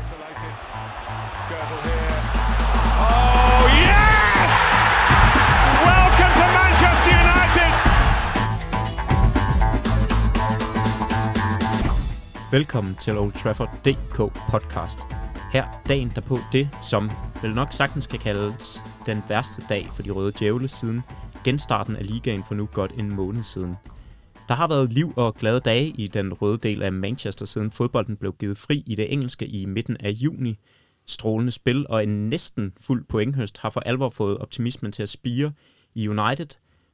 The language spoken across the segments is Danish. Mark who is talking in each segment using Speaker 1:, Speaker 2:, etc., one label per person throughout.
Speaker 1: Isolated. Skirtle here. Oh, yes! Welcome to Manchester United!
Speaker 2: Velkommen til Old Trafford DK podcast. Her dagen derpå det, som vel nok sagtens kan kaldes den værste dag for de røde djævle siden genstarten af ligaen for nu godt en måned siden. Der har været liv og glade dage i den røde del af Manchester siden fodbolden blev givet fri i det engelske i midten af juni. Strålende spil og en næsten fuld pointhøst har for alvor fået optimismen til at spire i United.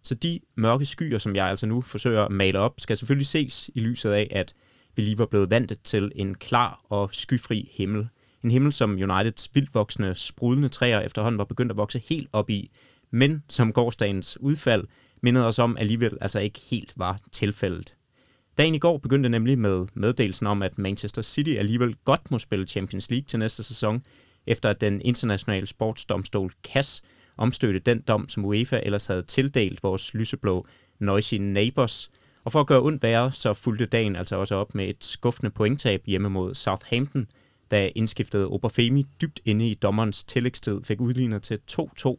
Speaker 2: Så de mørke skyer, som jeg altså nu forsøger at male op, skal selvfølgelig ses i lyset af, at vi lige var blevet vant til en klar og skyfri himmel. En himmel, som Uniteds vildvoksende, sprudlende træer efterhånden var begyndt at vokse helt op i, men som gårdsdagens udfald mindede os om alligevel altså ikke helt var tilfældet. Dagen i går begyndte nemlig med meddelelsen om, at Manchester City alligevel godt må spille Champions League til næste sæson, efter at den internationale sportsdomstol CAS omstødte den dom, som UEFA ellers havde tildelt vores lyseblå Noisy Neighbors. Og for at gøre ondt værre, så fulgte dagen altså også op med et skuffende pointtab hjemme mod Southampton, da indskiftede Oberfemi dybt inde i dommerens tillægstid fik udlignet til 2-2,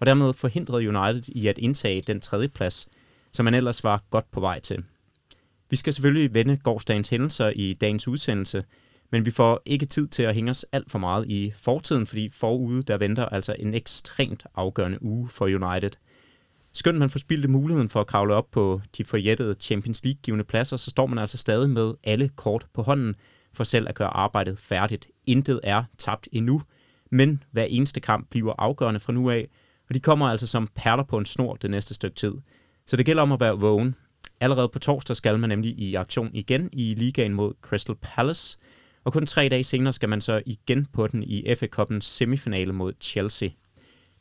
Speaker 2: og dermed forhindrede United i at indtage den tredje plads, som man ellers var godt på vej til. Vi skal selvfølgelig vende gårdsdagens hændelser i dagens udsendelse, men vi får ikke tid til at hænge os alt for meget i fortiden, fordi forude der venter altså en ekstremt afgørende uge for United. Skønt man forspildte muligheden for at kravle op på de forjættede Champions League-givende pladser, så står man altså stadig med alle kort på hånden for selv at gøre arbejdet færdigt. Intet er tabt endnu, men hver eneste kamp bliver afgørende fra nu af, og de kommer altså som perler på en snor det næste stykke tid. Så det gælder om at være vågen. Allerede på torsdag skal man nemlig i aktion igen i ligaen mod Crystal Palace, og kun tre dage senere skal man så igen på den i FA Cup'ens semifinale mod Chelsea.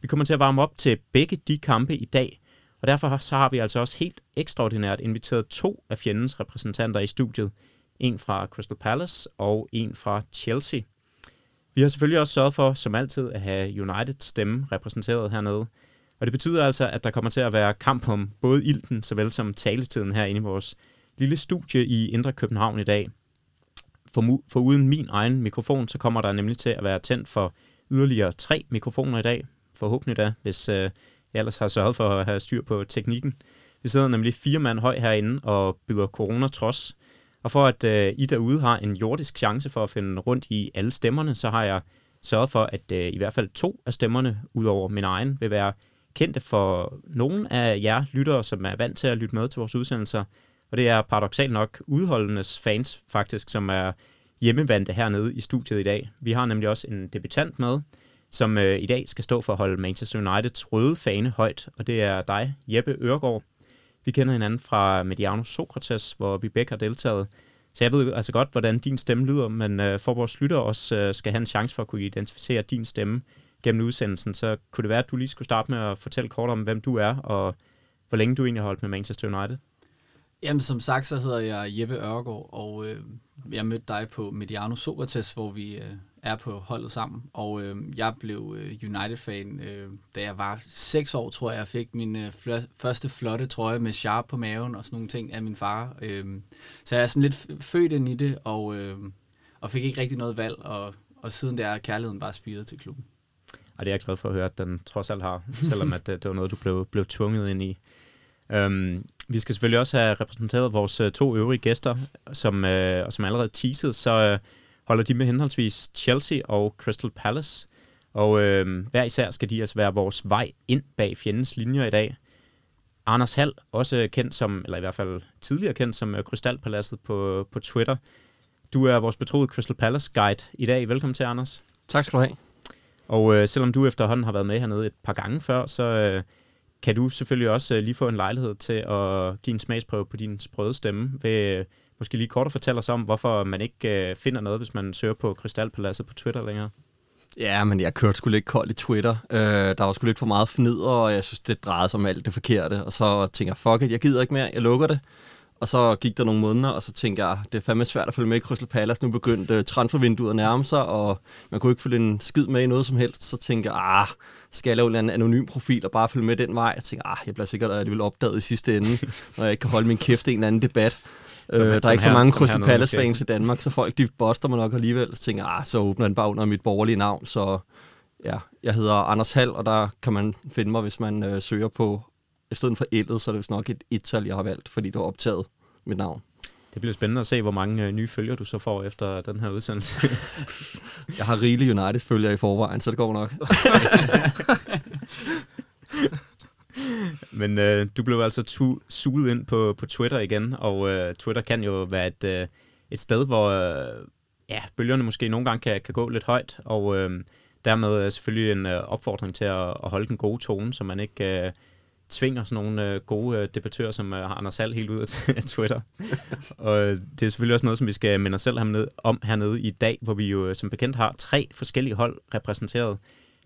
Speaker 2: Vi kommer til at varme op til begge de kampe i dag, og derfor så har vi altså også helt ekstraordinært inviteret to af fjendens repræsentanter i studiet. En fra Crystal Palace og en fra Chelsea. Vi har selvfølgelig også sørget for, som altid, at have United stemme repræsenteret hernede. Og det betyder altså, at der kommer til at være kamp om både ilten, såvel som taletiden herinde i vores lille studie i Indre København i dag. For, for uden min egen mikrofon, så kommer der nemlig til at være tændt for yderligere tre mikrofoner i dag. Forhåbentlig da, hvis øh, jeg ellers har sørget for at have styr på teknikken. Vi sidder nemlig fire mand høj herinde og byder corona trods. Og for at øh, I derude har en jordisk chance for at finde rundt i alle stemmerne, så har jeg sørget for, at øh, i hvert fald to af stemmerne, udover min egen, vil være kendte for nogle af jer lyttere, som er vant til at lytte med til vores udsendelser. Og det er paradoxalt nok udholdendes fans faktisk, som er hjemmevandte hernede i studiet i dag. Vi har nemlig også en debutant med, som øh, i dag skal stå for at holde Manchester Uniteds røde fane højt, og det er dig, Jeppe Ørgaard. Vi kender hinanden fra Mediano Sokrates, hvor vi begge har deltaget. Så jeg ved altså godt, hvordan din stemme lyder, men øh, for vores lytter også øh, skal have en chance for at kunne identificere din stemme gennem udsendelsen, så kunne det være, at du lige skulle starte med at fortælle kort om, hvem du er, og hvor længe du egentlig har holdt med Manchester United.
Speaker 3: Jamen, som sagt, så hedder jeg Jeppe Ørgaard, og øh, jeg mødte dig på Mediano Sokrates, hvor vi øh, er på holdet sammen. Og øh, jeg blev øh, United-fan, øh, da jeg var seks år, tror jeg. Jeg fik min øh, fl- første flotte trøje med sharp på maven og sådan nogle ting af min far. Øh, så jeg er sådan lidt født ind i det, og, øh, og fik ikke rigtig noget valg. Og, og siden der er kærligheden bare spiret til klubben.
Speaker 2: Og det er jeg glad for at høre, at den trods alt har, selvom at det, det var noget, du blev, blev tvunget ind i. Um, vi skal selvfølgelig også have repræsenteret vores øh, to øvrige gæster, som, uh, og som allerede teasede, så uh, holder de med henholdsvis Chelsea og Crystal Palace. Og uh, hver især skal de altså være vores vej ind bag fjendens linjer i dag. Anders Hall, også kendt som, eller i hvert fald tidligere kendt som uh, Krystalpaladset på, på Twitter. Du er vores betroede Crystal Palace guide i dag. Velkommen til, Anders.
Speaker 4: Tak skal du have.
Speaker 2: Og øh, selvom du efterhånden har været med hernede et par gange før, så øh, kan du selvfølgelig også øh, lige få en lejlighed til at give en smagsprøve på din sprøde stemme. Ved øh, måske lige kort at fortælle os om, hvorfor man ikke øh, finder noget, hvis man søger på Krystalpaladset på Twitter længere.
Speaker 4: Ja, men jeg kørte sgu lidt koldt i Twitter. Øh, der var sgu lidt for meget fnider, og jeg synes, det drejede sig om alt det forkerte. Og så tænker jeg, fuck it, jeg gider ikke mere, jeg lukker det. Og så gik der nogle måneder, og så tænkte jeg, det er fandme svært at følge med i Crystal Palace. Nu begyndte transfervinduet at nærme sig, og man kunne ikke følge en skid med i noget som helst. Så tænkte jeg, ah, skal jeg lave en anonym profil og bare følge med den vej? Jeg tænkte, ah, jeg bliver sikkert alligevel opdaget i sidste ende, når jeg ikke kan holde min kæft i en eller anden debat. Øh, der er ikke så
Speaker 2: her-
Speaker 4: mange
Speaker 2: som
Speaker 4: Crystal
Speaker 2: hernede
Speaker 4: Palace
Speaker 2: måske.
Speaker 4: fans i Danmark, så folk de boster mig nok alligevel. Så tænker ah, så åbner den bare under mit borgerlige navn. Så ja, jeg hedder Anders Hall, og der kan man finde mig, hvis man øh, søger på, i stedet for L'et, så er det vist nok et et-tal, jeg har valgt, fordi det var optaget mit navn.
Speaker 2: Det bliver spændende at se, hvor mange øh, nye følger du så får efter den her udsendelse.
Speaker 4: Jeg har rigelige United-følger i forvejen, så det går nok.
Speaker 2: Men øh, du blev altså tu- suget ind på, på Twitter igen, og øh, Twitter kan jo være et, øh, et sted, hvor øh, ja, bølgerne måske nogle gange kan, kan gå lidt højt, og øh, dermed er selvfølgelig en øh, opfordring til at, at holde den gode tone, så man ikke øh, tvinger sådan nogle øh, gode øh, debattører, som øh, har Anders Hall helt ud af Twitter. og øh, det er selvfølgelig også noget, som vi skal minde os selv hernede, om hernede i dag, hvor vi jo øh, som bekendt har tre forskellige hold repræsenteret.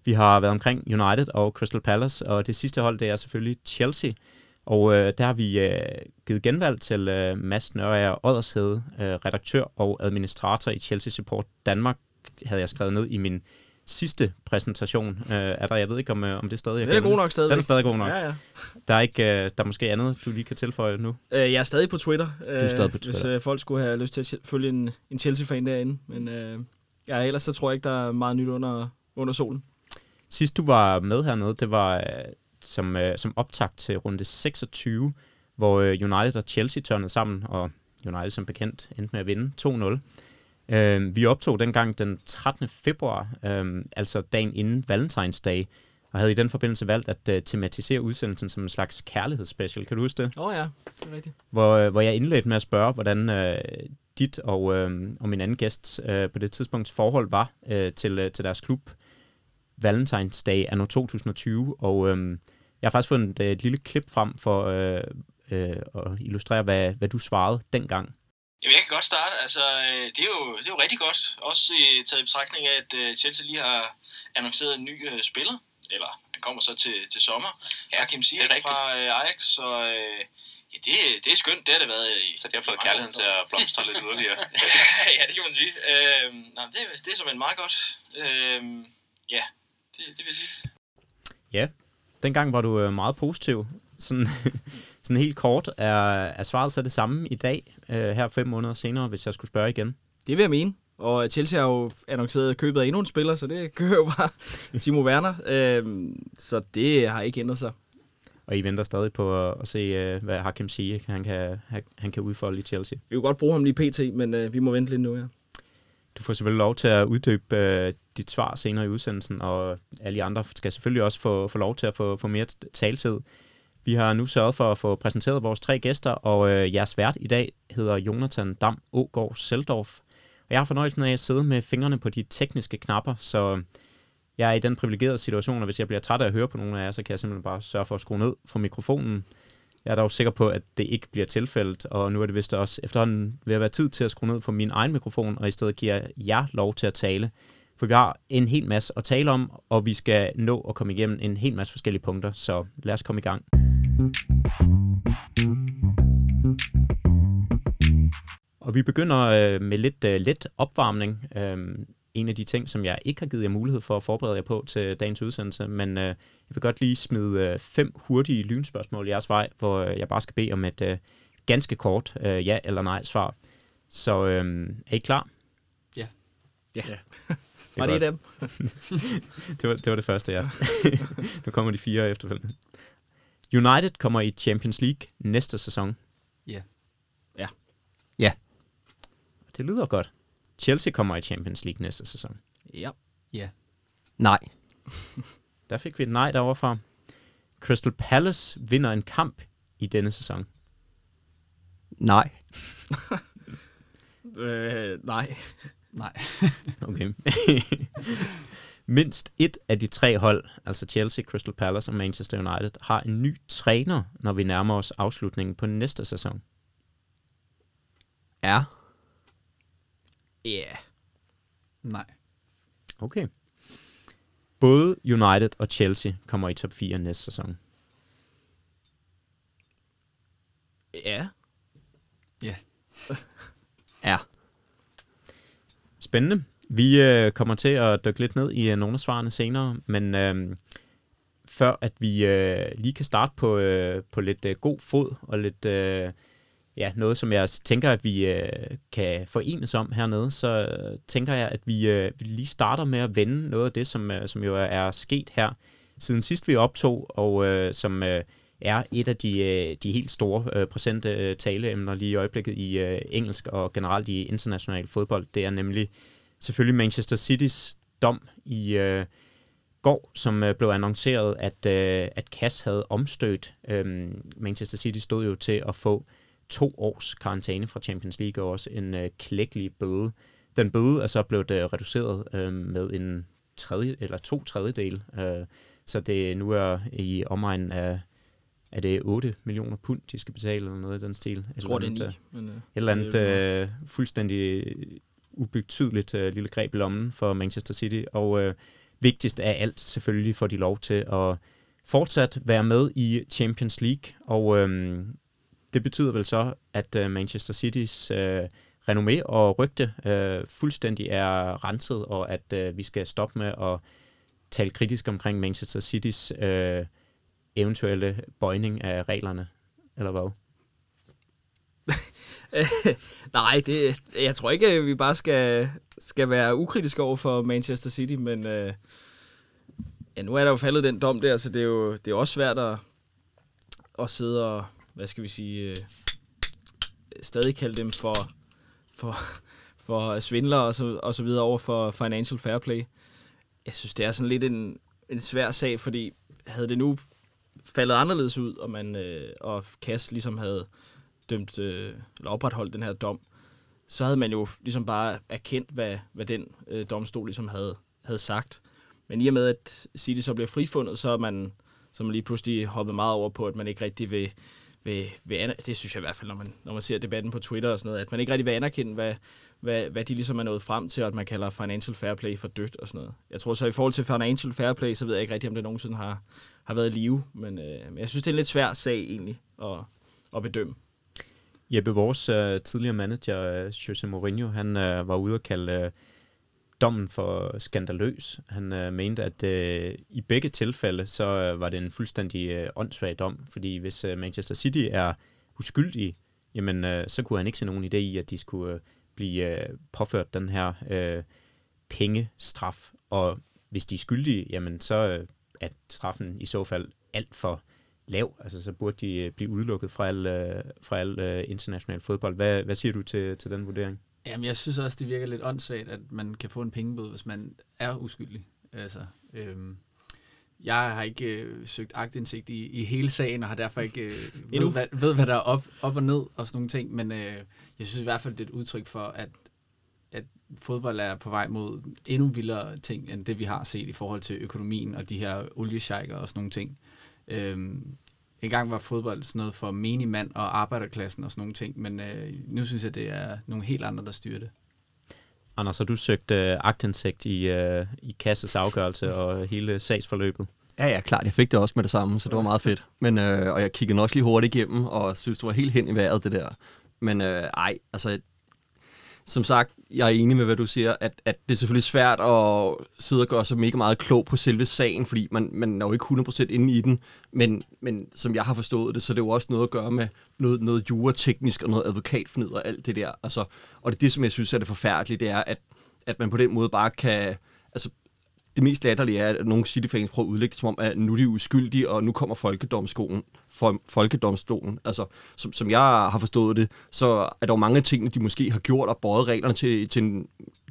Speaker 2: Vi har været omkring United og Crystal Palace, og det sidste hold, det er selvfølgelig Chelsea. Og øh, der har vi øh, givet genvalg til øh, Mads Nørager Oddershede, øh, redaktør og administrator i Chelsea Support Danmark, havde jeg skrevet ned i min sidste præsentation. Øh, er der, jeg ved ikke, om, øh, om det er stadig
Speaker 5: Den er god nok stadigvæk.
Speaker 2: Den er stadig god nok.
Speaker 5: Ja, ja.
Speaker 2: Der er ikke, øh, der er måske andet, du lige kan tilføje nu.
Speaker 5: Øh, jeg er stadig på Twitter. Du
Speaker 2: er stadig på
Speaker 5: Hvis
Speaker 2: Twitter.
Speaker 5: øh, folk skulle have lyst til at følge en, en Chelsea-fan derinde. Men øh, ja, ellers så tror jeg ikke, der er meget nyt under, under solen.
Speaker 2: Sidst du var med hernede, det var øh, som, øh, som optakt til runde 26, hvor øh, United og Chelsea tørnede sammen, og United som bekendt endte med at vinde 2-0. Øh, vi optog dengang den 13. februar, øh, altså dagen inden Valentinsdag, og havde i den forbindelse valgt at øh, tematisere udsendelsen som en slags kærlighedsspecial. Kan du huske det?
Speaker 5: Åh oh, ja, det er rigtigt.
Speaker 2: hvor, øh, hvor jeg indledte med at spørge, hvordan øh, dit og, øh, og min anden gæst øh, på det tidspunkt forhold var øh, til, øh, til deres klub Valentine's Day anno 2020, og øh, jeg har faktisk fundet øh, et lille klip frem for øh, øh, at illustrere, hvad, hvad du svarede dengang.
Speaker 6: Jamen, jeg kan godt starte. Altså, øh, det er jo, det er jo rigtig godt. Også i taget i betragtning af, at øh, Chelsea lige har annonceret en ny øh, spiller. Eller han kommer så til, til sommer. Ja, Kim
Speaker 7: rigtigt.
Speaker 6: fra øh, Ajax. Så øh, ja, det, det er skønt. Det har det været i
Speaker 7: Så det har fået kærligheden til at blomstre lidt yderligere.
Speaker 6: ja, det kan man sige. Øh, nej, det, det er som en meget godt. Øh, ja, det, det vil jeg sige.
Speaker 2: Ja, dengang var du øh, meget positiv. Sådan, sådan helt kort er, er svaret så det samme i dag, øh, her fem måneder senere, hvis jeg skulle spørge igen.
Speaker 5: Det vil jeg mene. Og Chelsea har jo annonceret købet af endnu en spiller, så det kører jo bare Timo Werner. Øhm, så det har ikke ændret sig.
Speaker 2: Og I venter stadig på at, se, øh, hvad Hakim Ziyech han kan, han, han kan udfolde i Chelsea.
Speaker 5: Vi kunne godt bruge ham lige pt, men øh, vi må vente lidt nu, ja.
Speaker 2: Du får selvfølgelig lov til at uddybe øh, dit svar senere i udsendelsen, og alle de andre skal selvfølgelig også få, få lov til at få, få mere taltid. taletid. Vi har nu sørget for at få præsenteret vores tre gæster, og øh, jeres vært i dag hedder Jonathan Dam Ågaard Seldorf. Og jeg har fornøjelsen af at sidde med fingrene på de tekniske knapper, så jeg er i den privilegerede situation, at hvis jeg bliver træt af at høre på nogle af jer, så kan jeg simpelthen bare sørge for at skrue ned for mikrofonen. Jeg er dog sikker på, at det ikke bliver tilfældet, og nu er det vist også efterhånden ved at være tid til at skrue ned for min egen mikrofon, og i stedet giver jer lov til at tale. For vi har en hel masse at tale om, og vi skal nå at komme igennem en hel masse forskellige punkter, så lad os komme i gang. Og vi begynder øh, med lidt øh, let opvarmning. Øh, en af de ting, som jeg ikke har givet jer mulighed for at forberede jer på til dagens udsendelse, men øh, jeg vil godt lige smide øh, fem hurtige lynspørgsmål i jeres vej, hvor øh, jeg bare skal bede om et øh, ganske kort øh, ja eller nej svar. Så øh, er I klar?
Speaker 5: Ja.
Speaker 2: Det
Speaker 5: Var det dem?
Speaker 2: det, var, det var det første, ja. nu kommer de fire efterfølgende. United kommer i Champions League næste sæson.
Speaker 3: Ja.
Speaker 5: Ja.
Speaker 4: Ja.
Speaker 2: Det lyder godt. Chelsea kommer i Champions League næste sæson.
Speaker 5: Ja.
Speaker 3: Ja.
Speaker 4: Nej.
Speaker 2: Der fik vi et nej derovre fra. Crystal Palace vinder en kamp i denne sæson.
Speaker 4: Nej.
Speaker 5: Øh, nej.
Speaker 3: Nej.
Speaker 2: Okay. Mindst et af de tre hold, altså Chelsea, Crystal Palace og Manchester United, har en ny træner, når vi nærmer os afslutningen på næste sæson.
Speaker 4: Er.
Speaker 5: Ja. Yeah.
Speaker 3: Nej.
Speaker 2: Okay. Både United og Chelsea kommer i top 4 næste sæson.
Speaker 5: Ja.
Speaker 3: Ja.
Speaker 4: Er.
Speaker 2: Spændende. Vi øh, kommer til at dykke lidt ned i øh, nogle af svarene senere, men øh, før at vi øh, lige kan starte på, øh, på lidt øh, god fod og lidt, øh, ja, noget, som jeg tænker, at vi øh, kan forenes om hernede, så øh, tænker jeg, at vi, øh, vi lige starter med at vende noget af det, som, øh, som jo er sket her siden sidst vi optog, og øh, som øh, er et af de, øh, de helt store øh, præsente øh, taleemner lige i øjeblikket i engelsk og generelt i international fodbold. Det er nemlig selvfølgelig Manchester City's dom i øh, går, som øh, blev annonceret, at, øh, at Cass havde omstødt. Øh, Manchester City stod jo til at få to års karantæne fra Champions League og også en øh, klækkelig bøde. Den bøde er så blevet øh, reduceret øh, med en tredje, eller to tredjedel, øh, så det nu er i omegnen af er det 8 millioner pund, de skal betale, eller noget i den stil?
Speaker 5: Jeg tror, det er 9.
Speaker 2: øh,
Speaker 5: Men, øh,
Speaker 2: et eller andet øh, fuldstændig ubetydeligt øh, lille greb i lommen for Manchester City, og øh, vigtigst af alt selvfølgelig får de lov til at fortsat være med i Champions League, og øh, det betyder vel så, at øh, Manchester Citys øh, renommé og rygte øh, fuldstændig er renset, og at øh, vi skal stoppe med at tale kritisk omkring Manchester Citys øh, eventuelle bøjning af reglerne, eller hvad?
Speaker 5: Nej, det, jeg tror ikke, at vi bare skal, skal være ukritiske over for Manchester City, men øh, ja, nu er der jo faldet den dom der, så det er jo, det er også svært at, at sidde og, hvad skal vi sige, øh, stadig kalde dem for, for, for svindlere og så, og så videre over for Financial Fair Play. Jeg synes, det er sådan lidt en, en svær sag, fordi havde det nu faldet anderledes ud, og man øh, og Kass ligesom havde dømt, øh, eller opretholdt den her dom, så havde man jo ligesom bare erkendt, hvad, hvad den øh, domstol ligesom havde, havde sagt. Men i og med, at City så bliver frifundet, så er man, så man lige pludselig hoppet meget over på, at man ikke rigtig vil, vil, vil det synes jeg i hvert fald, når man, når man ser debatten på Twitter og sådan noget, at man ikke rigtig vil anerkende, hvad, hvad, hvad de ligesom er nået frem til, og at man kalder financial fair play for dødt og sådan noget. Jeg tror så i forhold til financial fair play, så ved jeg ikke rigtig, om det nogensinde har, har været i live, men, øh, men jeg synes, det er en lidt svær sag egentlig at, at bedømme.
Speaker 2: Jeppe, vores øh, tidligere manager, øh, Jose Mourinho, han øh, var ude og kalde øh, dommen for skandaløs. Han øh, mente, at øh, i begge tilfælde, så øh, var det en fuldstændig øh, åndssvag dom, fordi hvis øh, Manchester City er uskyldige, jamen øh, så kunne han ikke se nogen idé i, at de skulle øh, blive øh, påført den her øh, pengestraf, og hvis de er skyldige, jamen så øh, er straffen i så fald alt for lav. Altså, så burde de øh, blive udelukket fra al, øh, fra al øh, international fodbold. Hvad, hvad siger du til, til den vurdering?
Speaker 3: Jamen, jeg synes også, det virker lidt åndssvagt, at man kan få en pengebøde, hvis man er uskyldig. Altså, øhm, jeg har ikke øh, søgt agtindsigt i, i hele sagen, og har derfor ikke øh, ved, hvad, ved, hvad der er op, op og ned og sådan nogle ting, men øh, jeg synes i hvert fald, det er et udtryk for, at, at fodbold er på vej mod endnu vildere ting, end det vi har set i forhold til økonomien og de her oliesjejker og sådan nogle ting. Øhm, en gang var fodbold sådan noget for menigmand og arbejderklassen og sådan nogle ting, men øh, nu synes jeg, det er nogle helt andre, der styrer det.
Speaker 2: Anders, har du søgt øh, agtindsigt i, øh, i Kasses afgørelse og hele sagsforløbet?
Speaker 4: Ja, ja, klart. Jeg fik det også med det samme, så det var meget fedt. Men, øh, og jeg kiggede nok lige hurtigt igennem, og synes, det var helt hen i vejret, det der. Men øh, ej, altså, som sagt, jeg er enig med, hvad du siger, at, at det er selvfølgelig svært at sidde og gøre sig mega meget klog på selve sagen, fordi man, man er jo ikke 100% inde i den, men, men som jeg har forstået det, så er det jo også noget at gøre med noget, noget jurateknisk og noget advokatfnid og alt det der. Altså, og det er det, som jeg synes er det forfærdelige, det er, at, at man på den måde bare kan... Det mest latterlige er, at nogle City-fans prøver at udlægge det som om, at nu er de uskyldige, og nu kommer folkedomstolen. For, folkedomstolen. Altså, som, som jeg har forstået det, så er der jo mange ting, de måske har gjort og bøjet reglerne til, til,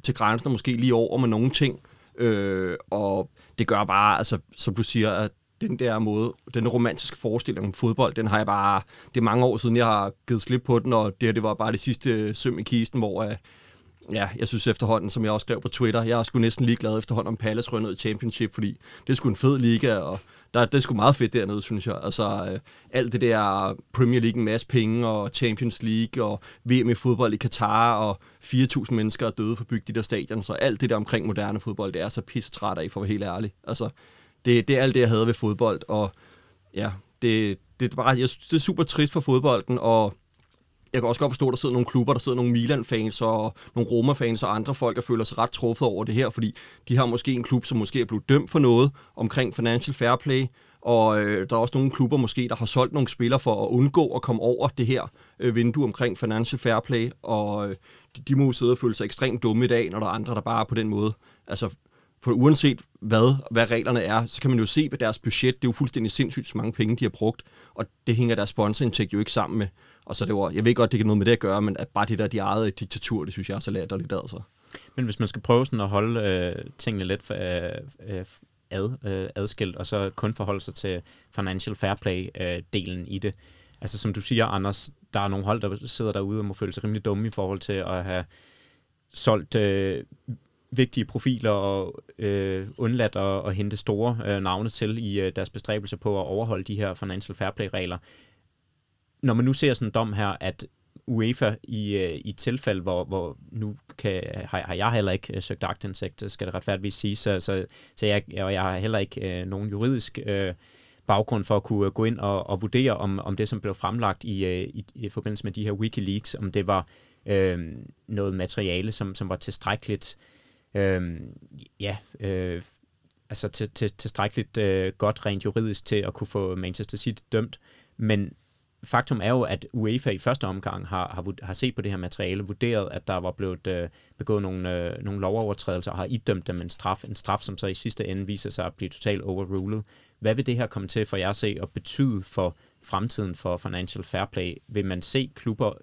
Speaker 4: til grænsen, og måske lige over med nogle ting. Øh, og det gør bare, altså, som du siger, at den der måde, den romantiske forestilling om fodbold, den har jeg bare, det er mange år siden, jeg har givet slip på den, og det her, det var bare det sidste søm i kisten, hvor øh, ja, jeg synes efterhånden, som jeg også skrev på Twitter, jeg er sgu næsten ligeglad efterhånden om Palace røg ned i Championship, fordi det er sgu en fed liga, og der, det er sgu meget fedt dernede, synes jeg. Altså, øh, alt det der Premier League, en masse penge, og Champions League, og VM i fodbold i Katar, og 4.000 mennesker er døde for at bygge de der stadion, så alt det der omkring moderne fodbold, det er så pisse træt af, for at være helt ærlig. Altså, det, det er alt det, jeg havde ved fodbold, og ja, det, det, er bare, jeg, det er super trist for fodbolden, og jeg kan også godt forstå, at der sidder nogle klubber, der sidder nogle Milan-fans og nogle Roma-fans og andre folk, der føler sig ret truffet over det her, fordi de har måske en klub, som måske er blevet dømt for noget omkring financial fair play, og øh, der er også nogle klubber måske, der har solgt nogle spillere for at undgå at komme over det her øh, vindue omkring financial fair play, og øh, de, de må sidde og føle sig ekstremt dumme i dag, når der er andre, der bare er på den måde. Altså, for uanset hvad, hvad reglerne er, så kan man jo se på deres budget, det er jo fuldstændig sindssygt, så mange penge de har brugt, og det hænger deres sponsorindtægt jo ikke sammen med. Og så det var, jeg ved godt, det kan noget med det at gøre, men at bare det der, de ejede et diktatur, det synes jeg er så latterligt altså.
Speaker 2: Men hvis man skal prøve sådan at holde øh, tingene lidt for, øh, øh ad, øh, adskilt, og så kun forholde sig til financial fair play-delen øh, i det. Altså som du siger, Anders, der er nogle hold, der sidder derude og må føle sig rimelig dumme i forhold til at have solgt øh, vigtige profiler og øh, undladt at, at hente store øh, navne til i øh, deres bestræbelse på at overholde de her financial fair play-regler. Når man nu ser sådan en dom her, at UEFA i, øh, i tilfælde, hvor, hvor nu kan, har, har jeg heller ikke øh, søgt aktindsigt, skal det retfærdigvis sige, så, så, så jeg, og jeg har heller ikke øh, nogen juridisk øh, baggrund for at kunne øh, gå ind og, og vurdere, om, om det, som blev fremlagt i, øh, i, i forbindelse med de her Wikileaks, om det var øh, noget materiale, som, som var tilstrækkeligt øh, ja, øh, altså til, til, tilstrækkeligt øh, godt rent juridisk til at kunne få Manchester City dømt. Men faktum er jo, at UEFA i første omgang har, har, har set på det her materiale, vurderet, at der var blevet øh, begået nogle, øh, nogle lovovertrædelser, og har idømt dem en straf, en straf, som så i sidste ende viser sig at blive totalt overrulet. Hvad vil det her komme til for jer at se og betyde for fremtiden for Financial Fair Play? Vil man se klubber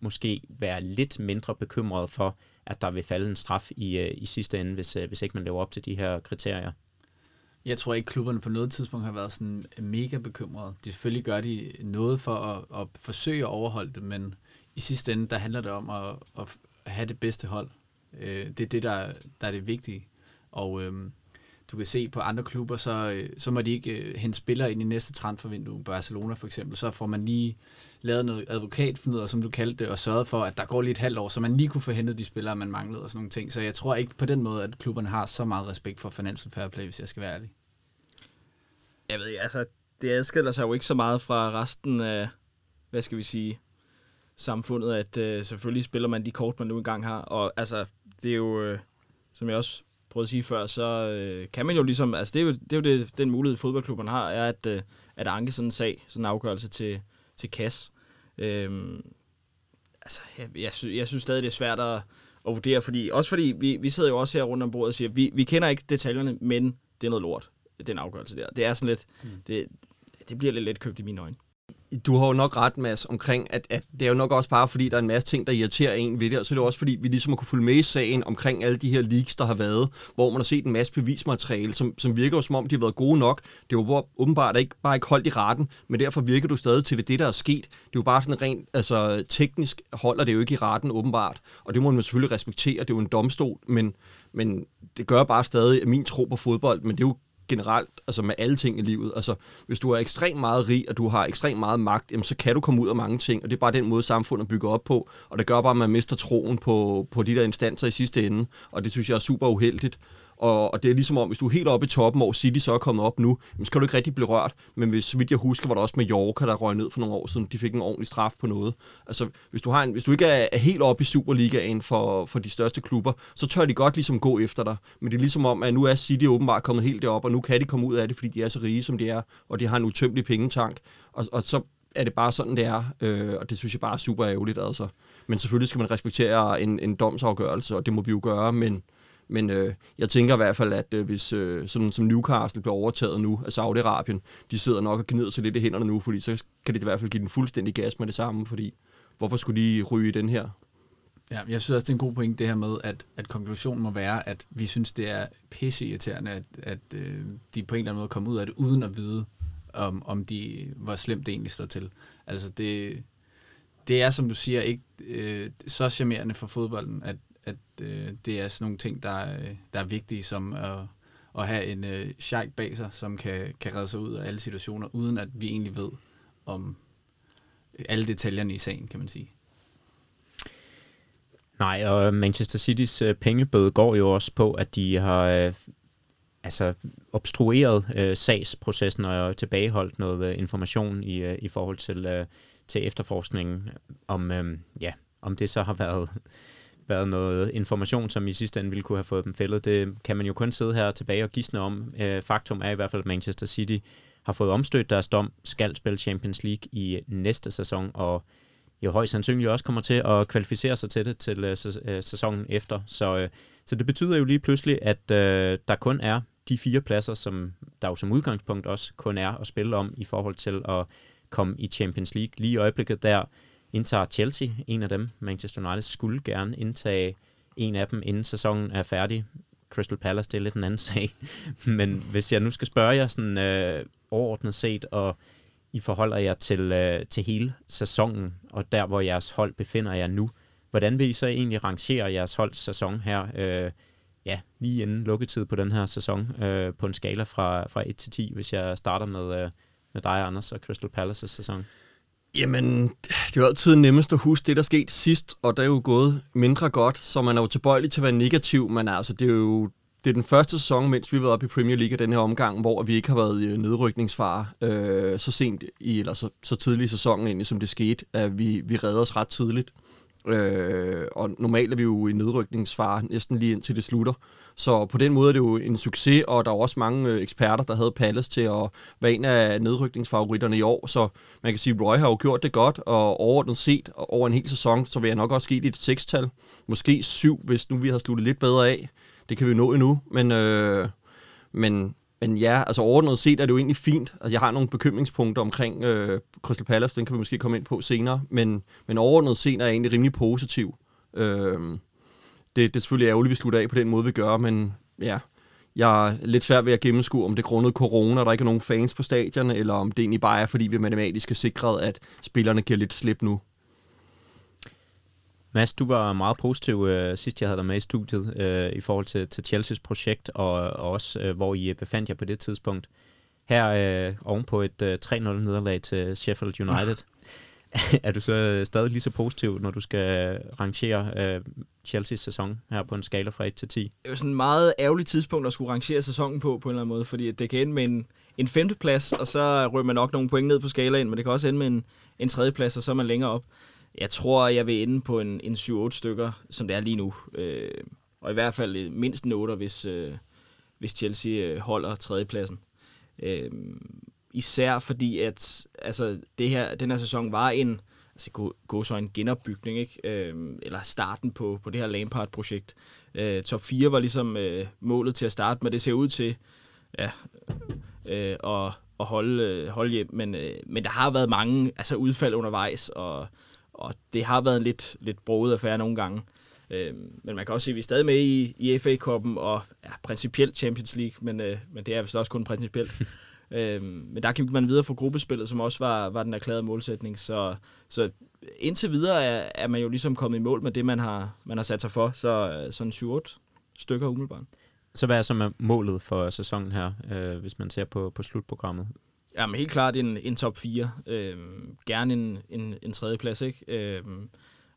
Speaker 2: måske være lidt mindre bekymrede for, at der vil falde en straf i, øh, i sidste ende, hvis, øh, hvis ikke man lever op til de her kriterier?
Speaker 3: Jeg tror ikke, klubberne på noget tidspunkt har været sådan mega bekymrede. De selvfølgelig gør de noget for at, at forsøge at overholde det, men i sidste ende, der handler det om at, at have det bedste hold. Øh, det er det, der, der er det vigtige. Og øhm, du kan se på andre klubber, så, øh, så må de ikke øh, hente spillere ind i næste transfervindue. Barcelona for eksempel, så får man lige lavet noget advokatfnider, som du kaldte det, og sørget for, at der går lige et halvt år, så man lige kunne få hentet de spillere, man manglede og sådan nogle ting. Så jeg tror ikke på den måde, at klubberne har så meget respekt for financial fair play, hvis jeg skal være ærlig.
Speaker 5: Jeg ved ikke, altså, det adskiller sig jo ikke så meget fra resten af, hvad skal vi sige, samfundet, at øh, selvfølgelig spiller man de kort, man nu engang har, og altså, det er jo, øh, som jeg også prøvede at sige før, så øh, kan man jo ligesom, altså det er jo, det er jo det, den mulighed, fodboldklubberne har, er at, øh, at anke sådan en sag, sådan en afgørelse til, til KAS. Øhm, altså, jeg, jeg, sy- jeg synes stadig, det er svært at, at vurdere, fordi, også fordi vi, vi sidder jo også her rundt om bordet og siger, vi, vi kender ikke detaljerne, men det er noget lort, den afgørelse der. Det er sådan lidt, mm. det, det bliver lidt let købt i mine øjne
Speaker 4: du har jo nok ret, Mads, omkring, at, at det er jo nok også bare, fordi der er en masse ting, der irriterer en ved det, og så er det også, fordi vi ligesom har kunne følge med i sagen omkring alle de her leaks, der har været, hvor man har set en masse bevismateriale, som, som virker jo som om, de har været gode nok. Det er jo åbenbart ikke bare ikke holdt i retten, men derfor virker du stadig til det, det der er sket. Det er jo bare sådan rent, altså teknisk holder det jo ikke i retten, åbenbart. Og det må man selvfølgelig respektere, det er jo en domstol, men, men det gør bare stadig min tro på fodbold, men det er jo generelt, altså med alle ting i livet. Altså, hvis du er ekstremt meget rig, og du har ekstremt meget magt, jamen, så kan du komme ud af mange ting, og det er bare den måde, samfundet bygger op på, og det gør bare, at man mister troen på, på de der instanser i sidste ende, og det synes jeg er super uheldigt. Og, og det er ligesom om, hvis du er helt oppe i toppen, hvor City så er kommet op nu, så kan du ikke rigtig blive rørt. Men hvis, så vidt jeg husker, var der også med Yorker, der røg ned for nogle år siden. De fik en ordentlig straf på noget. Altså, hvis du, har en, hvis du ikke er, er helt oppe i Superligaen for, for de største klubber, så tør de godt ligesom gå efter dig. Men det er ligesom om, at nu er City åbenbart kommet helt derop, og nu kan de komme ud af det, fordi de er så rige, som de er, og de har en utømmelig pengetank. Og, og så er det bare sådan, det er, øh, og det synes jeg bare er super ærgerligt. Altså. Men selvfølgelig skal man respektere en, en domsafgørelse, og det må vi jo gøre, men, men øh, jeg tænker i hvert fald, at øh, hvis øh, sådan som Newcastle bliver overtaget nu af Saudi-Arabien, de sidder nok og gnider sig lidt i hænderne nu, fordi så kan det i hvert fald give den fuldstændig gas med det samme, fordi hvorfor skulle de ryge i den her?
Speaker 3: Ja, jeg synes også, det er en god point, det her med, at, at konklusionen må være, at vi synes, det er pisseirriterende, at, at øh, de på en eller anden måde kommer ud af det, uden at vide, om, om de, hvor slemt det egentlig står til. Altså det, det er, som du siger, ikke øh, så charmerende for fodbolden, at, at øh, det er sådan nogle ting, der, øh, der er vigtige, som at, at have en øh, sheik bag sig, som kan, kan redde sig ud af alle situationer, uden at vi egentlig ved om øh, alle detaljerne i sagen, kan man sige.
Speaker 2: Nej, og øh, Manchester Citys øh, pengebøde går jo også på, at de har øh, altså obstrueret øh, sagsprocessen og tilbageholdt noget øh, information i, øh, i forhold til, øh, til efterforskningen om, øh, ja, om det så har været været noget information, som i sidste ende ville kunne have fået dem fældet. Det kan man jo kun sidde her tilbage og gisne om. Øh, faktum er i hvert fald, at Manchester City har fået omstødt deres dom, skal spille Champions League i næste sæson, og jo højst sandsynligt også kommer til at kvalificere sig til det til øh, øh sæsonen efter. Så, øh, så det betyder jo lige pludselig, at øh, der kun er de fire pladser, som der jo som udgangspunkt også kun er at spille om i forhold til at komme i Champions League. Lige i øjeblikket der indtager Chelsea en af dem. Manchester United skulle gerne indtage en af dem, inden sæsonen er færdig. Crystal Palace, det er lidt en anden sag. Men hvis jeg nu skal spørge jer sådan øh, overordnet set, og I forholder jer til, øh, til hele sæsonen, og der, hvor jeres hold befinder jer nu, hvordan vil I så egentlig rangere jeres holds sæson her, øh, ja, lige inden lukketid på den her sæson, øh, på en skala fra, fra 1 til 10, hvis jeg starter med, øh, med dig, Anders, og Crystal Palace's sæson?
Speaker 4: Jamen, det er jo altid nemmest at huske det, der skete sidst, og det er jo gået mindre godt, så man er jo tilbøjelig til at være negativ, men altså, det er jo det er den første sæson, mens vi har været oppe i Premier League den her omgang, hvor vi ikke har været i øh, nedrykningsfare øh, så sent i, eller så, så tidlig i sæsonen egentlig, som det skete, at vi, vi redder os ret tidligt. Øh, og normalt er vi jo i nedrykningsfare næsten lige indtil det slutter. Så på den måde er det jo en succes, og der er også mange øh, eksperter, der havde Palace til at være en af nedrykningsfavoritterne i år. Så man kan sige, at Roy har jo gjort det godt, og overordnet set over en hel sæson, så vil jeg nok også give i et sekstal. Måske syv, hvis nu vi har sluttet lidt bedre af. Det kan vi nå endnu, men, øh, men men ja, altså overordnet set er det jo egentlig fint. Altså, jeg har nogle bekymringspunkter omkring øh, Crystal Palace, den kan vi måske komme ind på senere, men, men overordnet set er jeg egentlig rimelig positiv. Øh, det, det er selvfølgelig ærgerligt, at vi slutter af på den måde, vi gør, men ja, jeg er lidt svært ved at gennemskue, om det er grundet corona, der ikke er nogen fans på stadion, eller om det egentlig bare er, fordi vi matematisk er sikret, at spillerne giver lidt slip nu.
Speaker 2: Mads, du var meget positiv øh, sidst, jeg havde dig med i studiet øh, i forhold til, til Chelseas projekt, og, og også øh, hvor I øh, befandt jer på det tidspunkt. Her øh, ovenpå et øh, 3-0-nederlag til Sheffield United. er du så øh, stadig lige så positiv, når du skal øh, rangere øh, Chelseas sæson her på en skala fra 1 til 10? Det
Speaker 5: er jo sådan et meget ærgerligt tidspunkt at skulle rangere sæsonen på, på en eller anden måde, fordi det kan ende med en, en femteplads, og så rører man nok nogle point ned på skalaen, men det kan også ende med en, en tredjeplads, og så er man længere op. Jeg tror, jeg vil ende på en, en 7-8 stykker, som det er lige nu. Øh, og i hvert fald øh, mindst en 8, hvis, øh, hvis Chelsea øh, holder tredjepladsen. Øh, især fordi, at altså, det her, den her sæson var en altså, gå, gå så en genopbygning, ikke? Øh, eller starten på, på det her Lampard-projekt. Øh, top 4 var ligesom øh, målet til at starte, men det ser ud til ja, øh, at, at holde, øh, holde hjem. Men, øh, men der har været mange altså, udfald undervejs, og og det har været en lidt, lidt broet affære nogle gange. Øh, men man kan også se, at vi er stadig med i, i FA-koppen og ja, principielt Champions League, men, øh, men det er vist også kun principielt. øh, men der kan man videre fra gruppespillet, som også var, var den erklærede målsætning. Så, så indtil videre er, er man jo ligesom kommet i mål med det, man har, man har sat sig for. Så sådan 7-8 stykker umiddelbart.
Speaker 2: Så hvad er så målet for sæsonen her, øh, hvis man ser på, på slutprogrammet?
Speaker 5: Jamen helt klart en, en top 4. Øhm, gerne en, en, en tredje plads, ikke? Øhm,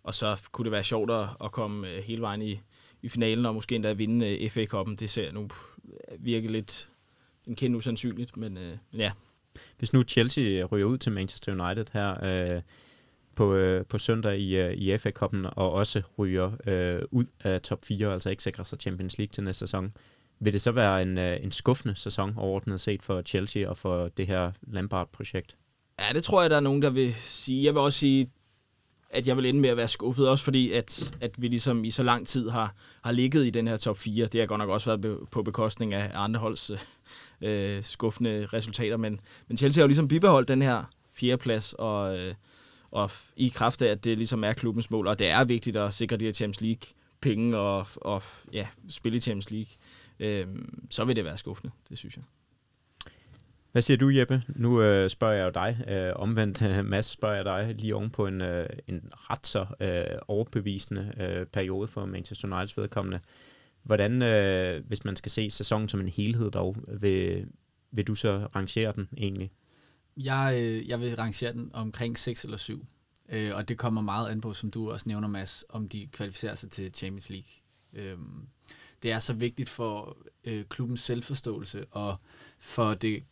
Speaker 5: og så kunne det være sjovt at, at komme øh, hele vejen i, i finalen, og måske endda vinde øh, FA-koppen. Det ser nu øh, virkelig lidt en kende usandsynligt, men, øh, men ja.
Speaker 2: Hvis nu Chelsea ryger ud til Manchester United her øh, på, øh, på søndag i, i FA-koppen, og også ryger øh, ud af top 4, altså ikke sikrer sig Champions League til næste sæson, vil det så være en, øh, en skuffende sæson overordnet set for Chelsea og for det her Lampard-projekt?
Speaker 5: Ja, det tror jeg, der er nogen, der vil sige. Jeg vil også sige, at jeg vil ende med at være skuffet, også fordi, at, at vi ligesom i så lang tid har, har ligget i den her top 4. Det har godt nok også været på bekostning af andre holds øh, skuffende resultater, men, men Chelsea har jo ligesom bibeholdt den her fjerdeplads, og, øh, og i kraft af, at det ligesom er klubbens mål, og det er vigtigt at sikre de her Champions League penge og, og ja, spille i Champions League øh, så vil det være skuffende, det synes jeg.
Speaker 2: Hvad siger du, Jeppe? Nu øh, spørger jeg jo dig. Øh, omvendt, øh, Mads, spørger jeg dig lige oven på en, øh, en ret så øh, overbevisende øh, periode for Manchester Uniteds vedkommende. Hvordan, øh, hvis man skal se sæsonen som en helhed dog, vil, vil du så rangere den egentlig?
Speaker 3: Jeg, øh, jeg vil rangere den omkring 6 eller 7. Øh, og det kommer meget an på, som du også nævner, Mads, om de kvalificerer sig til Champions League. Øh, det er så vigtigt for øh, klubbens selvforståelse og for det,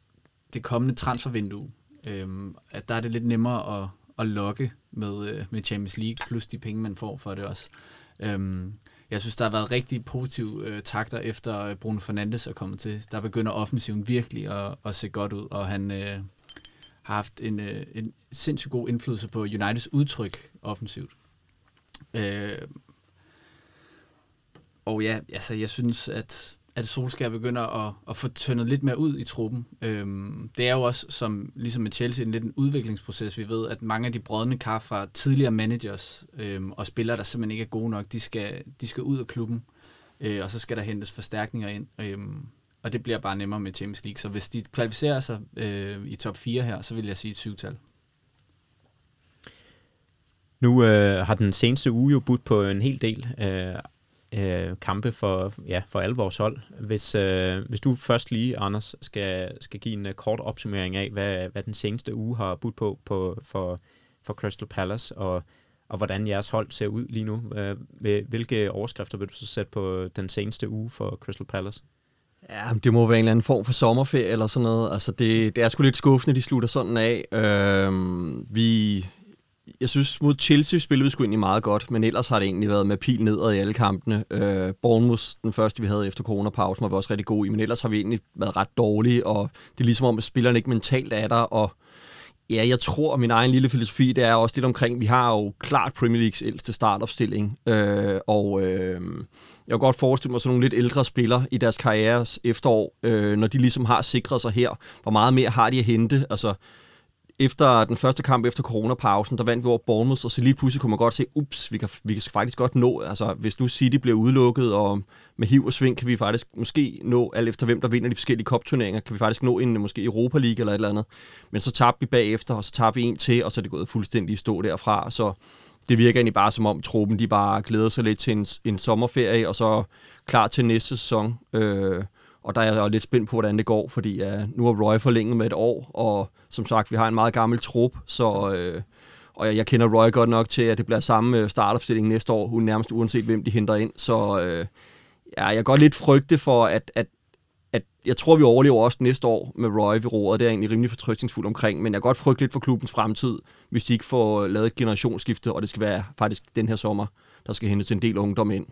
Speaker 3: det kommende transfervindue, øh, at der er det lidt nemmere at, at lokke med, øh, med Champions League, plus de penge, man får for det også. Øh, jeg synes, der har været rigtig positive øh, takter efter øh, Bruno Fernandes er kommet til. Der begynder offensiven virkelig at, at se godt ud, og han øh, har haft en, øh, en sindssygt god indflydelse på Uniteds udtryk offensivt. Øh, og ja, altså jeg synes, at, at Solskjaer begynder at, at få tyndet lidt mere ud i truppen. Øhm, det er jo også, som ligesom med Chelsea, en lidt en udviklingsproces. Vi ved, at mange af de brødne kar fra tidligere managers øhm, og spillere, der simpelthen ikke er gode nok, de skal, de skal ud af klubben, øh, og så skal der hentes forstærkninger ind. Øhm, og det bliver bare nemmere med Champions League. Så hvis de kvalificerer sig øh, i top 4 her, så vil jeg sige et syvtal.
Speaker 2: Nu øh, har den seneste uge jo budt på en hel del øh, øh, kampe for, ja, for alle vores hold. Hvis, øh, hvis du først lige, Anders, skal, skal give en uh, kort opsummering af, hvad, hvad den seneste uge har budt på, på for, for Crystal Palace, og, og hvordan jeres hold ser ud lige nu. Øh, hvilke overskrifter vil du så sætte på den seneste uge for Crystal Palace?
Speaker 4: Ja, det må være en eller anden form for sommerferie eller sådan noget. Altså, det, det er sgu lidt skuffende, de slutter sådan af. Øh, vi, jeg synes, mod Chelsea spillede vi sgu egentlig meget godt, men ellers har det egentlig været med pil nedad i alle kampene. Øh, Bournemouth, den første vi havde efter coronapausen, var vi også rigtig gode i, men ellers har vi egentlig været ret dårlige, og det er ligesom om, at spillerne ikke mentalt er der, og ja, jeg tror, at min egen lille filosofi, det er også lidt omkring, vi har jo klart Premier Leagues ældste startopstilling, øh, og øh, jeg kan godt forestille mig sådan nogle lidt ældre spillere i deres karrieres efterår, øh, når de ligesom har sikret sig her, hvor meget mere har de at hente, altså efter den første kamp efter coronapausen, der vandt vi over Bournemouth, og så lige pludselig kunne man godt se, ups, vi kan, vi kan faktisk godt nå, altså hvis nu City bliver udelukket, og med hiv og sving kan vi faktisk måske nå, alt efter hvem der vinder de forskellige kopturneringer, kan vi faktisk nå en måske Europa League eller et eller andet. Men så tabte vi bagefter, og så tabte vi en til, og så er det gået fuldstændig i stå derfra, så det virker egentlig bare som om truppen, de bare glæder sig lidt til en, en sommerferie, og så klar til næste sæson. Øh, og der er jeg lidt spændt på, hvordan det går, fordi uh, nu er Roy forlænget med et år, og som sagt, vi har en meget gammel trup, så... Uh, og jeg, jeg kender Roy godt nok til, at det bliver samme øh, startopstilling næste år, nærmest uanset hvem de henter ind. Så uh, ja, jeg går lidt frygte for, at, at, at jeg tror, vi overlever også næste år med Roy ved roret. Det er jeg egentlig rimelig fortrystningsfuld omkring, men jeg kan godt frygte lidt for klubbens fremtid, hvis de ikke får lavet et generationsskifte, og det skal være faktisk den her sommer, der skal hentes en del ungdom ind.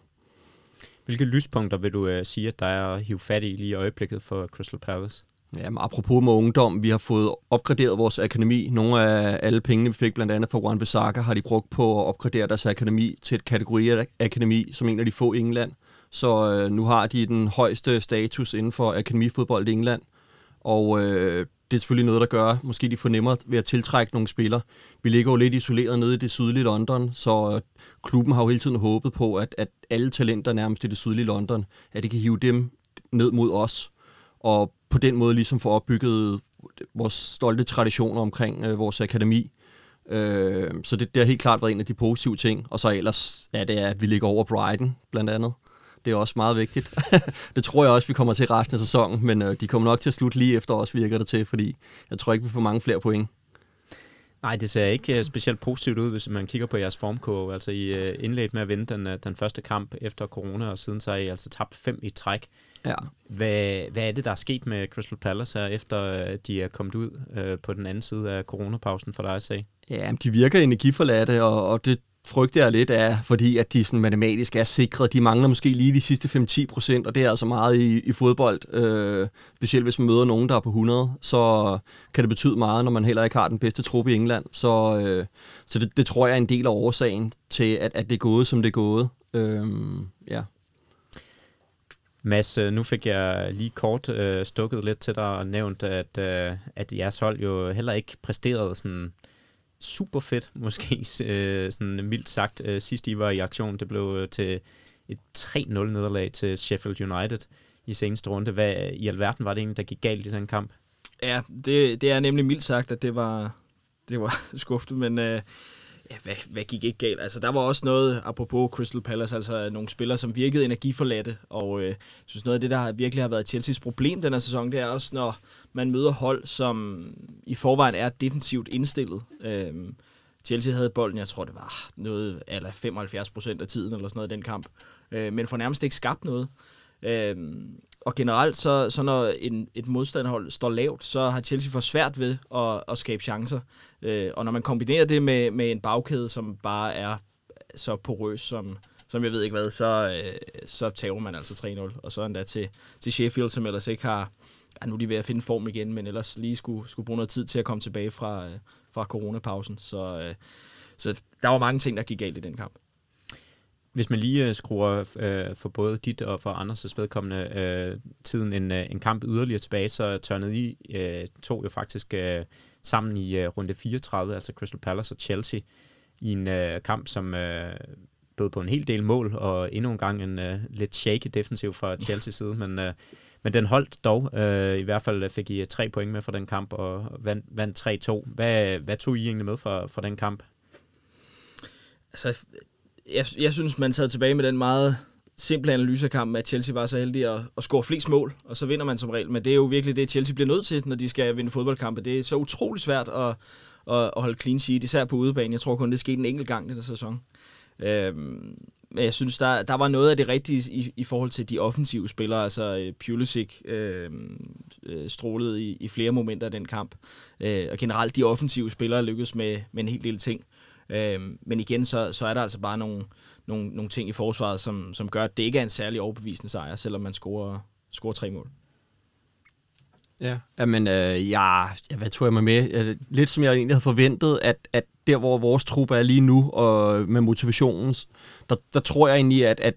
Speaker 2: Hvilke lyspunkter vil du øh, sige, at der er at hive fat i lige i øjeblikket for Crystal Palace?
Speaker 4: Jamen, apropos med ungdom, vi har fået opgraderet vores akademi. Nogle af alle pengene, vi fik blandt andet fra Juan Bissaka, har de brugt på at opgradere deres akademi til et kategori-akademi, som en af de få i England. Så øh, nu har de den højeste status inden for akademifodbold i England. Og øh, det er selvfølgelig noget, der gør, måske de får nemmere ved at tiltrække nogle spillere. Vi ligger jo lidt isoleret nede i det sydlige London, så øh, klubben har jo hele tiden håbet på, at, at alle talenter nærmest i det sydlige London, at det kan hive dem ned mod os, og på den måde ligesom få opbygget vores stolte traditioner omkring øh, vores akademi. Øh, så det, det har helt klart været en af de positive ting. Og så ellers ja, det, at vi ligger over Brighton, blandt andet. Det er også meget vigtigt. det tror jeg også, vi kommer til resten af sæsonen, men øh, de kommer nok til at slutte lige efter os, virker det til, fordi jeg tror ikke, vi får mange flere point.
Speaker 2: Nej, det ser ikke uh, specielt positivt ud, hvis man kigger på jeres formkurve. Altså, I uh, indledt med at vinde den, den første kamp efter corona, og siden så har I altså tabt fem i træk.
Speaker 4: Ja.
Speaker 2: Hvad, hvad er det, der er sket med Crystal Palace her, efter de er kommet ud uh, på den anden side af coronapausen for dig at sige?
Speaker 4: Ja, de virker energiforladte, og, og det frygter jeg lidt af, fordi at de sådan matematisk er sikret. De mangler måske lige de sidste 5-10 procent, og det er altså meget i, i fodbold. Øh, specielt hvis man møder nogen, der er på 100, så kan det betyde meget, når man heller ikke har den bedste trup i England. Så, øh, så det, det tror jeg er en del af årsagen til, at, at det er gået, som det er gået. Øh, ja.
Speaker 2: Mads, øh, nu fik jeg lige kort øh, stukket lidt til dig og nævnt, at, øh, at jeres hold jo heller ikke præsterede sådan super fedt, måske øh, sådan mildt sagt, øh, sidst I var i aktion. Det blev øh, til et 3-0 nederlag til Sheffield United i seneste runde. Hvad i alverden var det egentlig, der gik galt i den kamp?
Speaker 5: Ja, det, det er nemlig mildt sagt, at det var, det var skuffet, men øh, ja, hvad, hvad gik ikke galt? Altså, der var også noget, apropos Crystal Palace, altså nogle spillere, som virkede energiforladte, og øh, jeg synes noget af det, der virkelig har været Chelsea's problem den her sæson, det er også, når man møder hold, som i forvejen er defensivt indstillet. Øh, Chelsea havde bolden, jeg tror det var noget, eller 75 procent af tiden, eller sådan noget i den kamp, øh, men for nærmest ikke skabt noget. Øh, og generelt, så, så når en, et modstanderhold står lavt, så har Chelsea for svært ved at, at skabe chancer. Øh, og når man kombinerer det med, med en bagkæde, som bare er så porøs, som, som jeg ved ikke hvad, så, øh, så tager man altså 3-0. Og så endda til, til Sheffield, som ellers ikke har... Ja, nu er de ved at finde form igen, men ellers lige skulle, skulle bruge noget tid til at komme tilbage fra, øh, fra coronapausen. Så, øh, så der var mange ting, der gik galt i den kamp.
Speaker 2: Hvis man lige øh, skruer øh, for både dit og for andres vedkommende øh, tiden en, øh, en kamp yderligere tilbage, så tørnede I øh, to jo faktisk øh, sammen i øh, runde 34, altså Crystal Palace og Chelsea, i en øh, kamp, som øh, bød på en hel del mål, og endnu en gang en øh, lidt shaky defensiv fra Chelsea side, men, øh, men den holdt dog. Øh, I hvert fald fik I øh, tre point med fra den kamp, og vandt, vandt 3-2. Hvad, hvad tog I egentlig med fra, fra den kamp?
Speaker 5: Altså, jeg, jeg synes, man sad tilbage med den meget simple analysekamp, at Chelsea var så heldig at, at score flest mål, og så vinder man som regel. Men det er jo virkelig det, Chelsea bliver nødt til, når de skal vinde fodboldkampe. Det er så utrolig svært at, at, at holde clean sheet, især på udebane. Jeg tror kun, det skete en enkelt gang i den sæson. Øhm, men jeg synes, der, der var noget af det rigtige i, i forhold til de offensive spillere. Altså øh, Pulisic øh, øh, strålede i, i flere momenter af den kamp. Øh, og generelt de offensive spillere lykkedes med, med en hel del ting. Øh, men igen, så, så er der altså bare nogle, nogle, nogle ting i forsvaret, som, som gør, at det ikke er en særlig overbevisende sejr, selvom man scorer, scorer tre mål.
Speaker 4: Ja, men øh, ja, ja, hvad tror jeg mig med? Lidt som jeg egentlig havde forventet, at, at der, hvor vores truppe er lige nu, og med motivationen, der, der tror jeg egentlig, at, at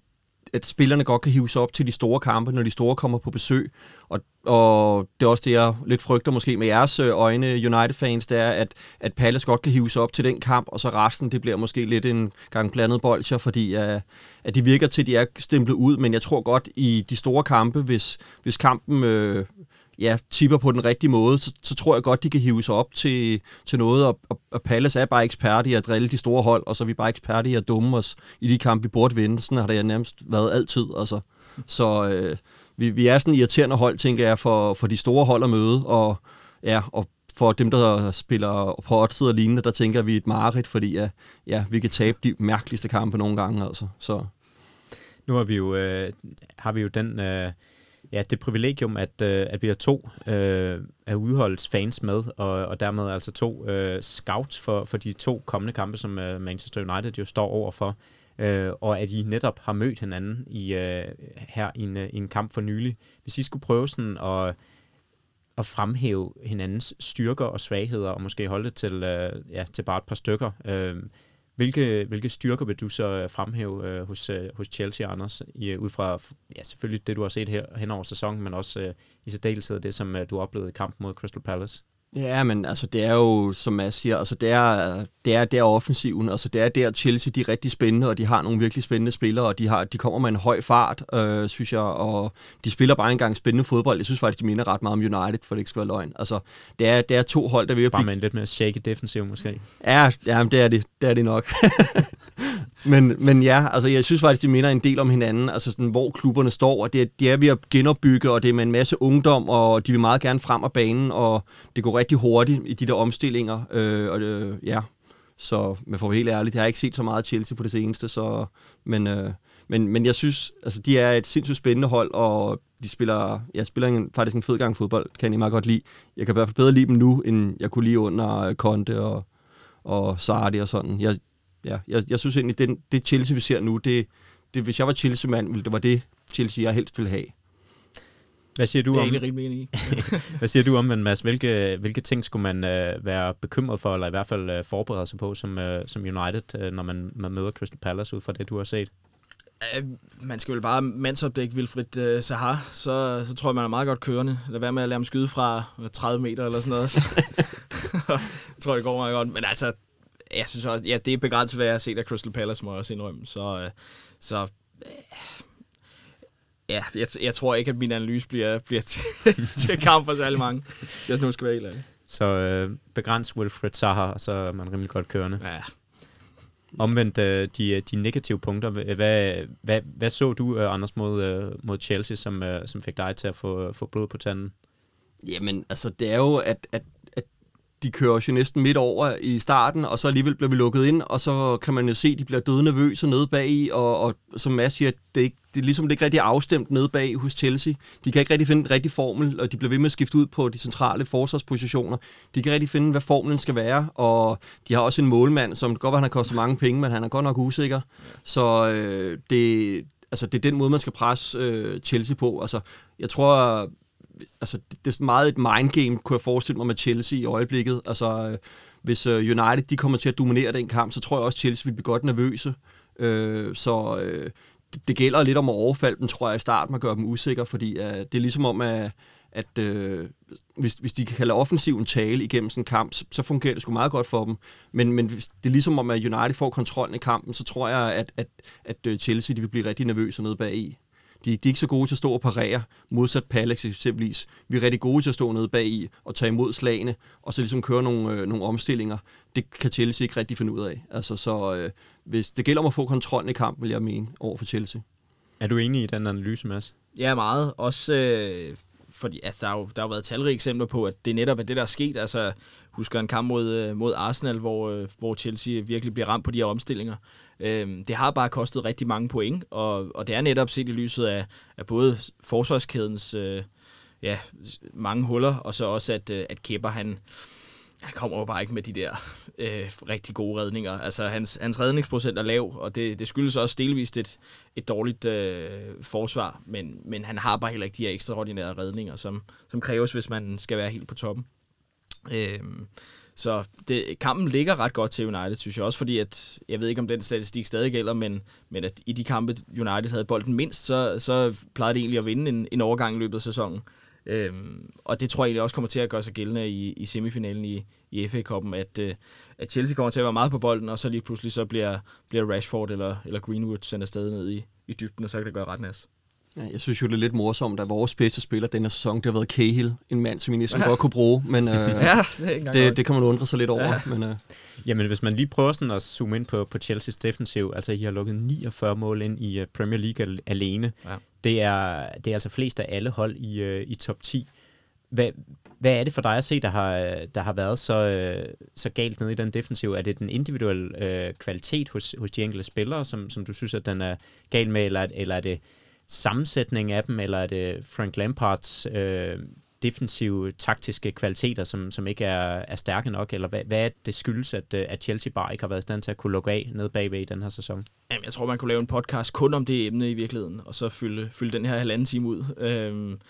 Speaker 4: at spillerne godt kan hive sig op til de store kampe, når de store kommer på besøg. Og, og det er også det, jeg lidt frygter måske med jeres øh, øjne, United-fans, det er, at, at Palace godt kan hive sig op til den kamp, og så resten, det bliver måske lidt en gang blandet bolcher, fordi uh, at de virker til, at de er stemplet ud, men jeg tror godt i de store kampe, hvis, hvis kampen øh, ja, tipper på den rigtige måde, så, så tror jeg godt, de kan hive sig op til, til noget, og, og, og Palace er bare ekspert i at drille de store hold, og så er vi bare ekspert i at dumme os i de kampe, vi burde vinde. Sådan har det nærmest været altid. Altså. Så øh, vi, vi er sådan irriterende hold, tænker jeg, for, for de store hold at møde, og, ja, og for dem, der spiller på odds og lignende, der tænker vi er et mareridt, fordi ja, ja, vi kan tabe de mærkeligste kampe nogle gange. Altså. Så.
Speaker 2: Nu har vi jo, øh, har vi jo den... Øh ja, det privilegium, at, øh, at vi har to øh, af udholdets fans med, og, og dermed altså to øh, scouts for, for de to kommende kampe, som øh, Manchester United jo står overfor, øh, og at I netop har mødt hinanden i, øh, her i en, øh, i en kamp for nylig. Hvis I skulle prøve sådan at, at fremhæve hinandens styrker og svagheder, og måske holde det til, øh, ja, til bare et par stykker, øh, hvilke, hvilke styrker vil du så øh, fremhæve øh, hos, øh, hos Chelsea, Anders, i, øh, ud fra ja, selvfølgelig det, du har set her hen over sæsonen, men også øh, i særdeleshed det, som øh, du oplevede i kampen mod Crystal Palace?
Speaker 4: Ja, men altså det er jo, som jeg siger, altså det er, det er der offensiven, altså det er der Chelsea, de er rigtig spændende, og de har nogle virkelig spændende spillere, og de, har, de kommer med en høj fart, øh, synes jeg, og de spiller bare engang spændende fodbold. Jeg synes faktisk, de minder ret meget om United, for det ikke skal være løgn. Altså, det er, det er to hold, der vil
Speaker 2: Bare med en lidt mere shaky defensiv måske.
Speaker 4: Ja, ja det er det, det er det nok. men, men ja, altså jeg synes faktisk, de minder en del om hinanden, altså sådan, hvor klubberne står, og det, de er ved at genopbygge, og det er med en masse ungdom, og de vil meget gerne frem af banen, og det går rigtig hurtigt i de der omstillinger. Øh, og, øh, ja. Så, men for at være helt ærligt, jeg har ikke set så meget Chelsea på det seneste, så, men, øh, men, men jeg synes, altså de er et sindssygt spændende hold, og de spiller, jeg spiller en, faktisk en fed gang fodbold, kan jeg meget godt lide. Jeg kan i hvert fald bedre lide dem nu, end jeg kunne lide under Conte og, og Sardi og sådan. Jeg, ja, jeg, jeg synes egentlig, det, det Chelsea, vi ser nu, det, det, hvis jeg var Chelsea-mand, ville det var det Chelsea, jeg helst ville have.
Speaker 2: Hvad siger du
Speaker 5: det er
Speaker 2: om?
Speaker 5: enig i.
Speaker 2: Hvad siger du om, men Mads, hvilke, hvilke ting skulle man øh, være bekymret for, eller i hvert fald øh, forberede sig på som, øh, som United, øh, når man, man møder Crystal Palace ud fra det, du har set?
Speaker 5: Uh, man skal vel bare mandsopdække Wilfried uh, Sahar, så, så tror jeg, man er meget godt kørende. Lad være med at lade ham skyde fra 30 meter eller sådan noget. jeg tror, det går meget godt. Men altså, jeg synes også, ja, det er begrænset, hvad jeg har set af Crystal Palace, må jeg også indrømme. Så, uh, så Ja, jeg, jeg tror ikke, at min analyse bliver, bliver til, til kamp for særlig mange, hvis jeg nu skal være helt ærlig.
Speaker 2: Så øh, begræns Wilfred Zaha, så er man rimelig godt kørende.
Speaker 5: Ja.
Speaker 2: Omvendt øh, de, de negative punkter, hvad, hvad, hvad så du, øh, Anders, mod, øh, mod Chelsea, som, øh, som fik dig til at få, få blod på tanden?
Speaker 4: Jamen, altså det er jo, at, at de kører os jo næsten midt over i starten, og så alligevel bliver vi lukket ind, og så kan man jo se, at de bliver døde nervøse nede bag i, og, og som Mads siger, det er, ikke, det er ligesom det er ikke rigtig afstemt nede bag hos Chelsea. De kan ikke rigtig finde en rigtig formel, og de bliver ved med at skifte ud på de centrale forsvarspositioner. De kan ikke rigtig finde, hvad formlen skal være, og de har også en målmand, som godt han har kostet mange penge, men han er godt nok usikker. Så øh, det, altså, det er den måde, man skal presse øh, Chelsea på. Altså, jeg tror, altså, det, det er meget et mindgame, kunne jeg forestille mig med Chelsea i øjeblikket. Altså, øh, hvis øh, United de kommer til at dominere den kamp, så tror jeg også, at Chelsea vil blive godt nervøse. Øh, så øh, det, det gælder lidt om at overfalde dem, tror jeg, i starten, og gøre dem usikre, fordi øh, det er ligesom om, at, at øh, hvis, hvis de kan lade offensiven tale igennem sådan en kamp, så, så fungerer det sgu meget godt for dem. Men, men hvis det er ligesom om, at United får kontrollen i kampen, så tror jeg, at, at, at øh, Chelsea de vil blive rigtig nervøse nede bag i. De, de er ikke så gode til at stå og parere, modsat Palace eksempelvis. Vi er rigtig gode til at stå nede bag i og tage imod slagene, og så ligesom køre nogle, øh, nogle omstillinger. Det kan Chelsea ikke rigtig finde ud af. Altså, så øh, hvis det gælder om at få kontrollen i kampen, vil jeg mene, over for Chelsea.
Speaker 2: Er du enig i den analyse, Mads?
Speaker 5: Ja, meget. Også øh, fordi altså, der, har jo, der har jo været talrige eksempler på, at det netop er det, der er sket. Altså, husker en kamp mod, øh, mod Arsenal, hvor, øh, hvor Chelsea virkelig bliver ramt på de her omstillinger. Øh, det har bare kostet rigtig mange point, og, og det er netop set i lyset af, af både forsvarskædens øh, ja, mange huller, og så også, at, øh, at Kepper, han, han kommer jo bare ikke med de der øh, rigtig gode redninger. Altså, hans, hans redningsprocent er lav, og det, det skyldes også delvist et, et dårligt øh, forsvar, men, men han har bare heller ikke de her ekstraordinære redninger, som, som kræves, hvis man skal være helt på toppen. Øh, så det, kampen ligger ret godt til United, synes jeg også, fordi at, jeg ved ikke, om den statistik stadig gælder, men, men at i de kampe, United havde bolden mindst, så, så plejede det egentlig at vinde en, en overgang i løbet af sæsonen. Øhm, og det tror jeg egentlig også kommer til at gøre sig gældende i, i semifinalen i, i FA-koppen, at, øh, at Chelsea kommer til at være meget på bolden, og så lige pludselig så bliver, bliver Rashford eller, eller Greenwood sendt afsted ned i, i dybden, og så kan det gøre ret nas.
Speaker 4: Ja, jeg synes jo, det er lidt morsomt, at vores bedste spiller denne sæson, det har været Cahill, en mand, som vi næsten ja. godt kunne bruge, men øh, ja, det, det, det kan man undre sig lidt over. Ja. Men, øh.
Speaker 2: Jamen, hvis man lige prøver sådan at zoome ind på, på Chelsea's defensiv, altså I har lukket 49 mål ind i uh, Premier League alene. Ja. Det, er, det er altså flest af alle hold i, øh, i top 10. Hvad, hvad er det for dig at se, der har, der har været så, øh, så galt nede i den defensiv? Er det den individuelle øh, kvalitet hos, hos de enkelte spillere, som, som du synes, at den er galt med, eller, eller er det sammensætning af dem, eller er det Frank Lampards øh, defensive, taktiske kvaliteter, som, som ikke er, er stærke nok, eller hvad, hvad er det skyldes, at, øh, at Chelsea bare ikke har været i stand til at kunne lukke af ned bagved i den her sæson?
Speaker 5: Jamen, jeg tror, man kunne lave en podcast kun om det emne i virkeligheden, og så fylde, fylde den her halvanden time ud. Øhm,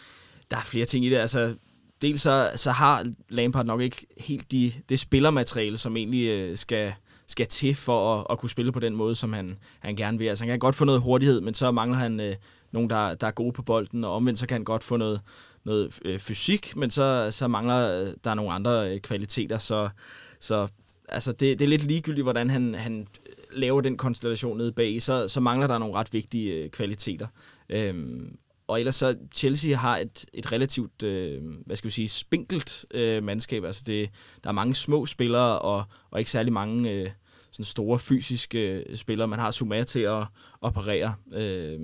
Speaker 5: der er flere ting i det, altså dels så, så har Lampard nok ikke helt de, det spillermateriale, som egentlig øh, skal, skal til for at, at kunne spille på den måde, som han, han gerne vil. Altså han kan godt få noget hurtighed, men så mangler han øh, nogen, der, der er gode på bolden, og omvendt så kan han godt få noget, noget øh, fysik, men så, så mangler øh, der nogle andre øh, kvaliteter, så, så altså det, det er lidt ligegyldigt, hvordan han, han øh, laver den konstellation nede bag, så, så mangler der nogle ret vigtige øh, kvaliteter. Øhm, og ellers så Chelsea har et, et relativt, øh, hvad skal vi sige, spinkelt øh, mandskab. Altså det, der er mange små spillere, og, og ikke særlig mange øh, sådan store fysiske øh, spillere. Man har Zuma til at operere. Øh,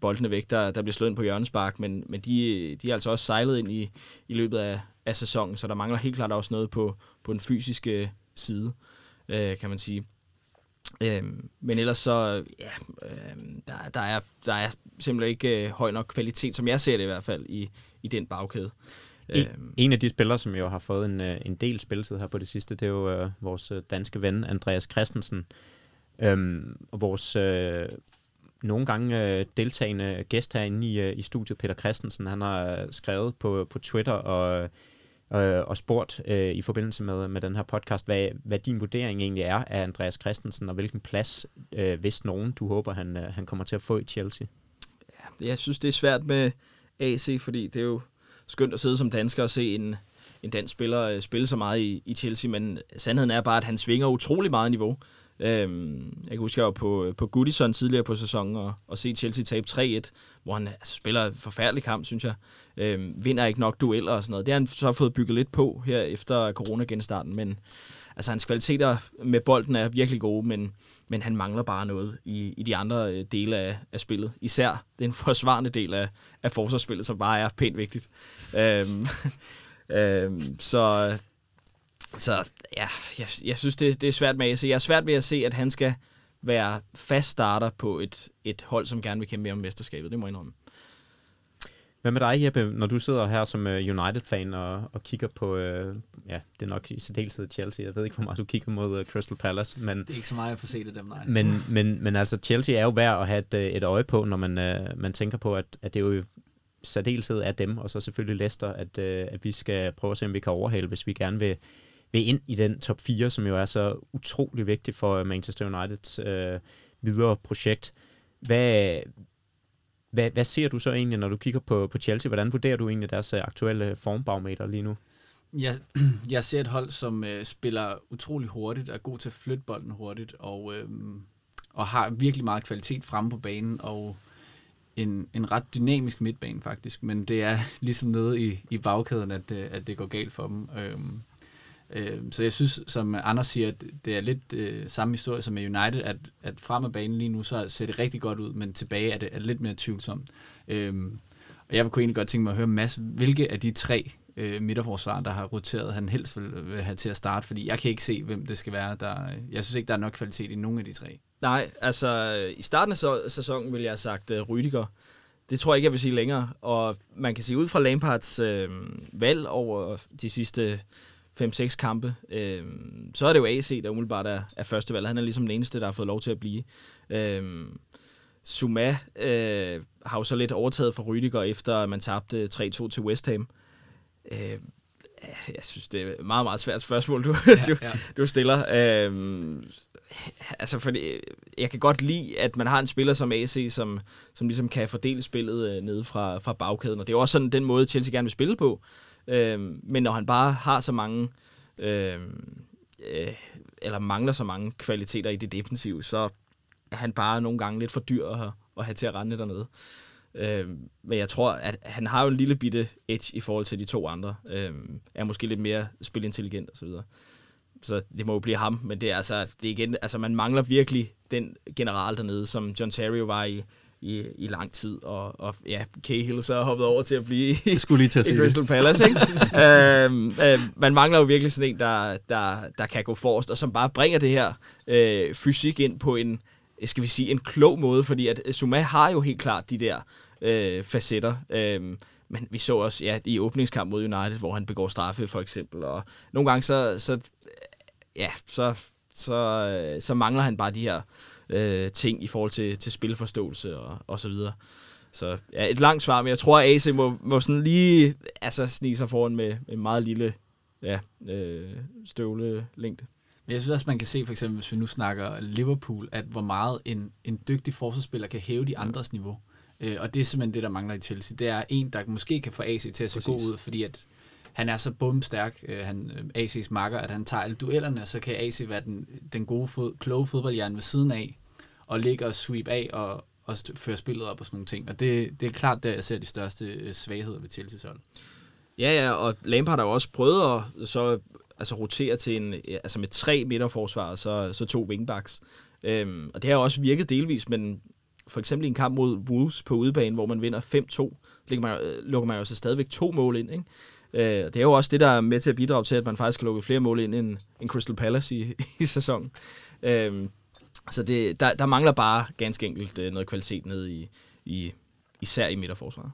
Speaker 5: boldene væk, der, der bliver slået ind på hjørnespark, men, men de, de er altså også sejlet ind i, i løbet af, af sæsonen, så der mangler helt klart også noget på, på den fysiske side, øh, kan man sige. Øhm, men ellers så, ja, øh, der, der, er, der er simpelthen ikke øh, høj nok kvalitet, som jeg ser det i hvert fald, i, i den bagkæde.
Speaker 2: En, øhm. en af de spillere, som jo har fået en, øh, en del spilletid her på det sidste, det er jo øh, vores øh, danske ven, Andreas Christensen. Øhm, og vores øh, nogle gange øh, deltagende gæst herinde i, øh, i studiet, Peter Christensen, han har øh, skrevet på, på Twitter og, øh, og spurgt øh, i forbindelse med, med den her podcast, hvad, hvad din vurdering egentlig er af Andreas Christensen, og hvilken plads, øh, hvis nogen, du håber, han, øh, han kommer til at få i Chelsea?
Speaker 5: Ja, jeg synes, det er svært med AC, fordi det er jo skønt at sidde som dansker og se en, en dansk spiller øh, spille så meget i, i Chelsea, men sandheden er bare, at han svinger utrolig meget niveau. Øhm, jeg kan huske, jeg var på, øh, på Goodison tidligere på sæsonen og, og se Chelsea tabe 3-1, hvor han altså, spiller en forfærdelig kamp, synes jeg. Øhm, vinder ikke nok dueller og sådan noget. Det har han så fået bygget lidt på her efter corona-genstarten, men altså, hans kvaliteter med bolden er virkelig gode, men, men han mangler bare noget i, i de andre øh, dele af, af spillet. Især den forsvarende del af, af forsvarsspillet, som bare er pænt vigtigt. Øhm, øhm, så så ja, jeg, jeg synes, det, det er svært med at se. Jeg er svært ved at se, at han skal være fast starter på et, et hold, som gerne vil kæmpe mere om mesterskabet. Det må jeg indrømme.
Speaker 2: Hvad med dig, Jeppe, når du sidder her som uh, United-fan og, og kigger på, uh, ja, det er nok i særdeleshed Chelsea. Jeg ved ikke, hvor meget du kigger mod uh, Crystal Palace, men...
Speaker 3: Det er ikke så meget, jeg får set af dem, nej.
Speaker 2: Men, men, men altså, Chelsea er jo værd at have et, et øje på, når man, uh, man tænker på, at, at det er jo særdeleshed af dem, og så selvfølgelig Leicester, at, uh, at vi skal prøve at se, om vi kan overhale, hvis vi gerne vil, vil ind i den top 4, som jo er så utrolig vigtig for øh, Manchester Uniteds øh, videre projekt. Hvad, hvad, hvad ser du så egentlig, når du kigger på, på Chelsea? Hvordan vurderer du egentlig deres øh, aktuelle formbarometer lige nu?
Speaker 3: Jeg, jeg ser et hold, som øh, spiller utrolig hurtigt, er god til at flytte bolden hurtigt, og, øh, og har virkelig meget kvalitet fremme på banen, og en, en ret dynamisk midtbane faktisk, men det er ligesom nede i, i bagkæden, at, øh, at det går galt for dem. Øh, Øh, så jeg synes, som Anders siger, at det er lidt øh, samme historie som med United, at, at frem af banen lige nu, så ser det rigtig godt ud, men tilbage er det, er det lidt mere tvivlsomt. Øh, og jeg kunne egentlig godt tænke mig at høre Mads, hvilke af de tre øh, midterforsvarer, der har roteret, han helst vil, vil have til at starte, fordi jeg kan ikke se, hvem det skal være. Der, jeg synes ikke, der er nok kvalitet i nogen af de tre.
Speaker 5: Nej, altså i starten af sæsonen ville jeg have sagt øh, uh, Rydiger. Det tror jeg ikke, jeg vil sige længere. Og man kan sige ud fra Lampards øh, valg over de sidste 5-6 kampe, øh, så er det jo AC, der umiddelbart er, er første valg. Han er ligesom den eneste, der har fået lov til at blive. Øh, Zuma øh, har jo så lidt overtaget for Rydiger, efter at man tabte 3-2 til West Ham. Øh, jeg synes, det er et meget, meget svært spørgsmål, du, ja, du, ja. du stiller. Øh, altså, fordi jeg kan godt lide, at man har en spiller som AC, som, som ligesom kan fordele spillet øh, nede fra, fra bagkæden. Og det er også sådan den måde, Chelsea gerne vil spille på. Øh, men når han bare har så mange, øh, øh, eller mangler så mange kvaliteter i det defensive, så er han bare nogle gange lidt for dyr at, at have til at rende dernede. Øh, men jeg tror, at han har jo en lille bitte edge i forhold til de to andre. Øh, er måske lidt mere spilintelligent osv. Så, så det må jo blive ham, men det er altså, det er igen, altså man mangler virkelig den general dernede, som John Terry var i, i, i lang tid, og, og ja, Cahill så har hoppet over til at blive i,
Speaker 4: skulle lige at
Speaker 5: i Crystal Palace, ikke? øhm, øh, man mangler jo virkelig sådan en, der, der, der kan gå forrest, og som bare bringer det her øh, fysik ind på en, skal vi sige, en klog måde, fordi at Zuma har jo helt klart de der øh, facetter, øh, men vi så også ja, i åbningskamp mod United, hvor han begår straffe for eksempel, og nogle gange så, så ja, så, så, øh, så mangler han bare de her øh, ting i forhold til, til spilforståelse og, og så videre. Så ja, et langt svar, men jeg tror, at AC må, må sådan lige altså, snige sig foran med en meget lille ja, øh, støvlelængde.
Speaker 3: Men jeg synes også, man kan se, for eksempel, hvis vi nu snakker Liverpool, at hvor meget en, en dygtig forsvarsspiller kan hæve de andres niveau. Øh, og det er simpelthen det, der mangler i Chelsea. Det er en, der måske kan få AC til at se Præcis. god ud, fordi at han er så bumstærk, øh, han, øh, AC's makker, at han tager alle duellerne, og så kan AC være den, den gode, fod, kloge fodboldhjerne ved siden af, og ligge og sweep af og, og føre spillet op og sådan nogle ting. Og det, det er klart, der jeg ser de største øh, svagheder ved Chelsea's hold.
Speaker 5: Ja, ja, og Lampard har jo også prøvet at så, altså, rotere til en, altså med tre midterforsvar, så, så to wingbacks. Øhm, og det har jo også virket delvis, men for eksempel i en kamp mod Wolves på udebane, hvor man vinder 5-2, man, øh, lukker man jo så stadigvæk to mål ind, ikke? Øh, det er jo også det, der er med til at bidrage til, at man faktisk kan lukke flere mål ind end, end Crystal Palace i, i sæsonen. Øh, så det, der, der mangler bare ganske enkelt øh, noget kvalitet ned i, i især i midterforsvaret.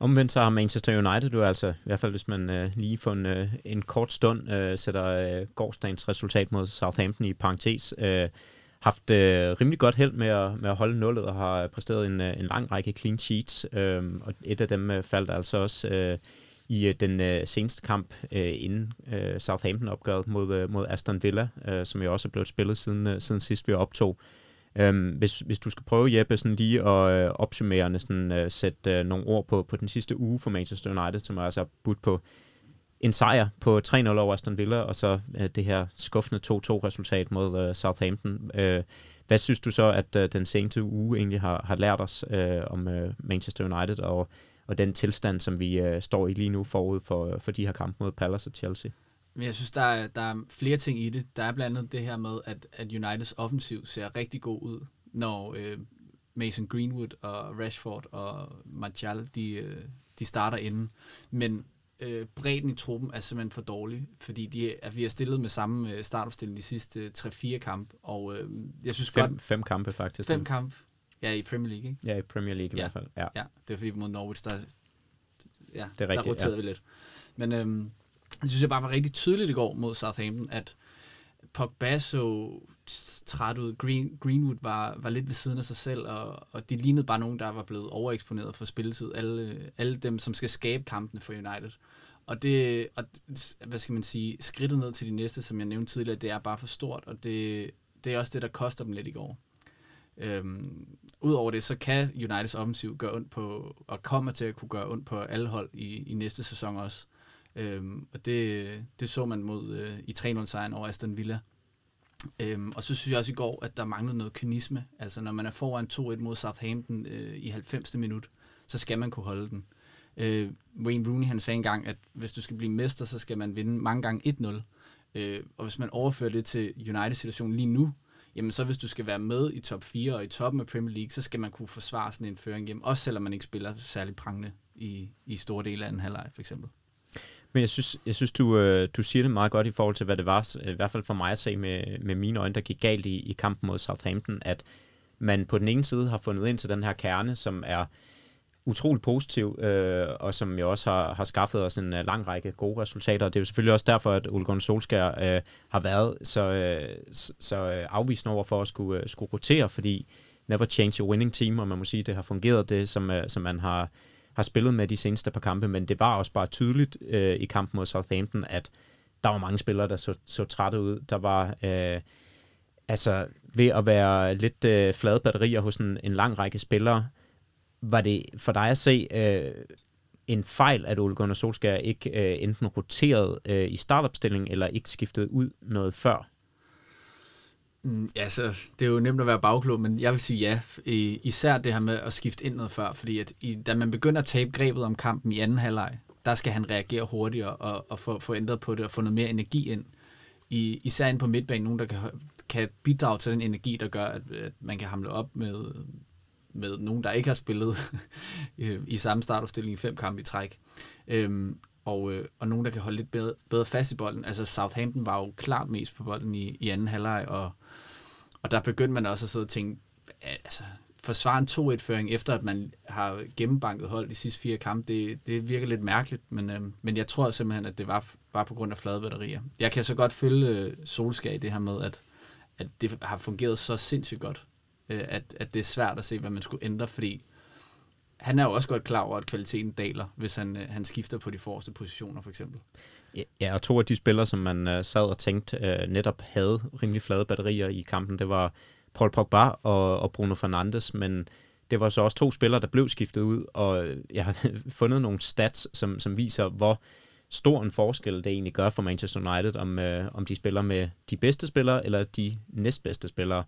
Speaker 2: Omvendt så har Manchester United jo altså, i hvert fald hvis man øh, lige for en, øh, en kort stund øh, sætter øh, gårdsdagens resultat mod Southampton i parentes, øh, haft øh, rimelig godt held med at, med at holde nullet og har øh, præsteret en, øh, en lang række clean sheets. Øh, og et af dem øh, faldt altså også øh, i øh, den øh, seneste kamp øh, inden øh, Southampton-opgøret mod, øh, mod Aston Villa, øh, som jo også er blevet spillet siden, øh, siden sidst vi optog. Øhm, hvis, hvis du skal prøve, Jeppe, sådan lige at øh, opsummere, sådan, øh, sætte øh, nogle ord på, på den sidste uge for Manchester United, som er altså budt på en sejr på 3-0 over Aston Villa, og så øh, det her skuffende 2-2-resultat mod øh, Southampton. Øh, hvad synes du så, at øh, den seneste uge egentlig har, har lært os øh, om øh, Manchester United og, og den tilstand, som vi øh, står i lige nu forud for, øh, for de her kampe mod Palace og Chelsea?
Speaker 3: Men jeg synes, der er, der er flere ting i det. Der er blandt andet det her med, at, at Uniteds offensiv ser rigtig god ud, når øh, Mason Greenwood og Rashford og Martial, de, øh, de starter inden. Men øh, bredden i truppen er simpelthen for dårlig, fordi de, at vi har stillet med samme øh, startopstilling de sidste 3-4 kampe, og øh, jeg synes
Speaker 2: Fem,
Speaker 3: godt...
Speaker 2: fem kampe faktisk.
Speaker 3: Fem kampe? Ja, i Premier League, ikke?
Speaker 2: Ja, i Premier League i
Speaker 3: Ja.
Speaker 2: hvert fald. Ja.
Speaker 3: Ja, det er fordi mod Norwich, der, ja,
Speaker 2: Det er rigtigt,
Speaker 3: der roterede
Speaker 2: ja.
Speaker 3: vi lidt. Men øhm, jeg synes, jeg bare var rigtig tydeligt i går mod Southampton, at Pogba så træt ud. Green, Greenwood var, var lidt ved siden af sig selv, og, og de lignede bare nogen, der var blevet overeksponeret for spilletid. Alle, alle dem, som skal skabe kampene for United. Og det, og, hvad skal man sige, skridtet ned til de næste, som jeg nævnte tidligere, det er bare for stort, og det, det er også det, der koster dem lidt i går. Øhm, Udover det, så kan Uniteds offensiv gøre ondt på, og kommer til at kunne gøre ondt på alle hold i, i næste sæson også. Øhm, og det, det så man mod øh, i 3-0-sejren over Aston Villa. Øhm, og så synes jeg også i går, at der manglede noget kynisme. Altså når man er foran 2-1 mod Southampton øh, i 90. minut, så skal man kunne holde den. Øh, Wayne Rooney han sagde engang, at hvis du skal blive mester, så skal man vinde mange gange 1-0. Øh, og hvis man overfører det til United-situationen lige nu, jamen så hvis du skal være med i top 4 og i toppen af Premier League, så skal man kunne forsvare sådan en føring hjem, også selvom man ikke spiller særlig prangende i, i store dele af en halvleg for eksempel.
Speaker 2: Men jeg synes, jeg synes du, øh, du siger det meget godt i forhold til, hvad det var, i hvert fald for mig at se med, med mine øjne, der gik galt i, i kampen mod Southampton, at man på den ene side har fundet ind til den her kerne, som er utrolig positiv, øh, og som jo også har, har skaffet os en uh, lang række gode resultater. Det er jo selvfølgelig også derfor, at Ole Gunnar Solskjaer øh, har været så, øh, så, øh, afvisende over for at skulle, øh, skulle rotere, fordi never change a winning team, og man må sige, det har fungeret det, som, øh, som man har, har spillet med de seneste par kampe, men det var også bare tydeligt øh, i kampen mod Southampton, at der var mange spillere, der så, så trætte ud. Der var... Øh, altså ved at være lidt øh, flade batterier hos en, en lang række spillere, var det for dig at se øh, en fejl, at Ole Gunnar Solskjaer ikke øh, enten roterede øh, i startopstillingen, eller ikke skiftede ud noget før?
Speaker 3: Mm, ja, så det er jo nemt at være bagklog, men jeg vil sige ja. I, især det her med at skifte ind noget før, fordi at i, da man begynder at tabe grebet om kampen i anden halvleg, der skal han reagere hurtigere og, og få, få ændret på det og få noget mere energi ind. I, især ind på midtbanen, nogen der kan, kan bidrage til den energi, der gør, at, at man kan hamle op med, med nogen, der ikke har spillet i samme startopstilling i fem kampe i træk. Øhm, og, øh, og nogen, der kan holde lidt bedre, bedre fast i bolden. Altså Southampton var jo klart mest på bolden i, i anden halvleg, og, og der begyndte man også at sidde og tænke, altså forsvare en 2-1-føring, efter at man har gennembanket hold de sidste fire kampe, det, det virker lidt mærkeligt, men, øh, men jeg tror simpelthen, at det var var på grund af flade batterier. Jeg kan så godt følge øh, Solskjaer i det her med, at, at det har fungeret så sindssygt godt, øh, at, at det er svært at se, hvad man skulle ændre, fordi han er jo også godt klar over, at kvaliteten daler, hvis han, øh, han skifter på de forreste positioner, for eksempel.
Speaker 2: Ja, og to af de spillere, som man øh, sad og tænkte øh, netop havde rimelig flade batterier i kampen, det var Paul Pogba og, og Bruno Fernandes, men det var så også to spillere, der blev skiftet ud, og øh, jeg har fundet nogle stats, som, som viser, hvor stor en forskel det egentlig gør for Manchester United, om, øh, om de spiller med de bedste spillere eller de næstbedste spillere.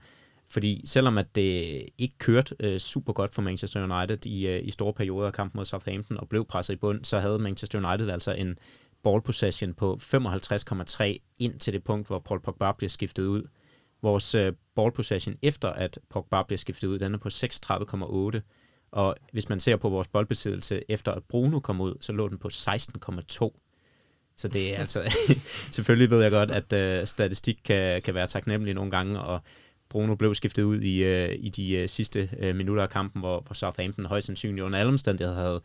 Speaker 2: Fordi selvom at det ikke kørte øh, super godt for Manchester United i, øh, i store perioder af kampen mod Southampton og blev presset i bund, så havde Manchester United altså en ball possession på 55,3 ind til det punkt, hvor Paul Pogba bliver skiftet ud. Vores øh, ball possession efter at Pogba bliver skiftet ud, den er på 36,8. Og hvis man ser på vores boldbesiddelse efter at Bruno kom ud, så lå den på 16,2. Så det er altså, selvfølgelig ved jeg godt, at øh, statistik kan, kan være taknemmelig nogle gange, og Bruno blev skiftet ud i, øh, i de øh, sidste øh, minutter af kampen, hvor, hvor Southampton højst sandsynligt under alle omstændigheder havde,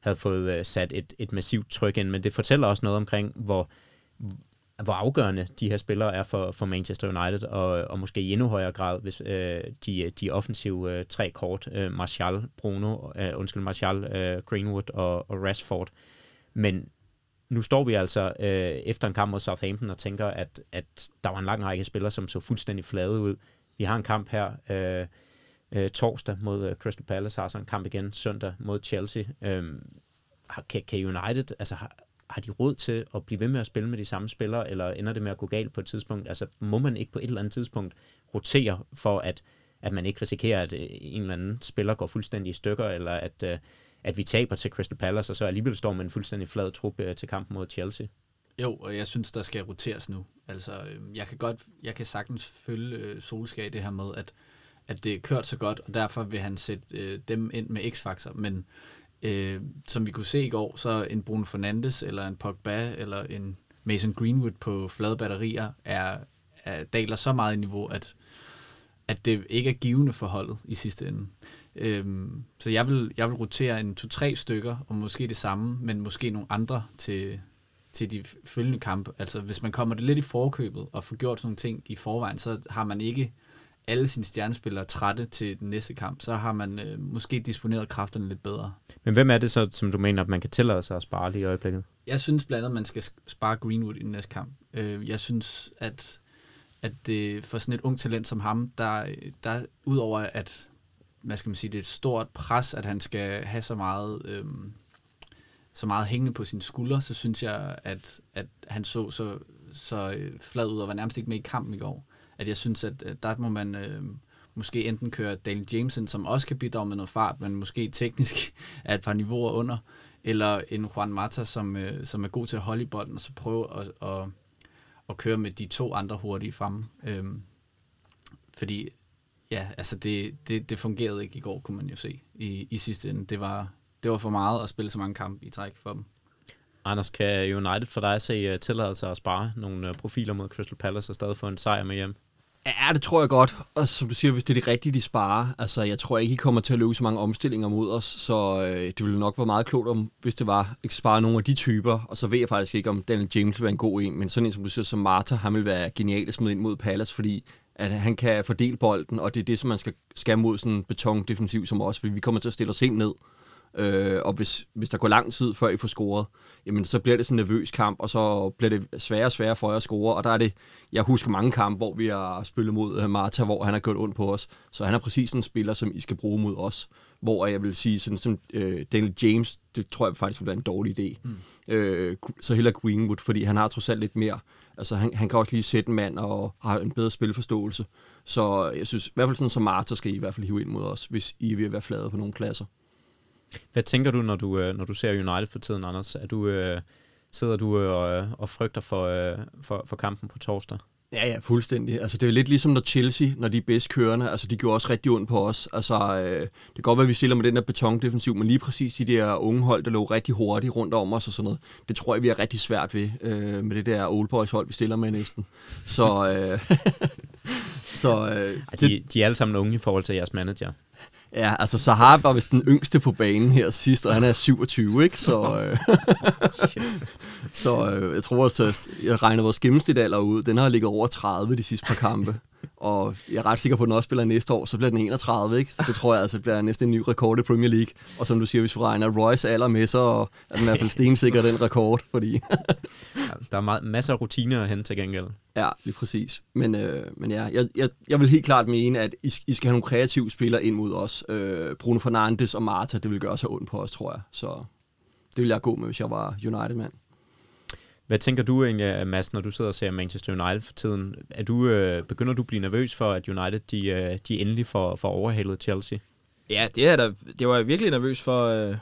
Speaker 2: havde fået øh, sat et, et massivt tryk ind. Men det fortæller også noget omkring, hvor, hvor afgørende de her spillere er for, for Manchester United, og, og måske i endnu højere grad, hvis øh, de, de offensive øh, tre kort, øh, Martial, Bruno, øh, undskyld, Martial, øh, Greenwood og, og Rashford. Men nu står vi altså øh, efter en kamp mod Southampton og tænker, at, at der var en lang række spillere, som så fuldstændig flade ud. Vi har en kamp her øh, øh, torsdag mod øh, Crystal Palace, har så en kamp igen søndag mod Chelsea. Øh, kan, kan United, altså har, har de råd til at blive ved med at spille med de samme spillere, eller ender det med at gå galt på et tidspunkt? Altså må man ikke på et eller andet tidspunkt rotere for, at, at man ikke risikerer, at øh, en eller anden spiller går fuldstændig i stykker, eller at, øh, at vi taber til Crystal Palace, og så alligevel står med en fuldstændig flad trup øh, til kampen mod Chelsea?
Speaker 3: Jo, og jeg synes, der skal roteres nu. Altså, øhm, jeg kan godt, jeg kan sagtens følge øh, Solskjaer i det her med, at, at det er kørt så godt, og derfor vil han sætte øh, dem ind med x-faktor, men øh, som vi kunne se i går, så en Bruno Fernandes, eller en Pogba, eller en Mason Greenwood på flade batterier, er, er daler så meget i niveau, at, at det ikke er givende for holdet i sidste ende. Øhm, så jeg vil, jeg vil rotere en to-tre stykker, og måske det samme, men måske nogle andre til, til de følgende kampe. Altså hvis man kommer det lidt i forkøbet og får gjort sådan nogle ting i forvejen, så har man ikke alle sine stjernespillere trætte til den næste kamp, så har man øh, måske disponeret kræfterne lidt bedre.
Speaker 2: Men hvem er det så, som du mener, at man kan tillade sig at spare lige i øjeblikket?
Speaker 3: Jeg synes blandt andet, at man skal spare Greenwood i den næste kamp. Øh, jeg synes, at, at det for sådan et ung talent som ham, der, der udover at hvad skal man sige, det er et stort pres, at han skal have så meget, øhm, så meget hængende på sine skuldre, så synes jeg, at, at han så så, så øh, flad ud og var nærmest ikke med i kampen i går. At jeg synes, at der må man øh, måske enten køre Daniel Jameson, som også kan bidrage med noget fart, men måske teknisk er et par niveauer under, eller en Juan Mata, som, øh, som er god til at holde i bolden, og så prøve at, at, at køre med de to andre hurtige fremme. Øhm, fordi ja, altså det, det, det fungerede ikke i går, kunne man jo se i, i sidste ende. Det var, det var for meget at spille så mange kampe i træk for dem.
Speaker 2: Anders, kan United for dig se uh, tillade sig at spare nogle uh, profiler mod Crystal Palace og stadig få en sejr med hjem?
Speaker 4: Ja, det tror jeg godt. Og som du siger, hvis det er det rigtige, de sparer. Altså, jeg tror ikke, I kommer til at løbe så mange omstillinger mod os, så øh, det ville nok være meget klogt, om, hvis det var, ikke spare nogle af de typer. Og så ved jeg faktisk ikke, om Daniel James vil være en god en, men sådan en, som du siger, som Marta, han vil være genial at smide ind mod Palace, fordi at han kan fordele bolden, og det er det, som man skal, skal mod sådan en betondefensiv som os, fordi vi kommer til at stille os helt ned. Øh, og hvis, hvis der går lang tid, før I får scoret, jamen så bliver det sådan en nervøs kamp, og så bliver det sværere og sværere for jer at score. Og der er det, jeg husker mange kampe, hvor vi har spillet mod uh, Marta, hvor han har gjort ondt på os. Så han er præcis en spiller, som I skal bruge mod os. Hvor jeg vil sige, sådan som uh, Daniel James, det tror jeg faktisk vil være en dårlig idé. Mm. Uh, så heller Greenwood, fordi han har trods alt lidt mere. Altså han, han kan også lige sætte en mand og har en bedre spilforståelse. Så jeg synes, i hvert fald sådan som Marta skal I i hvert fald hive ind mod os, hvis I vil være flade på nogle pladser.
Speaker 2: Hvad tænker du, når du, øh, når du ser United for tiden, Anders? Er du, øh, sidder du øh, og, og frygter for, øh, for, for kampen på torsdag?
Speaker 4: Ja, ja, fuldstændig. Altså, det er jo lidt ligesom når Chelsea, når de er bedst kørende, altså de gjorde også rigtig ondt på os. Altså, øh, det kan godt være, at vi stiller med den der betondefensiv, men lige præcis de der unge hold, der lå rigtig hurtigt rundt om os og sådan noget, det tror jeg, vi er rigtig svært ved øh, med det der Old Boys hold, vi stiller med næsten. Så, øh,
Speaker 2: så øh, ja, de, de er alle sammen unge i forhold til jeres manager.
Speaker 4: Ja, altså Sahar var vist den yngste på banen her sidst, og han er 27, ikke? Så, øh, så øh, jeg tror, at jeg regner vores gennemsnitsalder ud. Den har ligget over 30 de sidste par kampe. Og jeg er ret sikker på, at den også spiller næste år, så bliver den 31, ikke? Så det tror jeg altså bliver næsten en ny rekord i Premier League. Og som du siger, hvis vi regner Royce alder med, så er den i hvert fald stensikker den rekord, fordi...
Speaker 2: der er meget, masser af rutiner at hente til gengæld.
Speaker 4: Ja, lige præcis. Men, øh, men ja, jeg, jeg, jeg vil helt klart mene, at I, I skal have nogle kreative spillere ind mod os. Øh, Bruno Fernandes og Marta, det vil gøre så ondt på os, tror jeg. Så det vil jeg gå med, hvis jeg var United-mand.
Speaker 2: Hvad tænker du egentlig, Mads, når du sidder og ser Manchester United for tiden? Er du, øh, begynder du at blive nervøs for, at United de, øh, de endelig får, får overhalet Chelsea?
Speaker 5: Ja, det, er der, det var jeg virkelig nervøs for øh,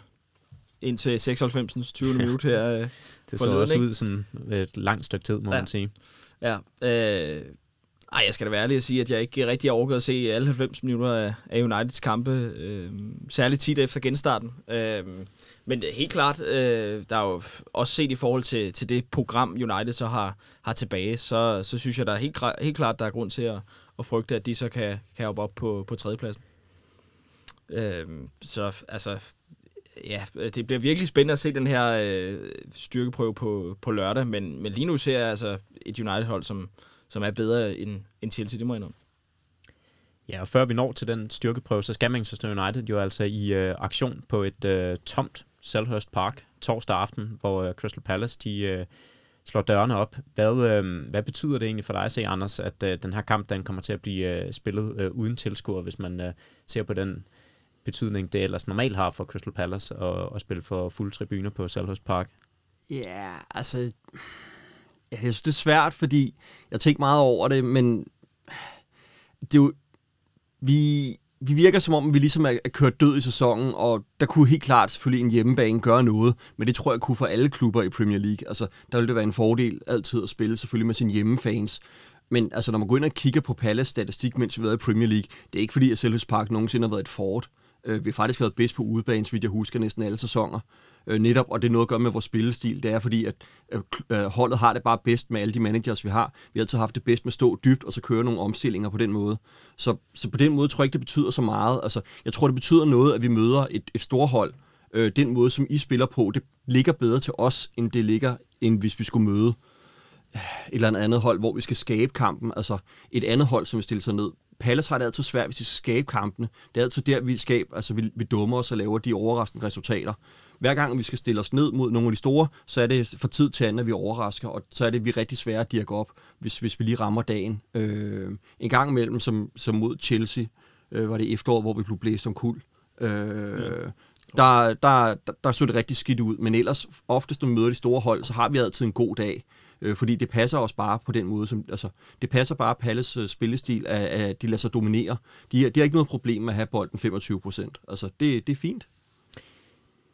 Speaker 5: indtil 96. 20. minut her. Øh,
Speaker 2: det så også ud sådan et langt stykke tid, må ja. man sige.
Speaker 5: Ja, øh, ej, jeg skal da være ærlig at sige, at jeg ikke rigtig har overgået at se alle 90 minutter af, af Uniteds kampe, øh, særligt tit efter genstarten. Øh, men helt klart, øh, der er jo også set i forhold til, til det program, United så har, har tilbage, så, så synes jeg, der er helt, helt klart, der er grund til at, at frygte, at de så kan, kan hoppe op på, på tredjepladsen. Øh, så altså, ja, det bliver virkelig spændende at se den her øh, styrkeprøve på, på lørdag, men, men lige nu ser jeg altså et United-hold, som, som er bedre end, end Chelsea, det må jeg indrømme.
Speaker 2: Ja, og før vi når til den styrkeprøve, så skal Manchester United jo altså i øh, aktion på et øh, tomt Selhurst Park torsdag aften, hvor øh, Crystal Palace de øh, slår dørene op. Hvad, øh, hvad betyder det egentlig for dig, se Anders, at øh, den her kamp den kommer til at blive øh, spillet øh, uden tilskuer, hvis man øh, ser på den betydning, det ellers normalt har for Crystal Palace at, at spille for fulde tribuner på Selhurst Park?
Speaker 4: Ja, yeah, altså... Jeg synes, det er svært, fordi jeg tænker meget over det, men det er jo, vi, vi virker som om, vi ligesom er, kørt død i sæsonen, og der kunne helt klart selvfølgelig en hjemmebane gøre noget, men det tror jeg kunne for alle klubber i Premier League. Altså, der ville det være en fordel altid at spille selvfølgelig med sine hjemmefans. Men altså, når man går ind og kigger på Palace statistik, mens vi har været i Premier League, det er ikke fordi, at Selhurst Park nogensinde har været et fort. Øh, vi har faktisk været bedst på udebane, så vidt jeg husker, næsten alle sæsoner. Øh, netop, og det er noget at gøre med vores spillestil. Det er fordi, at øh, holdet har det bare bedst med alle de managers, vi har. Vi har altid haft det bedst med at stå dybt, og så køre nogle omstillinger på den måde. Så, så på den måde tror jeg ikke, det betyder så meget. Altså, jeg tror, det betyder noget, at vi møder et, et storhold. Øh, den måde, som I spiller på, det ligger bedre til os, end det ligger, end hvis vi skulle møde øh, et eller andet hold, hvor vi skal skabe kampen. Altså et andet hold, som vi stiller sig ned. Palace har det altid svært, hvis de skal skabe kampene. Det er altid der, vi, skaber, altså, vi, vi dummer os og laver de overraskende resultater. Hver gang vi skal stille os ned mod nogle af de store, så er det for tid til anden, at vi overrasker, og så er det vi er rigtig svære at dirke op, hvis, hvis vi lige rammer dagen. Øh, en gang imellem, som, som mod Chelsea, øh, var det efterår, hvor vi blev blæst om kul. Øh, ja. der, der, der, der så det rigtig skidt ud, men ellers, oftest når vi møder de store hold, så har vi altid en god dag øh, fordi det passer os bare på den måde. Som, altså, det passer bare Palles øh, spillestil, at, at de lader sig dominere. De, de har ikke noget problem med at have bolden 25 procent. Altså, det, det er fint.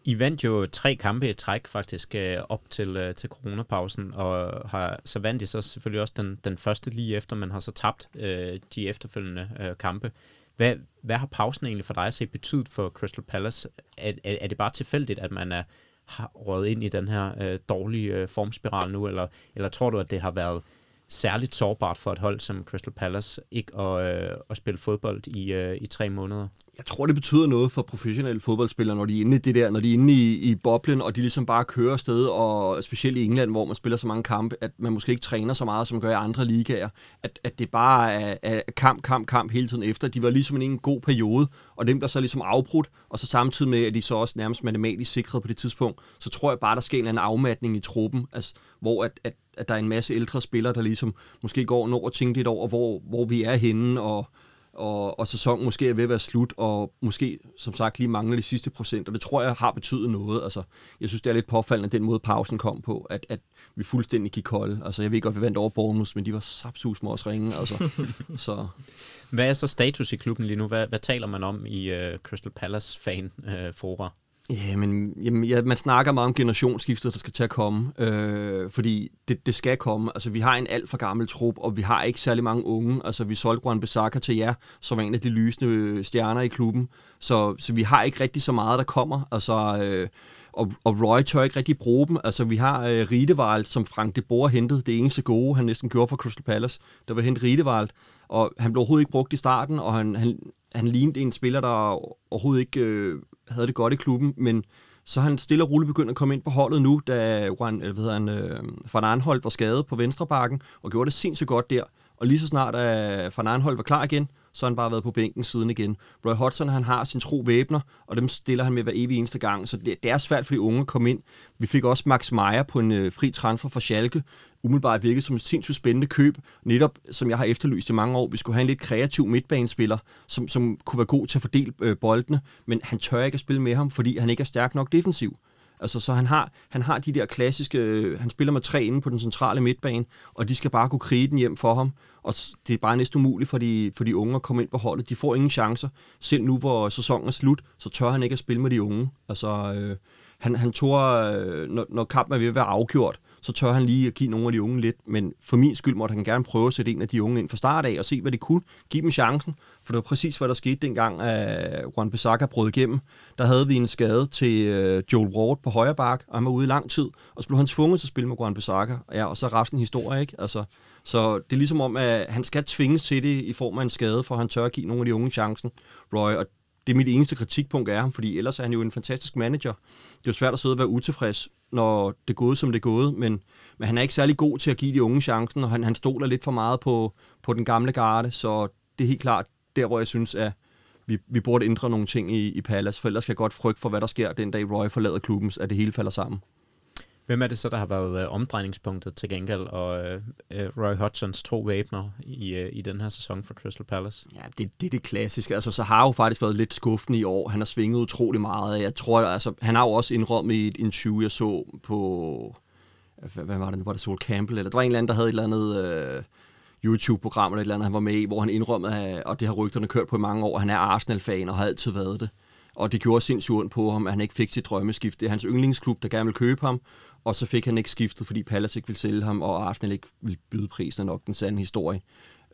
Speaker 2: I vandt jo tre kampe i træk faktisk øh, op til, øh, til coronapausen, og har, så vandt I så selvfølgelig også den, den første lige efter, man har så tabt øh, de efterfølgende øh, kampe. Hvad, hvad har pausen egentlig for dig set betydet for Crystal Palace? Er, er, er det bare tilfældigt, at man er har røget ind i den her øh, dårlige øh, formspiral nu, eller, eller tror du, at det har været særligt sårbart for et hold som Crystal Palace ikke at, øh, at spille fodbold i, øh, i tre måneder?
Speaker 4: Jeg tror, det betyder noget for professionelle fodboldspillere, når de er inde i det der, når de er inde i, i boblen, og de ligesom bare kører afsted, og specielt i England, hvor man spiller så mange kampe, at man måske ikke træner så meget, som man gør i andre ligaer, at, at det bare er, er kamp, kamp, kamp hele tiden efter. De var ligesom i en god periode, og dem der så ligesom afbrudt, og så samtidig med, at de så også nærmest matematisk sikret på det tidspunkt, så tror jeg bare, der sker en eller anden afmatning i truppen, altså, hvor at, at at der er en masse ældre spillere, der ligesom måske går og når at tænke lidt over, hvor, hvor vi er henne, og, og, og sæsonen måske er ved at være slut, og måske, som sagt, lige mangler de sidste procent, og det tror jeg har betydet noget. Altså, jeg synes, det er lidt påfaldende, den måde pausen kom på, at, at vi fuldstændig gik kolde. Altså, jeg ved godt, vi vandt over bonus, men de var sapsus med os ringe. Altså, så.
Speaker 2: Hvad er så status i klubben lige nu? Hvad, hvad taler man om i uh, Crystal Palace fan-fora? Uh,
Speaker 4: Ja, men jamen, ja, man snakker meget om generationsskiftet, der skal til at komme, øh, fordi det, det skal komme. Altså, vi har en alt for gammel trup, og vi har ikke særlig mange unge. Altså, vi solgte Juan Besaka til jer, som var en af de lysende øh, stjerner i klubben. Så, så vi har ikke rigtig så meget, der kommer. Altså, øh, og, og Roy tør ikke rigtig bruge dem. Altså, vi har øh, Riedewald, som Frank de Boer hentede. Det eneste gode, han næsten gjorde for Crystal Palace, der var hente Riedewald. Og han blev overhovedet ikke brugt i starten, og han, han, han lignede en spiller, der overhovedet ikke øh, havde det godt i klubben, men så han stille og roligt begyndt at komme ind på holdet nu, da Juan, hvad hedder han, øh, Van Arnholt var skadet på venstre bakken, og gjorde det sindssygt godt der. Og lige så snart, at Van Arnholt var klar igen, så har han bare været på bænken siden igen. Roy Hodgson, han har sin tro væbner, og dem stiller han med hver evig eneste gang, så det, det er svært for de unge at komme ind. Vi fik også Max Meyer på en øh, fri transfer fra Schalke, umiddelbart virkede som et sindssygt spændende køb, netop som jeg har efterlyst i mange år. Vi skulle have en lidt kreativ midtbanespiller, som, som kunne være god til at fordele øh, boldene, men han tør ikke at spille med ham, fordi han ikke er stærk nok defensiv. Altså, så han har, han har de der klassiske... Øh, han spiller med tre inde på den centrale midtbane, og de skal bare kunne krige den hjem for ham. Og det er bare næsten umuligt for de, for de unge at komme ind på holdet. De får ingen chancer. Selv nu, hvor sæsonen er slut, så tør han ikke at spille med de unge. Altså, øh, han, han tør, øh, når, når kampen er ved at være afgjort, så tør han lige at give nogle af de unge lidt. Men for min skyld måtte han gerne prøve at sætte en af de unge ind fra start af og se, hvad det kunne. Give dem chancen, for det var præcis, hvad der skete dengang, at Juan Bissaka brød igennem. Der havde vi en skade til øh, Joel Ward på højre bak, og han var ude i lang tid, og så blev han tvunget til at spille med Juan Bissaka. Ja, og så resten historie, ikke? Altså, så det er ligesom om, at han skal tvinges til det i form af en skade, for han tør at give nogle af de unge chancen, Roy, og det er mit eneste kritikpunkt af ham, fordi ellers er han jo en fantastisk manager. Det er jo svært at sidde og være utilfreds, når det er gået, som det er gået, men, men han er ikke særlig god til at give de unge chancen, og han, han stoler lidt for meget på, på den gamle garde, så det er helt klart der, hvor jeg synes, at vi, vi burde ændre nogle ting i, i Palace, for ellers skal jeg godt frygte for, hvad der sker den dag Roy forlader klubben, at det hele falder sammen.
Speaker 2: Hvem er det så, der har været øh, omdrejningspunktet til gengæld, og øh, øh Roy Hodgsons to væbner i, øh, i den her sæson for Crystal Palace?
Speaker 4: Ja, det, det er det klassiske. Altså, så har jo faktisk været lidt skuffende i år. Han har svinget utrolig meget. Jeg tror, altså, han har jo også indrømmet i et interview, jeg så på... Hvad, hvad var det? Var det Sol Campbell? Eller der var en eller anden, der havde et eller andet... Øh, YouTube-program eller et eller andet, han var med i, hvor han indrømmede, og det har rygterne kørt på i mange år, han er Arsenal-fan og har altid været det og det gjorde sindssygt ondt på ham, at han ikke fik sit drømmeskift. Det er hans yndlingsklub, der gerne vil købe ham, og så fik han ikke skiftet, fordi Palace ikke ville sælge ham, og Arsenal ikke ville byde prisen, nok den sande historie.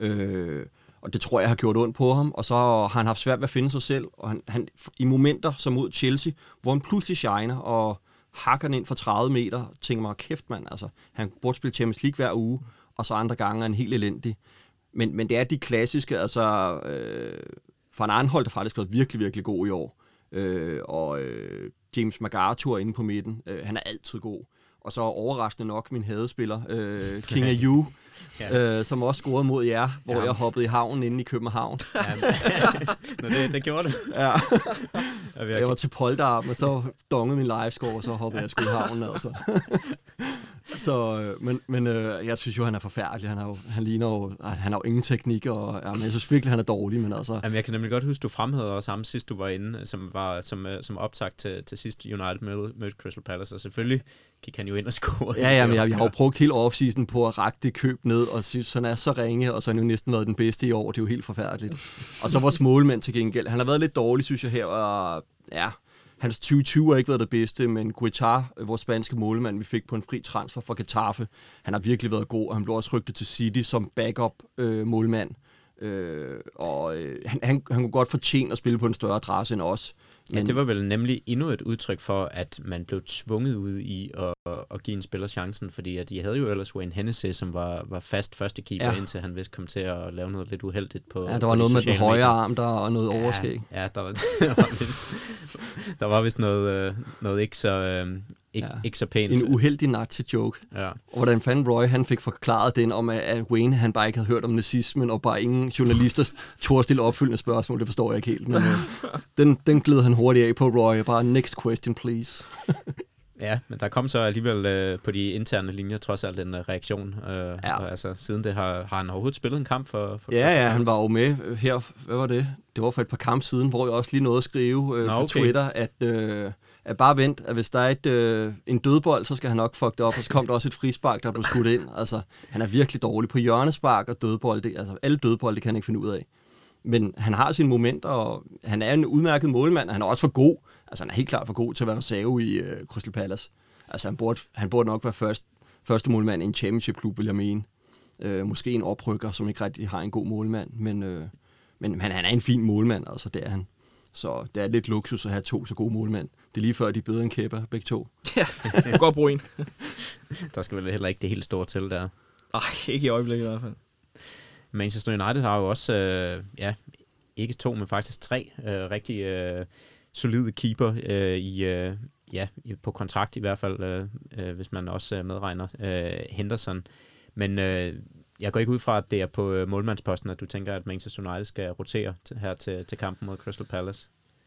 Speaker 4: Øh, og det tror jeg har gjort ondt på ham, og så har han haft svært ved at finde sig selv, og han, han i momenter som mod Chelsea, hvor han pludselig shiner, og hakker den ind for 30 meter, tænker mig, kæft mand, altså, han burde spille Champions League hver uge, og så andre gange er han helt elendig. Men, men det er de klassiske, altså, øh, Van hold, har faktisk været virkelig, virkelig god i år, øh, og øh, James MacArthur inde på midten, øh, han er altid god. Og så overraskende nok min hadespiller, øh, King of You, ja. øh, som også scorede mod jer, hvor ja. jeg hoppede i havnen inde i København. Ja,
Speaker 2: Nå, det, det gjorde det.
Speaker 4: Ja. jeg var til polterarm, og så dongede min livescore, og så hoppede jeg sgu i havnen. Altså. Så, øh, men men øh, jeg synes jo, han er forfærdelig. Han, er jo, han ligner jo, han har jo ingen teknik, og ja, men jeg synes virkelig, han er dårlig. Men altså...
Speaker 2: Jamen, jeg kan nemlig godt huske, du fremhævede også ham sidst, du var inde, som var som, øh, som optagt til, til sidst United mødte, mødte Crystal Palace, og selvfølgelig gik han jo ind og score.
Speaker 4: Ja, ja, men jeg, jeg har jo brugt hele offseason på at række det køb ned, og synes, han er så ringe, og så har han jo næsten været den bedste i år. Det er jo helt forfærdeligt. og så vores målmand til gengæld. Han har været lidt dårlig, synes jeg her, og ja, Hans 2020 har ikke været det bedste, men Guitar, vores spanske målmand, vi fik på en fri transfer fra Getafe, han har virkelig været god, og han blev også rygtet til City som backup øh, målmand. Øh, og øh, han, han, han kunne godt fortjene at spille på en større adresse end os.
Speaker 2: Men... Ja, det var vel nemlig endnu et udtryk for, at man blev tvunget ud i at, at give en spiller chancen, fordi at de havde jo ellers Wayne Hennessy, som var, var fast første keeper, ja. indtil han vist kom til at lave noget lidt uheldigt på
Speaker 4: Ja, der var noget med den højre arm der, og noget
Speaker 2: ja,
Speaker 4: overskæg.
Speaker 2: Ja, der var, der var vist, der var vist noget, øh, noget ikke så... Øh, ikke, ja. ikke så pænt.
Speaker 4: En uheldig nazi-joke. Ja. Og hvordan fanden Roy han fik forklaret den om, at Wayne han bare ikke havde hørt om nazismen, og bare ingen journalister tog at stille opfølgende spørgsmål. Det forstår jeg ikke helt. Men øh, den, den gled han hurtigt af på Roy. Bare next question, please.
Speaker 2: Ja, men der kom så alligevel øh, på de interne linjer trods alt en uh, reaktion. Øh, ja. og, altså, siden det har, har han overhovedet spillet en kamp for... for
Speaker 4: ja, ja, han var jo med her. Hvad var det? Det var for et par kampe siden, hvor jeg også lige nåede at skrive øh, Nå, okay. på Twitter, at... Øh, at bare vent, at hvis der er et, øh, en dødbold, så skal han nok fuck det op, og så kom der også et frispark, der blev skudt ind. Altså, han er virkelig dårlig på hjørnespark og dødbold. Det, altså, alle dødbolde kan han ikke finde ud af. Men han har sine momenter, og han er en udmærket målmand, og han er også for god. Altså, han er helt klart for god til at være reserve i øh, Crystal Palace. Altså, han burde, han burde nok være først, første målmand i en championship-klub, vil jeg mene. Øh, måske en oprykker, som ikke rigtig har en god målmand, men, øh, men han, han er en fin målmand, altså det er han. Så det er lidt luksus at have to så gode målmænd. Det er lige før, de er bedre end Kæber, begge to.
Speaker 5: Ja, jeg kan godt bruge en.
Speaker 2: der skal vel heller ikke det helt store til der.
Speaker 5: Nej, ikke i øjeblikket i hvert fald.
Speaker 2: Manchester United har jo også, øh, ja, ikke to, men faktisk tre øh, rigtig øh, solide keeper øh, i, øh, ja, på kontrakt i hvert fald, øh, øh, hvis man også øh, medregner øh, Henderson. Men øh, jeg går ikke ud fra, at det er på øh, målmandsposten, at du tænker, at Manchester United skal rotere til, her til, til kampen mod Crystal Palace.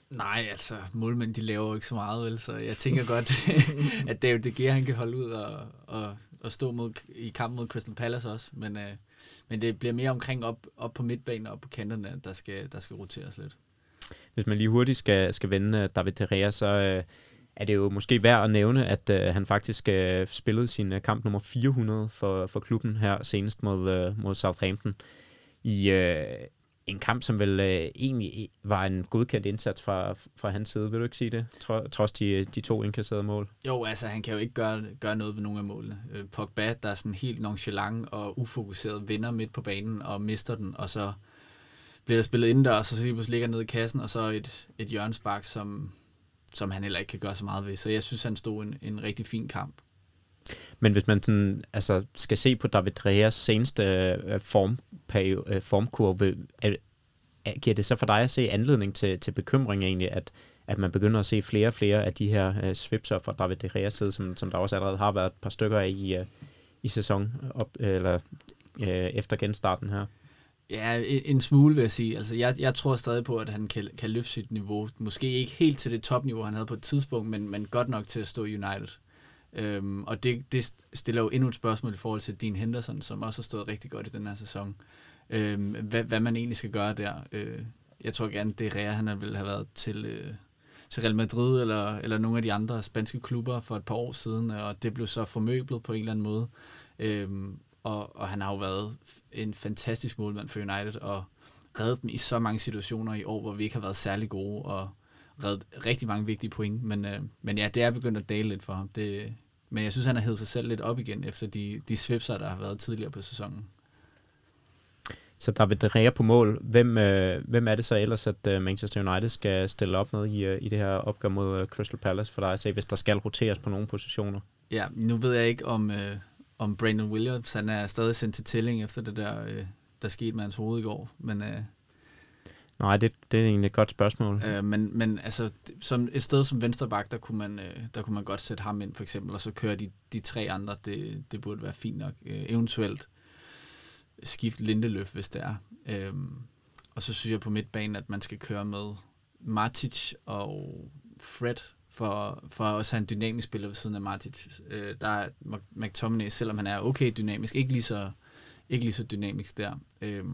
Speaker 3: Nej, altså målmænd de laver jo ikke så meget, vel? så jeg tænker godt, at David De Gea han kan holde ud og, og, og stå mod, i kampen mod Crystal Palace også, men, øh, men det bliver mere omkring op, op på midtbanen og op på kanterne, der skal, der skal roteres lidt.
Speaker 2: Hvis man lige hurtigt skal, skal vende øh, David Terrea, så øh, er det jo måske værd at nævne, at øh, han faktisk øh, spillede sin øh, kamp nummer 400 for, for klubben her senest mod, øh, mod Southampton i øh, en kamp, som vel øh, egentlig var en godkendt indsats fra, fra hans side. Vil du ikke sige det, trods de, øh, de to indkasserede mål?
Speaker 3: Jo, altså han kan jo ikke gøre, gøre noget ved nogen af målene. Øh, Pogba, der er sådan helt nonchalant og ufokuseret, vinder midt på banen og mister den, og så bliver der spillet indendørs, og så lige pludselig ligger ned i kassen, og så et, et hjørnspark, som, som han heller ikke kan gøre så meget ved. Så jeg synes, han stod en, en rigtig fin kamp.
Speaker 2: Men hvis man sådan, altså, skal se på David Reas seneste øh, form, øh, formkurve, er, er, giver det så for dig at se anledning til, til bekymring egentlig, at, at man begynder at se flere og flere af de her øh, svipser fra David De Reas side, som, som der også allerede har været et par stykker af i, øh, i sæson op, øh, eller øh, efter genstarten her?
Speaker 3: Ja, en smule vil jeg sige. Altså, jeg, jeg tror stadig på, at han kan, kan løfte sit niveau. Måske ikke helt til det topniveau, han havde på et tidspunkt, men, men godt nok til at stå United. Øhm, og det, det stiller jo endnu et spørgsmål i forhold til Dean Henderson, som også har stået rigtig godt i den her sæson. Øhm, hvad, hvad man egentlig skal gøre der. Øh, jeg tror gerne, det er han ville have været til, øh, til Real Madrid eller, eller nogle af de andre spanske klubber for et par år siden, og det blev så formøblet på en eller anden måde. Øhm, og, og han har jo været en fantastisk målmand for United, og reddet dem i så mange situationer i år, hvor vi ikke har været særlig gode, og reddet rigtig mange vigtige point. Men, øh, men ja, det er begyndt at dale lidt for ham. Det, men jeg synes, han har hævet sig selv lidt op igen, efter de, de svipser, der har været tidligere på sæsonen.
Speaker 2: Så der vil dreje på mål. Hvem, øh, hvem er det så ellers, at øh, Manchester United skal stille op med i, øh, i det her opgør mod øh, Crystal Palace for dig at se, hvis der skal roteres på nogle positioner?
Speaker 3: Ja, nu ved jeg ikke, om, øh, om Brandon Williams han er stadig sendt til tælling efter det der, øh, der skete med hans hoved i går. Men, øh,
Speaker 2: Nej, det, det er egentlig et godt spørgsmål.
Speaker 3: øh, men, men altså, som et sted som Vensterbak, der kunne, man, øh, der kunne man godt sætte ham ind for eksempel, og så køre de, de tre andre. Det, det burde være fint nok. Øh, eventuelt skift Lindeløf, hvis det er. Øh, og så synes jeg på midtbanen, at man skal køre med Matic og Fred for, for at også have en dynamisk spiller ved siden af Matic. Øh, der er McTominay, selvom han er okay dynamisk, ikke lige så, ikke lige så dynamisk der. Øh,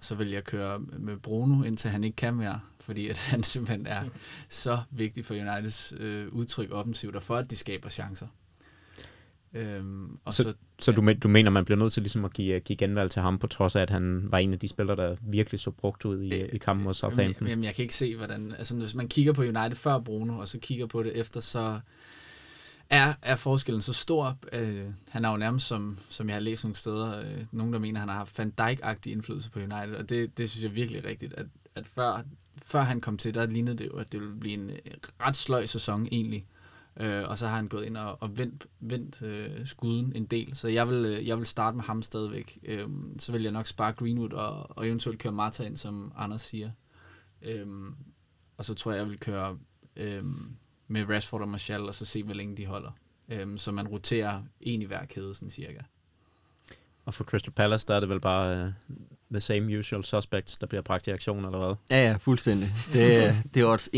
Speaker 3: så vil jeg køre med Bruno, indtil han ikke kan mere, fordi at han simpelthen er så vigtig for Uniteds øh, udtryk offensivt, og for at de skaber chancer. Øhm, og
Speaker 2: Så-
Speaker 3: så,
Speaker 2: Så du, du mener, man bliver nødt til ligesom at give, give genvalg til ham, på trods af, at han var en af de spillere, der virkelig så brugt ud i, i kampen mod Southampton?
Speaker 3: Jamen, jamen, jeg kan ikke se, hvordan... Altså, hvis man kigger på United før Bruno, og så kigger på det efter, så er, er forskellen så stor. Øh, han er jo nærmest, som, som jeg har læst nogle steder, øh, nogen, der mener, han har haft Van Dijk-agtig indflydelse på United, og det, det synes jeg virkelig er rigtigt, at, at før, før han kom til, der lignede det jo, at det ville blive en øh, ret sløj sæson egentlig. Øh, og så har han gået ind og, og vendt, vendt øh, skuden en del. Så jeg vil, øh, jeg vil starte med ham stadigvæk. Øh, så vil jeg nok spare Greenwood og, og eventuelt køre Marta ind, som Anders siger. Øh, og så tror jeg, jeg vil køre Øh, med Rashford og Martial, og så se, hvor længe de holder. Øhm, så man roterer en i hver kæde, sådan cirka.
Speaker 2: Og for Crystal Palace, der er det vel bare uh, the same usual suspects, der bliver bragt i aktion eller hvad?
Speaker 4: Ja, ja, fuldstændig. Det, er- det er også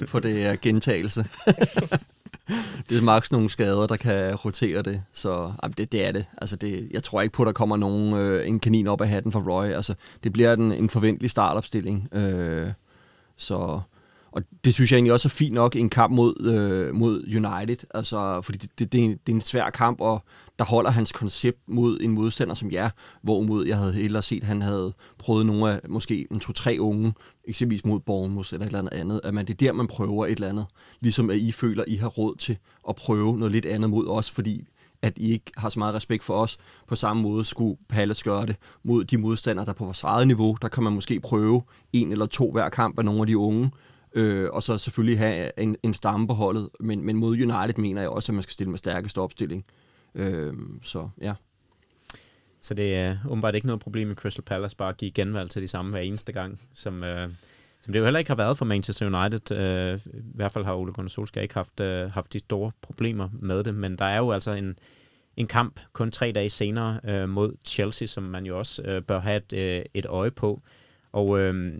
Speaker 4: 1,1 på det er gentagelse. det er maks nogle skader, der kan rotere det. Så jamen, det, det er det. Altså, det. Jeg tror ikke på, at der kommer nogen, øh, en kanin op af hatten for Roy. Altså, det bliver en, en forventelig startopstilling. Øh, så, og det synes jeg egentlig også er fint nok en kamp mod, øh, mod United. Altså, fordi det, det, det, er en, det er en svær kamp, og der holder hans koncept mod en modstander som jer, hvorimod jeg havde hellere set, at han havde prøvet nogle af, måske en to-tre unge, eksempelvis mod Bournemouth eller et eller andet andet, at man, det er der, man prøver et eller andet. Ligesom at I føler, at I har råd til at prøve noget lidt andet mod os, fordi at I ikke har så meget respekt for os. På samme måde skulle Palace gøre det mod de modstandere, der er på vores eget niveau. Der kan man måske prøve en eller to hver kamp af nogle af de unge, øh, og så selvfølgelig have en, en stamme på holdet. Men, men mod United mener jeg også, at man skal stille med stærkeste opstilling. Øh, så ja.
Speaker 2: Så det er åbenbart ikke noget problem med Crystal Palace, bare at give genvalg til de samme hver eneste gang, som, øh, som det jo heller ikke har været for Manchester United. Øh, I hvert fald har Ole Gunnar Solskjaer ikke haft, øh, haft de store problemer med det, men der er jo altså en, en kamp kun tre dage senere øh, mod Chelsea, som man jo også øh, bør have et, øh, et øje på. Og øh,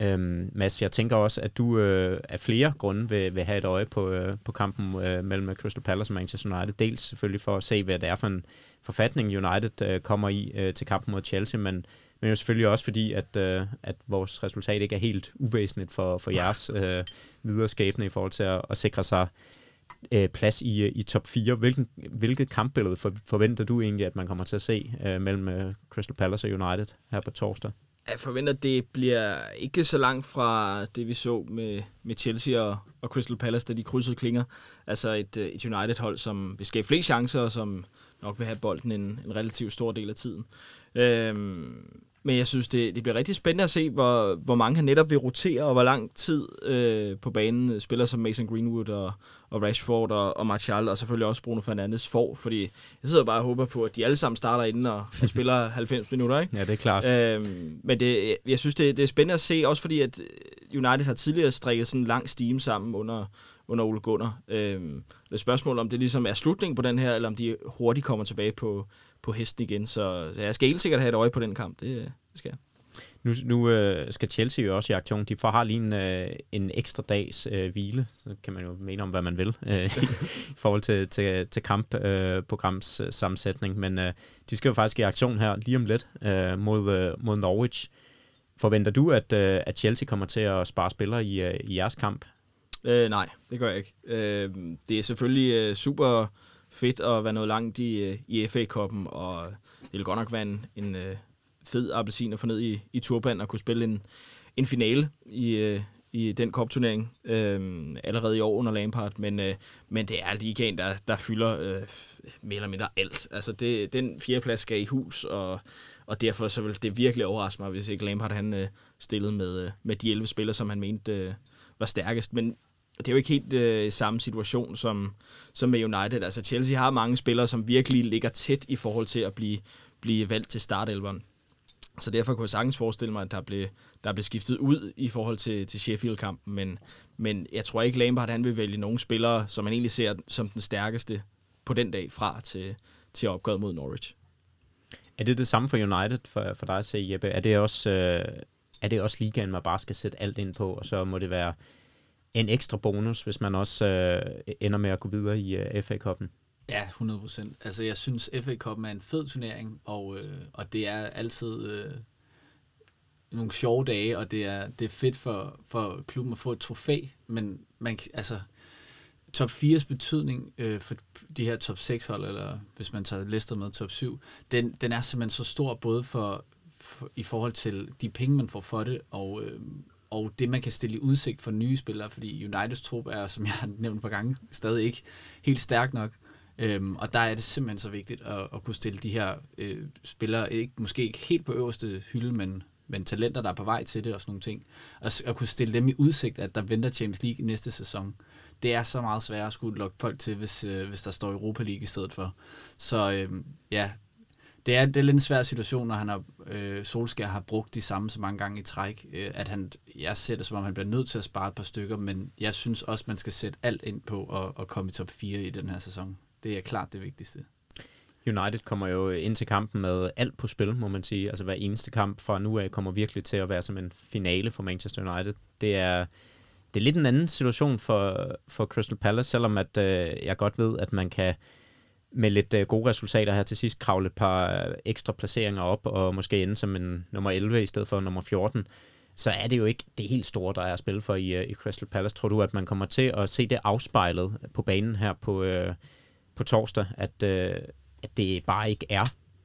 Speaker 2: Øhm, Mads, jeg tænker også, at du øh, af flere grunde vil, vil have et øje på, øh, på kampen øh, mellem Crystal Palace og Manchester United. Dels selvfølgelig for at se, hvad det er for en forfatning, United øh, kommer i øh, til kampen mod Chelsea, men, men jo selvfølgelig også fordi, at, øh, at vores resultat ikke er helt uvæsentligt for, for jeres øh, videre skæbne i forhold til at, at sikre sig øh, plads i, øh, i top 4. Hvilken, hvilket kampbillede for, forventer du egentlig, at man kommer til at se øh, mellem øh, Crystal Palace og United her på torsdag?
Speaker 5: Jeg forventer, at det bliver ikke så langt fra det, vi så med, med Chelsea og, og Crystal Palace, da de krydsede klinger. Altså et, øh, et United-hold, som vil skabe flere chancer, og som nok vil have bolden en, en relativt stor del af tiden. Øhm, men jeg synes, det, det bliver rigtig spændende at se, hvor, hvor mange han netop vil rotere, og hvor lang tid øh, på banen spiller som Mason Greenwood og, og Rashford og, og Martial, og selvfølgelig også Bruno Fernandes får, fordi jeg sidder bare og håber på, at de alle sammen starter inden og, og spiller 90 minutter, ikke?
Speaker 2: Ja, det er klart.
Speaker 5: Øhm, men det, jeg synes, det, det er spændende at se, også fordi at United har tidligere strikket sådan en lang stime sammen under, under Ole Gunnar. Øhm, det er spørgsmål, om det ligesom er slutningen på den her, eller om de hurtigt kommer tilbage på, på hesten igen. Så, så jeg skal helt sikkert have et øje på den kamp. Det, det skal jeg.
Speaker 2: Nu, nu øh, skal Chelsea jo også i aktion. De får har lige en, øh, en ekstra dags øh, hvile, så kan man jo mene om, hvad man vil øh, i forhold til, til, til kampprograms øh, sammensætning. Men øh, de skal jo faktisk i aktion her lige om lidt øh, mod, øh, mod Norwich. Forventer du, at, øh, at Chelsea kommer til at spare spillere i, øh, i jeres kamp?
Speaker 5: Øh, nej, det gør jeg ikke. Øh, det er selvfølgelig øh, super fedt at være noget langt i, øh, i FA-koppen, og det vil godt nok være en, en øh, fed appelsin at få ned i, i turban og kunne spille en, en finale i, øh, i den kopturnering øh, allerede i år under Lampard, men, øh, men det er ligaen, der, der fylder øh, mere eller mindre alt. Altså det, den fjerdeplads skal i hus, og, og derfor så vil det virkelig overraske mig, hvis ikke Lampard han øh, stillede med, øh, med de 11 spillere, som han mente øh, var stærkest. Men det er jo ikke helt øh, samme situation som, som med United. Altså Chelsea har mange spillere, som virkelig ligger tæt i forhold til at blive, blive valgt til startelveren. Så derfor kunne jeg sagtens forestille mig, at der blev, der blev skiftet ud i forhold til, til Sheffield-kampen, men, men jeg tror ikke, Lampard han vil vælge nogle spillere, som man egentlig ser som den stærkeste på den dag fra til, til opgøret mod Norwich.
Speaker 2: Er det det samme for United for, for dig at se, Jeppe? Er det, også, øh, er det også ligaen, man bare skal sætte alt ind på, og så må det være en ekstra bonus, hvis man også øh, ender med at gå videre i øh, FA-koppen?
Speaker 3: Ja, 100 procent. Altså, jeg synes, FA-koppen er en fed turnering, og, øh, og det er altid øh, nogle sjove dage, og det er, det er fedt for, for klubben at få et trofæ, men man, altså, top 4's betydning øh, for de her top 6 hold, eller hvis man tager Leicester med top 7, den, den er simpelthen så stor, både for, for i forhold til de penge, man får for det, og, øh, og det, man kan stille i udsigt for nye spillere, fordi Uniteds trup er, som jeg har nævnt på par gange, stadig ikke helt stærk nok. Øhm, og der er det simpelthen så vigtigt at, at kunne stille de her øh, spillere, ikke, måske ikke helt på øverste hylde, men, men talenter, der er på vej til det og sådan nogle ting. Og at kunne stille dem i udsigt, at der venter Champions League næste sæson. Det er så meget sværere at skulle lokke folk til, hvis, øh, hvis der står Europa League i stedet for. Så øh, ja, det er, det er lidt en svær situation, når han har, øh, Solskjaer har brugt de samme så mange gange i træk, øh, at han, jeg ser det som om, han bliver nødt til at spare et par stykker, men jeg synes også, man skal sætte alt ind på at, at komme i top 4 i den her sæson. Det er klart det vigtigste.
Speaker 2: United kommer jo ind til kampen med alt på spil, må man sige. Altså hver eneste kamp fra nu af kommer virkelig til at være som en finale for Manchester United. Det er, det er lidt en anden situation for, for Crystal Palace, selvom at, øh, jeg godt ved, at man kan med lidt øh, gode resultater her til sidst kravle et par øh, ekstra placeringer op, og måske ende som en nummer 11 i stedet for nummer 14 så er det jo ikke det helt store, der er at spille for i, øh, i Crystal Palace. Tror du, at man kommer til at se det afspejlet på banen her på, øh, på torsdag, at, øh, at det bare ikke er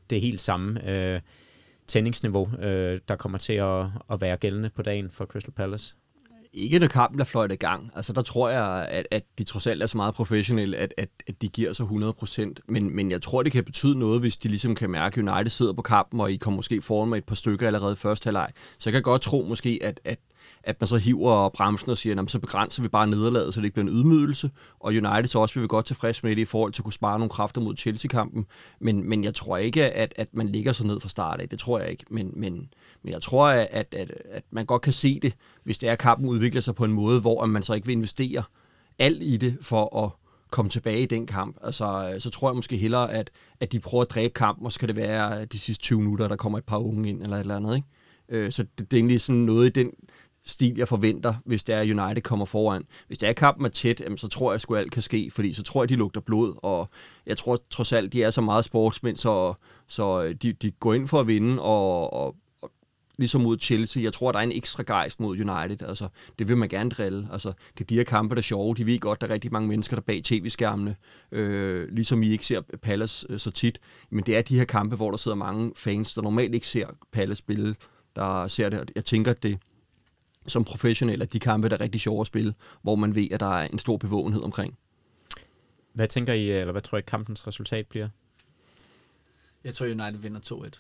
Speaker 2: det helt samme øh, tændingsniveau, øh, der kommer til at, at være gældende på dagen for Crystal Palace?
Speaker 4: Ikke når kampen er fløjt i gang. Altså der tror jeg, at, at de trods alt er så meget professionelle, at, at, at de giver sig 100%. Men, men jeg tror, det kan betyde noget, hvis de ligesom kan mærke, at United sidder på kampen, og I kommer måske foran med et par stykker allerede i første halvleg. Så jeg kan godt tro måske, at, at at man så hiver bremsen og siger, så begrænser vi bare nederlaget, så det ikke bliver en ydmygelse. Og United så også vil vi godt tilfreds med det i forhold til at kunne spare nogle kræfter mod Chelsea-kampen. Men, men jeg tror ikke, at, at man ligger så ned fra start af. Det tror jeg ikke. Men, men, men jeg tror, at, at, at man godt kan se det, hvis det er, at kampen udvikler sig på en måde, hvor man så ikke vil investere alt i det for at komme tilbage i den kamp. Altså, så tror jeg måske hellere, at, at de prøver at dræbe kampen, og så kan det være de sidste 20 minutter, der kommer et par unge ind, eller et eller andet. Ikke? Øh, så det, det er egentlig sådan noget i den stil, jeg forventer, hvis det er, United kommer foran. Hvis det er kampen er tæt, så tror jeg, sgu alt kan ske, fordi så tror jeg, de lugter blod, og jeg tror trods alt, de er så meget sportsmænd, så, så øh, de, de går ind for at vinde, og, og, og ligesom mod Chelsea, jeg tror, der er en ekstra gejst mod United, altså det vil man gerne drille, altså det er de her kampe, der er sjove, de ved godt, der er rigtig mange mennesker, der bag tv-skærmene, øh, ligesom I ikke ser Palace øh, så tit, men det er de her kampe, hvor der sidder mange fans, der normalt ikke ser Palace spille, der ser det, jeg tænker, at det, som professionel, at de kampe der er rigtig sjove at spille, hvor man ved, at der er en stor bevågenhed omkring.
Speaker 2: Hvad tænker I, eller hvad tror I kampens resultat bliver?
Speaker 3: Jeg tror, United vinder 2-1.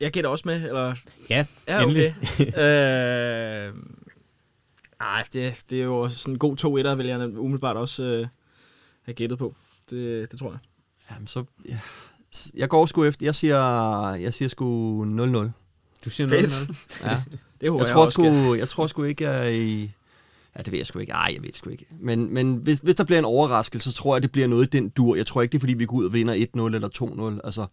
Speaker 5: Jeg gætter også med, eller?
Speaker 2: Ja,
Speaker 5: ja okay. øh, ej, det, det er jo sådan en god 2-1'er, vil jeg umiddelbart også øh, have gættet på. Det, det tror jeg.
Speaker 4: Jamen, så... Ja. Jeg går sgu efter... Jeg siger, jeg siger sgu 0-0.
Speaker 2: Du siger noget
Speaker 4: Ja. det håber jeg, jeg tror sgu, Jeg tror sgu ikke, at I... Ja, det ved jeg sgu ikke. Ej, jeg ved det sgu ikke. Men, men hvis, hvis der bliver en overraskelse, så tror jeg, det bliver noget i den dur. Jeg tror ikke, det er, fordi vi går ud og vinder 1-0 eller 2-0. Altså,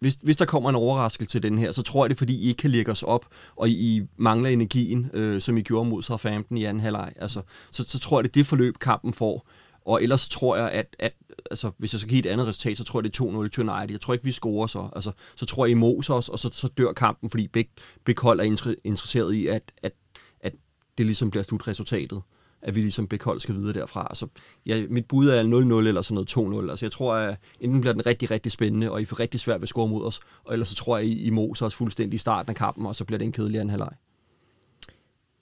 Speaker 4: hvis, hvis der kommer en overraskelse til den her, så tror jeg, det er, fordi I ikke kan lægge os op, og I, I mangler energien, øh, som I gjorde mod Southampton i anden halvleg. Altså, så, så tror jeg, det er det forløb, kampen får. Og ellers tror jeg, at, at altså, hvis jeg skal give et andet resultat, så tror jeg, det er 2-0 til United. Jeg tror ikke, vi scorer så. Altså, så tror jeg, I moser os, og så, så dør kampen, fordi begge, begge hold er interesseret i, at, at, at det ligesom bliver slutresultatet at vi ligesom begge hold skal videre derfra. Altså, ja, mit bud er 0-0 eller sådan noget 2-0. Altså, jeg tror, at enten bliver den rigtig, rigtig spændende, og I får rigtig svært ved at score mod os, og ellers så tror jeg, I, I moser os fuldstændig i starten af kampen, og så bliver det en kedelig anden halvleg.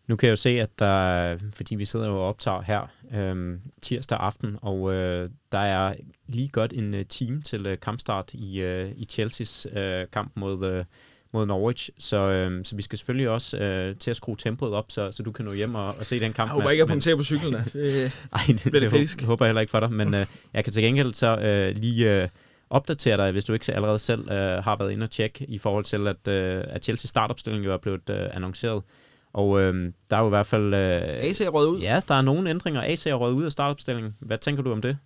Speaker 2: Nu kan jeg jo se, at der, fordi vi sidder jo og optager her øh, tirsdag aften, og øh, der er lige godt en uh, time til uh, kampstart i, uh, i Chelseas uh, kamp mod, uh, mod Norwich, så, øh, så vi skal selvfølgelig også øh, til at skrue tempoet op, så, så du kan nå hjem og, og se den kamp.
Speaker 5: Jeg håber ikke, at punktere på cyklen. Det,
Speaker 2: Nej, det, det, det håber, håber jeg heller ikke for dig, men øh, jeg kan til gengæld så øh, lige øh, opdatere dig, hvis du ikke allerede selv øh, har været inde og tjekke i forhold til, at, øh, at Chelsea startopstilling jo er blevet øh, annonceret. Og øh, der er jo i hvert fald... Øh,
Speaker 5: AC er røget ud.
Speaker 2: Ja, der er nogle ændringer. AC er røget ud af startopstillingen. Hvad tænker du om det?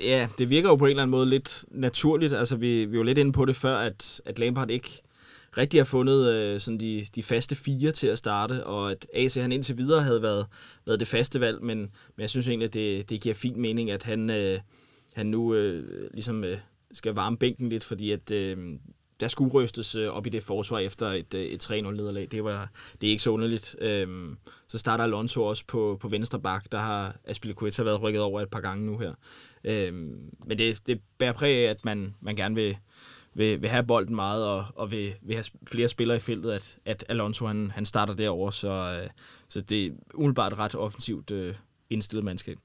Speaker 5: Ja, det virker jo på en eller anden måde lidt naturligt. Altså, vi, vi var lidt inde på det før, at, at Lampard ikke rigtig har fundet øh, sådan de, de faste fire til at starte, og at AC han indtil videre havde været, været det faste valg, men, men jeg synes egentlig, at det, det giver fin mening, at han, øh, han nu øh, ligesom øh, skal varme bænken lidt, fordi at øh, der skulle rystes øh, op i det forsvar efter et, øh, et 3-0-nederlag. Det, var, det er ikke så underligt. Øhm, så starter Alonso også på, på venstre bak. Der har Aspilicueta været rykket over et par gange nu her. Øhm, men det, det bærer præg af, at man, man gerne vil, vil, vil have bolden meget, og, og vil, vil have flere spillere i feltet, at, at Alonso han, han starter derover så, øh, så det er umiddelbart ret offensivt øh, indstillet mandskab.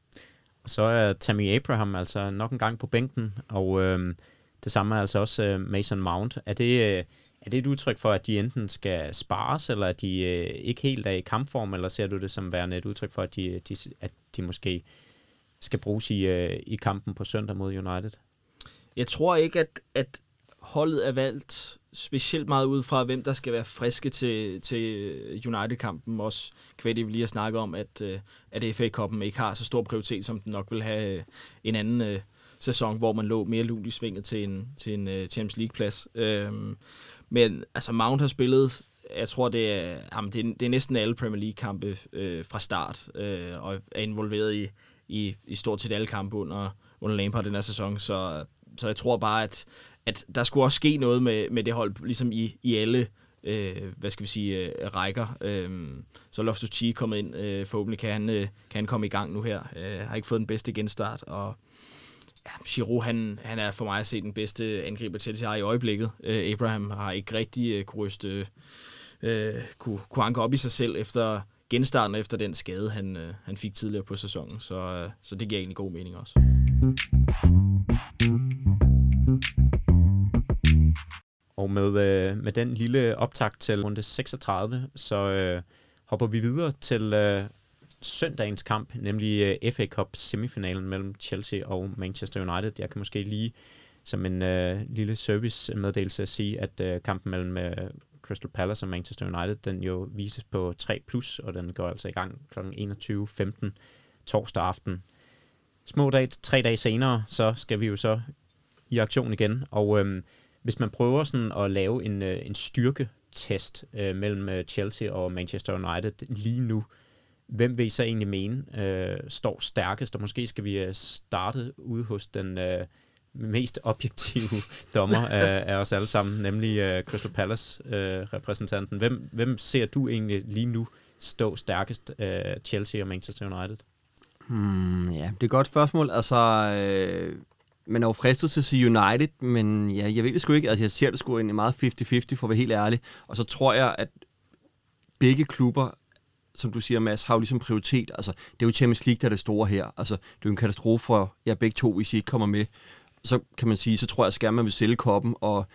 Speaker 2: Så er Tammy Abraham altså nok en gang på bænken, og øh, det samme er altså også øh, Mason Mount. Er det, øh, er det et udtryk for, at de enten skal spares, eller at de øh, ikke helt er i kampform, eller ser du det som værende et udtryk for, at de, de, at de måske skal bruges i, øh, i kampen på søndag mod United?
Speaker 5: Jeg tror ikke, at, at holdet er valgt specielt meget ud fra, hvem der skal være friske til, til United-kampen. Også kvæt vi lige har snakket om, at, øh, at FA-koppen ikke har så stor prioritet, som den nok vil have øh, en anden øh, sæson, hvor man lå mere lunt i svinget til en, til en uh, Champions League-plads. Uh, men altså Mount har spillet jeg tror, det er, jamen, det er, det er næsten alle Premier League-kampe uh, fra start, uh, og er involveret i, i, i stort set alle kampe under, under Lampard den her sæson, så, så jeg tror bare, at, at der skulle også ske noget med, med det hold, ligesom i, i alle øh, hvad skal vi sige, øh, rækker. Øh, så Loftus Cheek kommet ind. Øh, forhåbentlig kan han, øh, kan han komme i gang nu her. Øh, har ikke fået den bedste genstart, og ja, Giroud, han, han er for mig at se den bedste angriber til har i øjeblikket. Øh, Abraham har ikke rigtig øh, kunne ryste, øh, kunne, kunne anke op i sig selv efter genstarten efter den skade, han, øh, han fik tidligere på sæsonen. Så, øh, så det giver egentlig god mening også.
Speaker 2: Og med, øh, med den lille optakt til runde 36, så øh, hopper vi videre til øh, søndagens kamp, nemlig øh, FA Cup semifinalen mellem Chelsea og Manchester United. Jeg kan måske lige som en øh, lille service-meddelelse sige, at øh, kampen mellem øh, Crystal Palace og Manchester United, den jo vises på 3+, plus, og den går altså i gang kl. 21.15 torsdag aften. Små dage, tre dage senere, så skal vi jo så i aktion igen, og øh, hvis man prøver sådan at lave en, øh, en styrketest øh, mellem øh, Chelsea og Manchester United lige nu, hvem vil I så egentlig mene øh, står stærkest? Og måske skal vi øh, starte ude hos den øh, mest objektive dommer af, af os alle sammen, nemlig øh, Crystal Palace-repræsentanten. Øh, hvem, hvem ser du egentlig lige nu stå stærkest, øh, Chelsea og Manchester United?
Speaker 4: Hmm, ja, det er et godt spørgsmål. Altså, øh, man er jo fristet til at sige United, men ja, jeg ved det sgu ikke. Altså, jeg ser det sgu egentlig meget 50-50, for at være helt ærlig. Og så tror jeg, at begge klubber, som du siger, Mads, har jo ligesom prioritet. Altså, det er jo Champions League, der er det store her. Altså, det er jo en katastrofe for jer begge to, hvis I ikke kommer med. Så kan man sige, så tror jeg, at man vil sælge koppen, og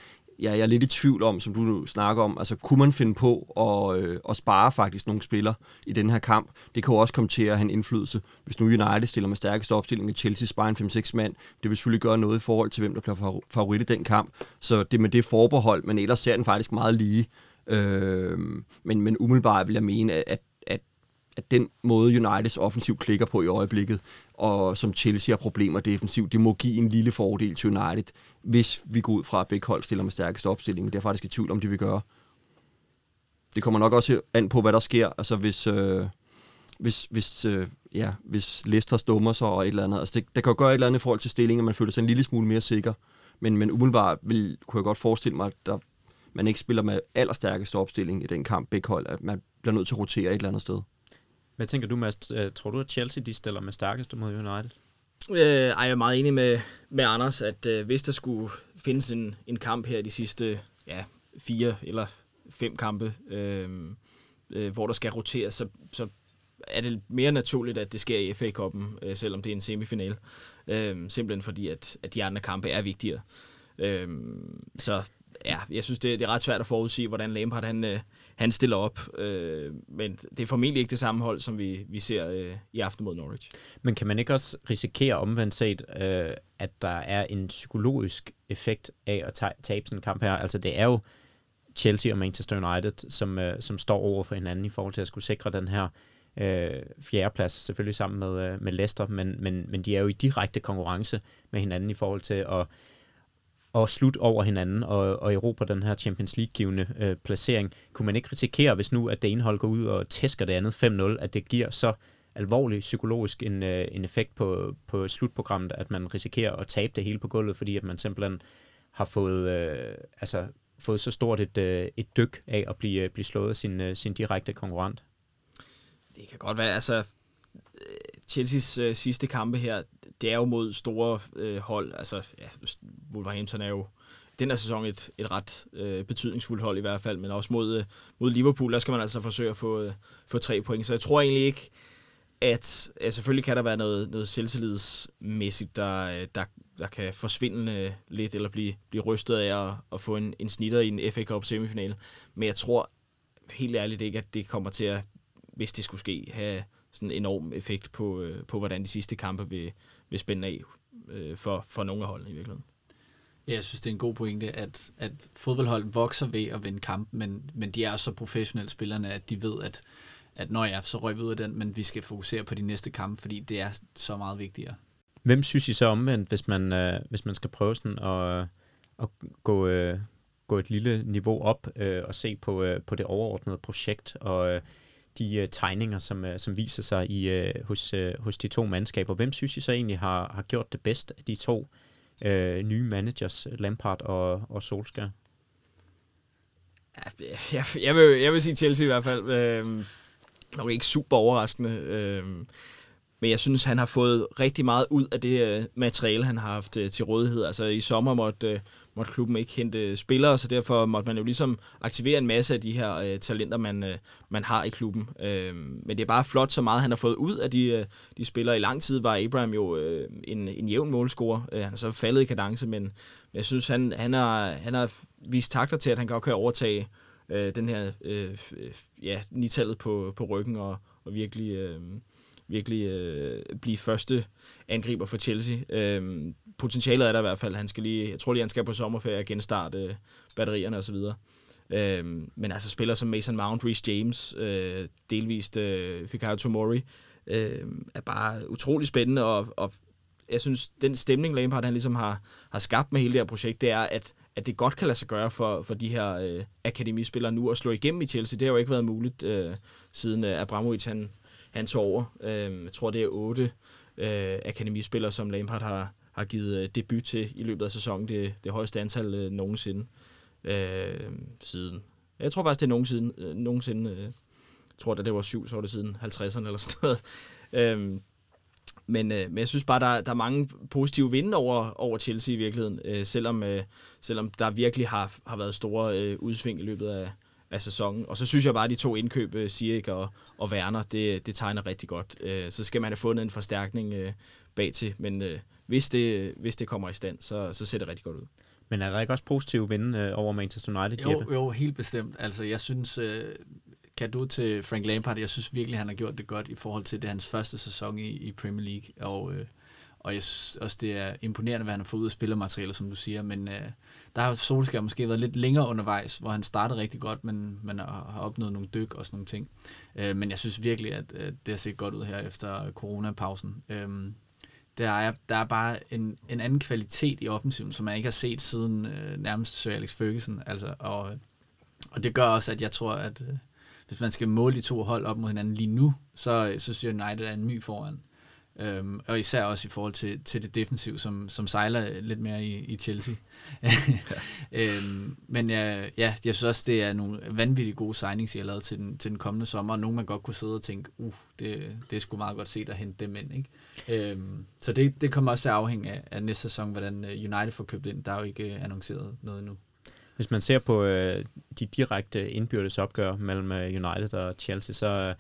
Speaker 4: ja, jeg er lidt i tvivl om, som du nu snakker om, altså kunne man finde på at, øh, at spare faktisk nogle spillere i den her kamp? Det kan jo også komme til at have en indflydelse. Hvis nu United stiller med stærkeste opstilling, og Chelsea sparer en 5-6 mand, det vil selvfølgelig gøre noget i forhold til, hvem der bliver favorit i den kamp. Så det med det forbehold, men ellers ser den faktisk meget lige. Øh, men, men umiddelbart vil jeg mene, at, at, at den måde Uniteds offensiv klikker på i øjeblikket, og som Chelsea har problemer defensivt, det må give en lille fordel til United, hvis vi går ud fra, at begge hold stiller med stærkeste opstilling, men det er faktisk i tvivl om, det vil gøre. Det kommer nok også an på, hvad der sker, altså hvis, øh, hvis, hvis, øh, ja, hvis Leicester stummer sig og et eller andet. Altså det, der kan jo gøre et eller andet i forhold til stillingen, at man føler sig en lille smule mere sikker, men, men umiddelbart vil, kunne jeg godt forestille mig, at der, man ikke spiller med allerstærkeste opstilling i den kamp, begge hold, at man bliver nødt til at rotere et eller andet sted.
Speaker 2: Hvad tænker du, Mads? Øh, tror du, at Chelsea de stiller med stærkeste mod United?
Speaker 5: Øh, ej, jeg er meget enig med, med Anders, at øh, hvis der skulle findes en, en kamp her de sidste ja, fire eller fem kampe, øh, øh, hvor der skal roteres, så, så er det mere naturligt, at det sker i FA-koppen, øh, selvom det er en semifinal. Øh, simpelthen fordi, at, at de andre kampe er vigtigere. Øh, så ja, jeg synes, det, det er ret svært at forudsige, hvordan Lampard han, øh, han stiller op. Øh, men det er formentlig ikke det samme hold, som vi, vi ser øh, i aften mod Norwich.
Speaker 2: Men kan man ikke også risikere omvendt set, øh, at der er en psykologisk effekt af at tabe sådan en kamp her? Altså det er jo Chelsea og Manchester United, som, øh, som står over for hinanden i forhold til at skulle sikre den her øh, fjerdeplads, selvfølgelig sammen med, øh, med Leicester, men, men, men de er jo i direkte konkurrence med hinanden i forhold til at, at slutte over hinanden og, og erobre den her Champions League-givende øh, placering. Kunne man ikke risikere, hvis nu at det ene hold går ud og tæsker det andet 5-0, at det giver så alvorlig psykologisk en, øh, en effekt på, på slutprogrammet, at man risikerer at tabe det hele på gulvet, fordi at man simpelthen har fået, øh, altså, fået så stort et, øh, et dyk af at blive, øh, blive slået af sin, øh, sin direkte konkurrent?
Speaker 5: Det kan godt være, altså øh, Chelseas øh, sidste kampe her, det er jo mod store øh, hold. Altså, ja, Wolverhampton er jo den her sæson et, et ret øh, betydningsfuldt hold i hvert fald, men også mod, øh, mod Liverpool, der skal man altså forsøge at få, øh, få tre point. Så jeg tror egentlig ikke, at ja, selvfølgelig kan der være noget, noget selvtillidsmæssigt, der, øh, der, der kan forsvinde øh, lidt, eller blive, blive rystet af at, at få en, en snitter i en FA Cup semifinal. Men jeg tror helt ærligt ikke, at det kommer til at, hvis det skulle ske, have sådan en enorm effekt på, øh, på hvordan de sidste kampe vil, vil spænde af øh, for, for nogle af holdene i virkeligheden.
Speaker 3: Ja, jeg synes, det er en god pointe, at, at fodboldhold vokser ved at vinde kamp, men, men de er så professionelle spillerne, at de ved, at, at når ja, så røg vi ud af den, men vi skal fokusere på de næste kampe, fordi det er så meget vigtigere.
Speaker 2: Hvem synes I så omvendt, hvis man, øh, hvis man skal prøve sådan at, at gå, øh, gå et lille niveau op øh, og se på, øh, på det overordnede projekt og øh, de uh, tegninger, som, uh, som viser sig i, uh, hos, uh, hos de to mandskaber. Hvem synes I så egentlig har, har gjort det bedst af de to uh, nye managers, Lampard og, og Solskjaer?
Speaker 5: Ja, jeg, jeg, vil, jeg vil sige Chelsea i hvert fald. Øh, nok ikke super overraskende. Øh, men jeg synes, han har fået rigtig meget ud af det øh, materiale, han har haft øh, til rådighed. Altså i sommer måtte, øh, måtte klubben ikke hente spillere, så derfor måtte man jo ligesom aktivere en masse af de her øh, talenter, man, øh, man har i klubben. Øh, men det er bare flot så meget, han har fået ud af de, øh, de spillere. I lang tid var Abraham jo øh, en, en jævn målscorer. Øh, han er så faldet i kadence, men jeg synes, han, han, har, han har vist takter til, at han godt kan overtage øh, den her øh, øh ja, nitallet på, på ryggen og, og virkelig... Øh, virkelig øh, blive første angriber for Chelsea. Øh, potentialet er der i hvert fald. Han skal lige, jeg tror lige, han skal på sommerferie og genstarte øh, batterierne osv. Øh, men altså spiller som Mason Mount, Reece James, øh, delvist øh, Fikayo Tomori, øh, er bare utrolig spændende, og, og jeg synes, den stemning, Lampard han ligesom har, har skabt med hele det her projekt, det er, at, at det godt kan lade sig gøre for, for de her øh, akademispillere nu at slå igennem i Chelsea. Det har jo ikke været muligt, øh, siden øh, Abramovic han, han tog over. Øh, jeg tror, det er otte øh, akademispillere, som Lampard har, har givet øh, debut til i løbet af sæsonen. Det, det højeste antal øh, nogensinde øh, siden. Jeg tror faktisk, det er nogensinde. Øh, nogensinde øh, jeg tror, da det var syv, så var det siden 50'erne eller sådan noget. Øh, men, øh, men jeg synes bare, der, der er mange positive vinde over, over Chelsea i virkeligheden, øh, selvom, øh, selvom der virkelig har, har været store øh, udsving i løbet af, af sæsonen. Og så synes jeg bare, at de to indkøb, øh, Sirik og, og Werner, det, det tegner rigtig godt. Øh, så skal man have fundet en forstærkning øh, bag til, men hvis, det, hvis det kommer i stand, så, så ser det rigtig godt ud.
Speaker 2: Men er der ikke også positive vinde over Manchester United,
Speaker 3: Jo, Jeppe? jo helt bestemt. Altså, jeg synes, kan du til Frank Lampard, jeg synes virkelig, han har gjort det godt i forhold til det hans første sæson i, i Premier League, og, og jeg synes også, det er imponerende, hvad han har fået ud af spillermaterialer, som du siger, men der har Solskjaer måske været lidt længere undervejs, hvor han startede rigtig godt, men man har opnået nogle dyk og sådan nogle ting. Øh, men jeg synes virkelig, at, at det har set godt ud her efter coronapausen. Øh, der er, der er bare en, en anden kvalitet i offensiven, som jeg ikke har set siden øh, nærmest Sir Alex Ferguson. Altså, og, og det gør også, at jeg tror, at øh, hvis man skal måle de to hold op mod hinanden lige nu, så, øh, så synes jeg, United er en my foran. Øhm, og især også i forhold til, til det defensiv, som, som sejler lidt mere i, i Chelsea. øhm, men ja, ja, jeg synes også, det er nogle vanvittigt gode signings, jeg har lavet til den, til den kommende sommer. Og nogle man godt kunne sidde og tænke, uh, det, det er sgu meget godt set at hente dem ind. Ikke? Øhm, så det, det kommer også til at afhænge af, af næste sæson, hvordan øh, United får købt ind. Der er jo ikke øh, annonceret noget endnu.
Speaker 2: Hvis man ser på øh, de direkte indbyrdes opgør mellem øh, United og Chelsea, så øh,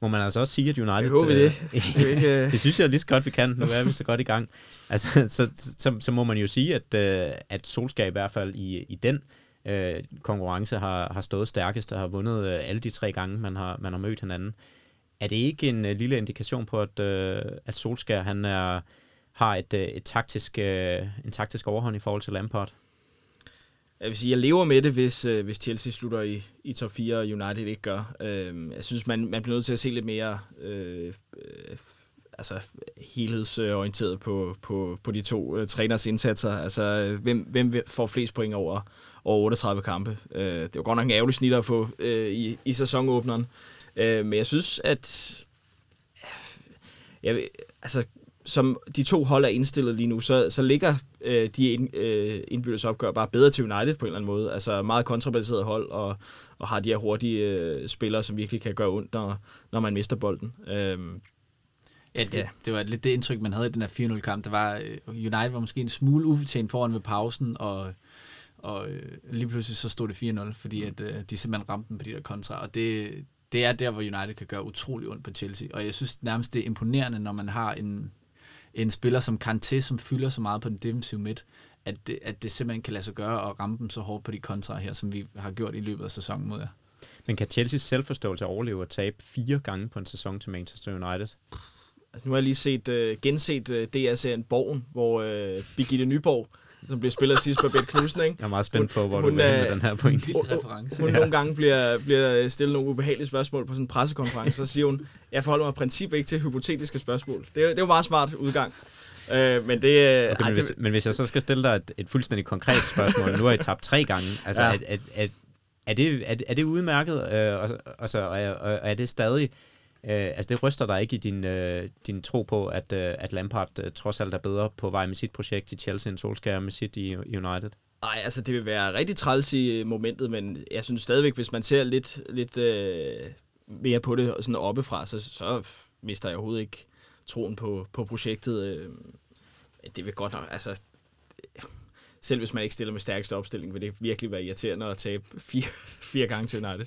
Speaker 2: må man altså også sige, at United...
Speaker 5: Det håber vi det.
Speaker 2: Øh,
Speaker 5: Det øh,
Speaker 2: det synes jeg lige så godt, vi kan. Nu er vi så godt i gang. Altså, så, så, så må man jo sige, at, øh, at Solskjaer i hvert fald i, i den øh, konkurrence har, har stået stærkest og har vundet øh, alle de tre gange, man har, man har mødt hinanden. Er det ikke en øh, lille indikation på, at, øh, at Solskjaer han er, har et, øh, et taktisk, øh, en taktisk overhånd i forhold til Lampard?
Speaker 5: Jeg vil sige, jeg lever med det, hvis, øh, hvis Chelsea slutter i, i top 4, og United ikke gør. Øh, jeg synes, man, man bliver nødt til at se lidt mere øh, øh, altså, helhedsorienteret på, på, på de to øh, træners indsatser. Altså, hvem, hvem får flest point over, over 38 kampe? Øh, det var godt nok en ærgerlig snit at få øh, i, i sæsonåbneren. Øh, men jeg synes, at... Jeg, altså, som de to hold er indstillet lige nu, så, så ligger øh, de ind, øh, indbyrdes opgør bare bedre til United på en eller anden måde. Altså meget kontrabaseret hold, og, og har de her hurtige øh, spillere, som virkelig kan gøre ondt, når, når man mister bolden. Øhm,
Speaker 3: Ja, det,
Speaker 5: Ja.
Speaker 3: ja. det var lidt det indtryk, man havde i den her 4-0-kamp. Det var, øh, United var måske en smule ufortjent foran ved pausen, og, og øh, lige pludselig så stod det 4-0, fordi at, øh, de simpelthen ramte dem på de der kontra. Og det, det er der, hvor United kan gøre utrolig ondt på Chelsea. Og jeg synes nærmest, det er imponerende, når man har en, en spiller som Kanté, som fylder så meget på den defensive midt, at det, at det simpelthen kan lade sig gøre at ramme dem så hårdt på de kontra her, som vi har gjort i løbet af sæsonen mod jer.
Speaker 2: Men kan Chelsea's selvforståelse overleve at tabe fire gange på en sæson til Manchester United?
Speaker 5: altså, nu har jeg lige set, øh, genset øh, DR-serien Borgen, hvor øh, Birgitte Nyborg, som blev spillet sidst på Bet Knudsen, ikke?
Speaker 2: Jeg er meget spændt på, hvor
Speaker 5: Hun
Speaker 2: du vil med
Speaker 5: er-
Speaker 2: den her point.
Speaker 3: Vild reference.
Speaker 5: hun nogle gange bliver, bliver stillet nogle ubehagelige spørgsmål på sådan en pressekonference, så siger hun, jeg forholder mig i princippet ikke til hypotetiske spørgsmål. Det er, det er jo meget smart udgang. Øh, men det, øh,
Speaker 2: Okay,
Speaker 5: ej,
Speaker 2: men, hvis,
Speaker 5: det,
Speaker 2: men hvis jeg så skal stille dig et, et fuldstændig konkret spørgsmål, nu har I tabt tre gange, altså
Speaker 5: Ja.
Speaker 2: ja. er, er, er, er, det, er, det- er det udmærket, øh, og, og, så, og, er- og er det stadig, øh, Øh, altså det ryster dig ikke i din, øh, din tro på, at, øh, at Lampard øh, trods alt er bedre på vej med sit projekt i Chelsea end Solskjaer med sit i i United?
Speaker 5: Nej, altså det vil være rigtig træls i øh, momentet, men jeg synes stadigvæk, hvis man ser lidt, lidt øh, mere på det sådan oppefra, så, så mister jeg overhovedet ikke troen på, på projektet. Øh, det vil godt nok, altså selv hvis man ikke stiller med stærkeste opstilling, vil det virkelig være irriterende at tabe fire, fire gange til United.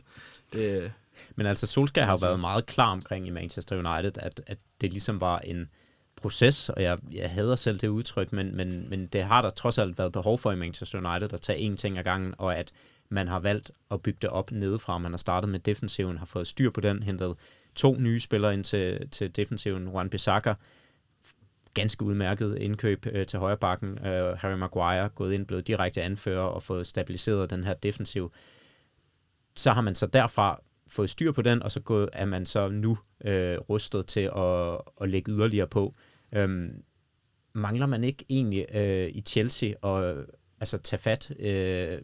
Speaker 5: Det, øh,
Speaker 2: men altså, Solskjaer har jo været meget klar omkring i Manchester United, at, at det ligesom var en proces, og jeg, jeg hader selv det udtryk, men, men, men det har der trods alt været behov for i Manchester United at tage én ting ad gangen, og at man har valgt at bygge det op nedefra. Man har startet med defensiven, har fået styr på den, hentet to nye spillere ind til, til defensiven. Juan Bissaka, ganske udmærket indkøb øh, til højre bakken. Øh, Harry Maguire gået ind, blevet direkte anfører og fået stabiliseret den her defensiv så har man så derfra fået styr på den, og så gået, er man så nu øh, rustet til at, at lægge yderligere på. Øhm, mangler man ikke egentlig øh, i Chelsea at altså, tage fat øh,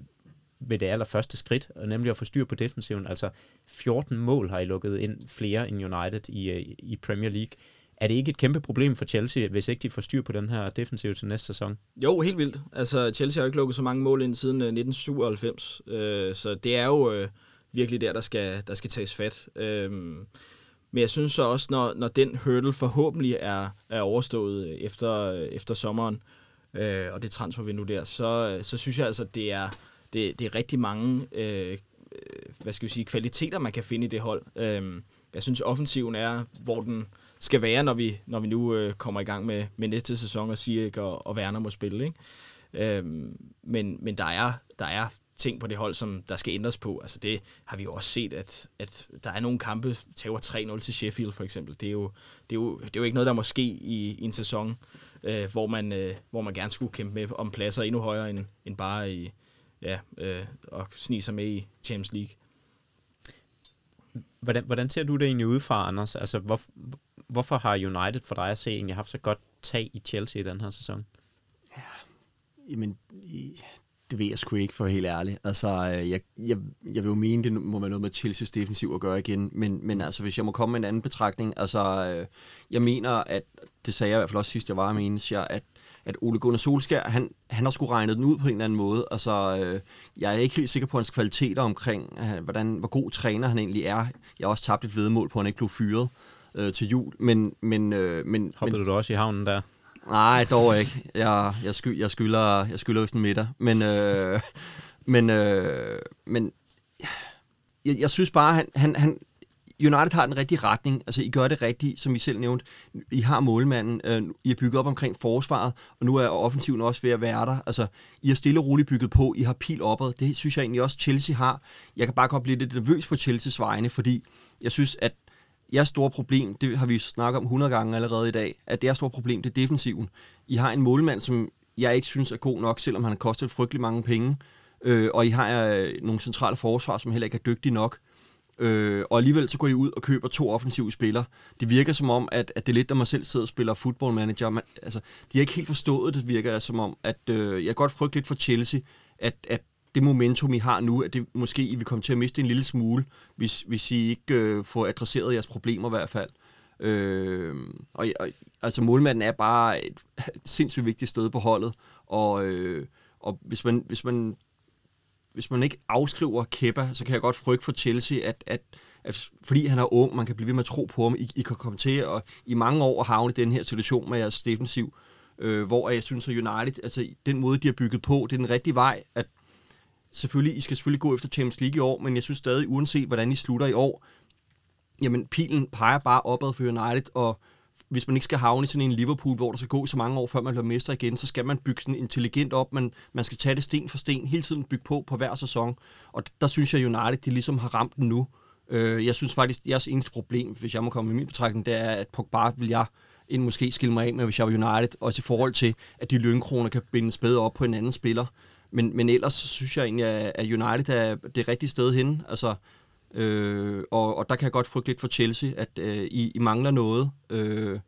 Speaker 2: ved det allerførste skridt, og nemlig at få styr på defensiven? Altså 14 mål har I lukket ind flere end United i, øh, i Premier League. Er det ikke et kæmpe problem for Chelsea, hvis ikke de får styr på den her defensiv til næste sæson?
Speaker 5: Jo, helt vildt. Altså, Chelsea har jo ikke lukket så mange mål ind siden øh, 1997, øh, så det er jo øh, virkelig der, der skal, der skal tages fat. Øhm, men jeg synes så også, når, når den hurdle forhåbentlig er, er overstået efter, efter sommeren, øh, og det transfervindue der, så, så synes jeg altså, at det er, det, det er rigtig mange øh, øh, hvad skal vi sige, kvaliteter, man kan finde i det hold. Øh, jeg synes, offensiven er, hvor den skal være, når vi, når vi nu øh, kommer i gang med, med næste sæson, og Sieg og, og Werner må spille. Ikke? Øh, men men der, er, der er ting på det hold, som der skal ændres på. Altså det har vi jo også set, at, at der er nogle kampe, tager 3-0 til Sheffield for eksempel. Det er jo, det er jo, det er jo ikke noget, der må ske i, i en sæson, øh, hvor, man, øh, hvor man gerne skulle kæmpe med om pladser endnu højere end, end bare i, ja, øh, og snige sig med i Champions League.
Speaker 2: Hvordan, hvordan ser du det egentlig udefra, Anders? Altså, hvor, hvorfor har United for dig at se egentlig haft så godt tag i Chelsea i den her sæson?
Speaker 4: Jamen, i- det ved jeg sgu ikke, for helt ærlig. Altså, øh, jeg, jeg, jeg vil jo mene, det må være noget med Chelsea's defensiv at gøre igen, men, men altså, hvis jeg må komme med en anden betragtning, altså, øh, jeg mener, at, det sagde jeg i hvert fald også sidst, jeg var med en, jeg, at, at Ole Gunnar Solskjaer, han, han har sgu regnet den ud på en eller anden måde. Altså, øh, jeg er ikke helt sikker på hans kvaliteter omkring, øh, hvordan, hvor god træner han egentlig er. Jeg har også tabt et vedmål på, at han ikke blev fyret øh, til jul, men, men, øh, men,
Speaker 2: Hoppede
Speaker 4: men
Speaker 2: du da også i havnen der?
Speaker 4: Nej, dog ikke. Jeg, jeg, sky, jeg skylder, jeg skylder vist en middag. Men, øh, Men, øh, men jeg, jeg synes bare, han, han, han, United har den rigtige retning. Altså, I gør det rigtigt, som I selv nævnte. I har målmanden. Øh, I har bygget op omkring forsvaret, og nu er offensiven også ved at være der. Altså, I har stille og roligt bygget på. I har pil opad. Det synes jeg egentlig også, Chelsea har. Jeg kan bare godt blive lidt nervøs på Chelseas vegne, fordi jeg synes, at jeres store problem, det har vi snakket om 100 gange allerede i dag, at det er store problem, det er defensiven. I har en målmand, som jeg ikke synes er god nok, selvom han har kostet frygtelig mange penge. Øh, og I har øh, nogle centrale forsvar, som heller ikke er dygtige nok. Øh, og alligevel så går I ud og køber to offensive spillere. Det virker som om, at, at det er lidt, der mig selv sidder og spiller football manager. Man, altså, de har ikke helt forstået det, virker som om, at øh, jeg er godt frygte lidt for Chelsea, at, at det momentum, I har nu, at det måske I vil komme til at miste en lille smule, hvis, hvis I ikke øh, får adresseret jeres problemer i hvert fald. Øh, og, og altså målmanden er bare et sindssygt vigtigt sted på holdet, og, øh, og hvis man, hvis man hvis man ikke afskriver Kepa, så kan jeg godt frygte for Chelsea, at, at, at fordi han er ung, man kan blive ved med at tro på ham, I, I kan komme til at i mange år havne i den her situation med jeres defensiv, øh, hvor jeg synes, at United, altså den måde, de har bygget på, det er den rigtige vej, at selvfølgelig, I skal selvfølgelig gå efter Champions League i år, men jeg synes stadig, uanset hvordan I slutter i år, jamen pilen peger bare opad for United, og hvis man ikke skal havne i sådan en Liverpool, hvor der skal gå så mange år, før man bliver mester igen, så skal man bygge sådan intelligent op. Man, man skal tage det sten for sten, hele tiden bygge på på hver sæson. Og der synes jeg, United de ligesom har ramt den nu. Øh, jeg synes faktisk, at jeres eneste problem, hvis jeg må komme med min betragtning, det er, at Pogba vil jeg end måske skille mig af med, hvis jeg var United, også i forhold til, at de lønkroner kan bindes bedre op på en anden spiller. Men, men ellers synes jeg egentlig, at United er det rigtige sted hen. Altså, Øh, og, og der kan jeg godt frygte lidt for Chelsea, at øh, I, I mangler noget. Øh,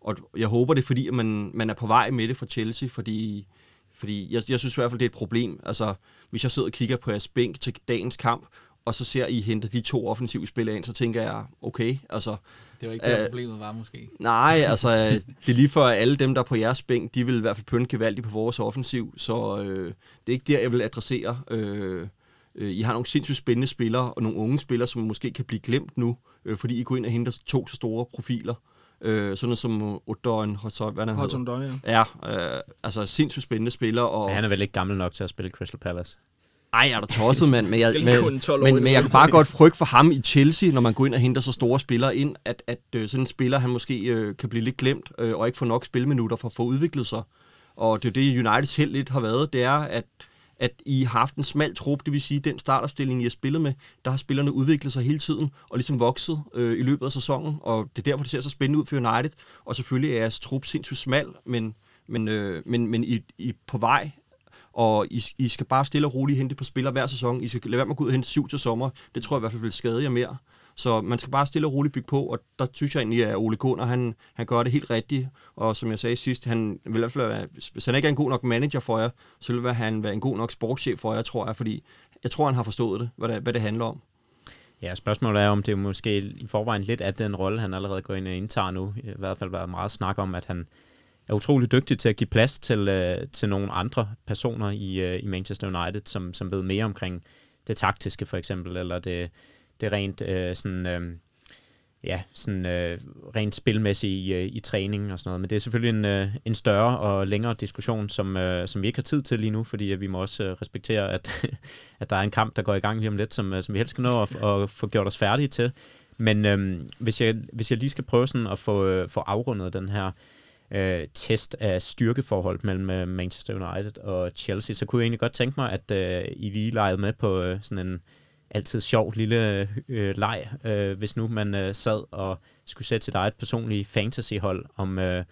Speaker 4: og jeg håber det, fordi man, man er på vej med det for Chelsea, fordi, fordi jeg, jeg synes i hvert fald, det er et problem. Altså, hvis jeg sidder og kigger på jeres bænk til dagens kamp, og så ser I hente de to offensive spillere ind, så tænker jeg, okay, altså...
Speaker 3: Det var ikke der, øh, problemet var, måske.
Speaker 4: Nej, altså, det er lige for alle dem, der er på jeres bænk, de vil i hvert fald pynte gevaldigt på vores offensiv, så øh, det er ikke der, jeg vil adressere. Øh, Øh, I har nogle sindssygt spændende spillere, og nogle unge spillere, som måske kan blive glemt nu, øh, fordi I går ind og henter to så store profiler. Øh, sådan noget som Odon, hvad han
Speaker 5: hedder.
Speaker 4: ja. Ja, øh, altså sindssygt spændende spillere. Og...
Speaker 2: Men han er vel ikke gammel nok til at spille Crystal Palace?
Speaker 4: Ej, er du tosset, mand. Men jeg, men, men, men jeg kan bare godt frygte for ham i Chelsea, når man går ind og henter så store spillere ind, at, at øh, sådan en spiller, han måske øh, kan blive lidt glemt, øh, og ikke få nok spilminutter for at få udviklet sig. Og det er det, Uniteds held lidt har været, det er, at at I har haft en smal trup, det vil sige, den startopstilling, I har spillet med, der har spillerne udviklet sig hele tiden, og ligesom vokset øh, i løbet af sæsonen, og det er derfor, det ser så spændende ud for United, og selvfølgelig er jeres trup sindssygt smal, men, men, øh, men, men I, I på vej, og I, I skal bare stille og roligt hente på spillere hver sæson. I skal lade være med at gå ud og hente syv til sommer. Det tror jeg i hvert fald vil skade jer mere. Så man skal bare stille og roligt bygge på, og der synes jeg egentlig, at Ole Gunnar, han, han gør det helt rigtigt. Og som jeg sagde sidst, han vil i hvert fald være, hvis han ikke er en god nok manager for jer, så vil han være en god nok sportschef for jer, tror jeg, fordi jeg tror, han har forstået det, hvad det, hvad det handler om.
Speaker 2: Ja, spørgsmålet er, om det måske i forvejen lidt af den rolle, han allerede går ind og indtager nu. I hvert fald været meget snak om, at han er utrolig dygtig til at give plads til, øh, til nogle andre personer i, øh, i Manchester United, som, som ved mere omkring det taktiske for eksempel, eller det, det rent øh, sådan, øh, ja, sådan øh, rent spilmæssigt i, øh, i træning og sådan noget. Men det er selvfølgelig en, øh, en større og længere diskussion, som, øh, som vi ikke har tid til lige nu, fordi øh, vi må også øh, respektere, at, at der er en kamp, der går i gang lige om lidt, som, øh, som vi helst skal nå at, at få gjort os færdige til. Men øh, hvis, jeg, hvis jeg lige skal prøve sådan at få, øh, få afrundet den her øh, test af styrkeforhold mellem øh, Manchester United og Chelsea, så kunne jeg egentlig godt tænke mig, at øh, I lige legede med på øh, sådan en altid sjov lille øh, leg, øh, hvis nu man øh, sad og skulle sætte sit eget personlige fantasyhold, om, øh,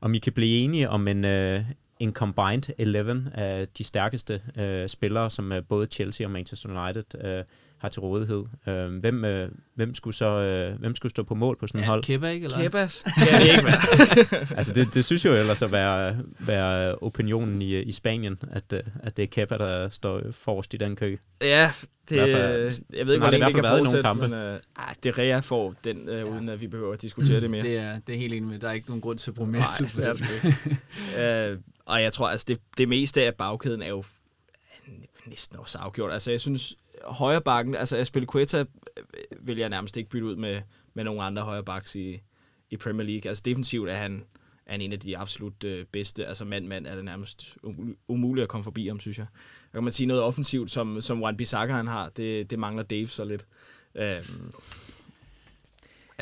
Speaker 2: om I kan blive enige om en, øh, en combined 11 af de stærkeste øh, spillere, som øh, både Chelsea og Manchester United øh, har til rådighed. Øh, hvem, øh, hvem, skulle så, øh, hvem skulle stå på mål på sådan en ja, hold?
Speaker 3: Kepa ikke, eller?
Speaker 5: Kebas kan det ikke være.
Speaker 2: altså, det, det synes jo ellers at være, være opinionen i, i Spanien, at, øh, at det er Kepa, der står forrest i den kø.
Speaker 5: Ja, det, fald, jeg ved ikke, hvordan det kan
Speaker 2: fortsætte, nogle kampe.
Speaker 5: men uh, det Rea får den, uh, ja. uden at vi behøver at diskutere det mere.
Speaker 3: Det er, det er helt enig med. Der er ikke nogen grund til at bruge mere tid
Speaker 5: på det. uh, og jeg tror, altså det, det meste af bagkæden er jo næsten også afgjort. Altså jeg synes, højre bakken, altså Aspilicueta øh, øh, vil jeg nærmest ikke bytte ud med, med nogle andre højre backs i, i Premier League. Altså defensivt er han, er han en af de absolut øh, bedste. Altså mand-mand er det nærmest umuligt at komme forbi om, synes jeg. kan man sige, noget offensivt, som, som Juan Bissaka han har. Det, det mangler Dave så lidt. Øhm,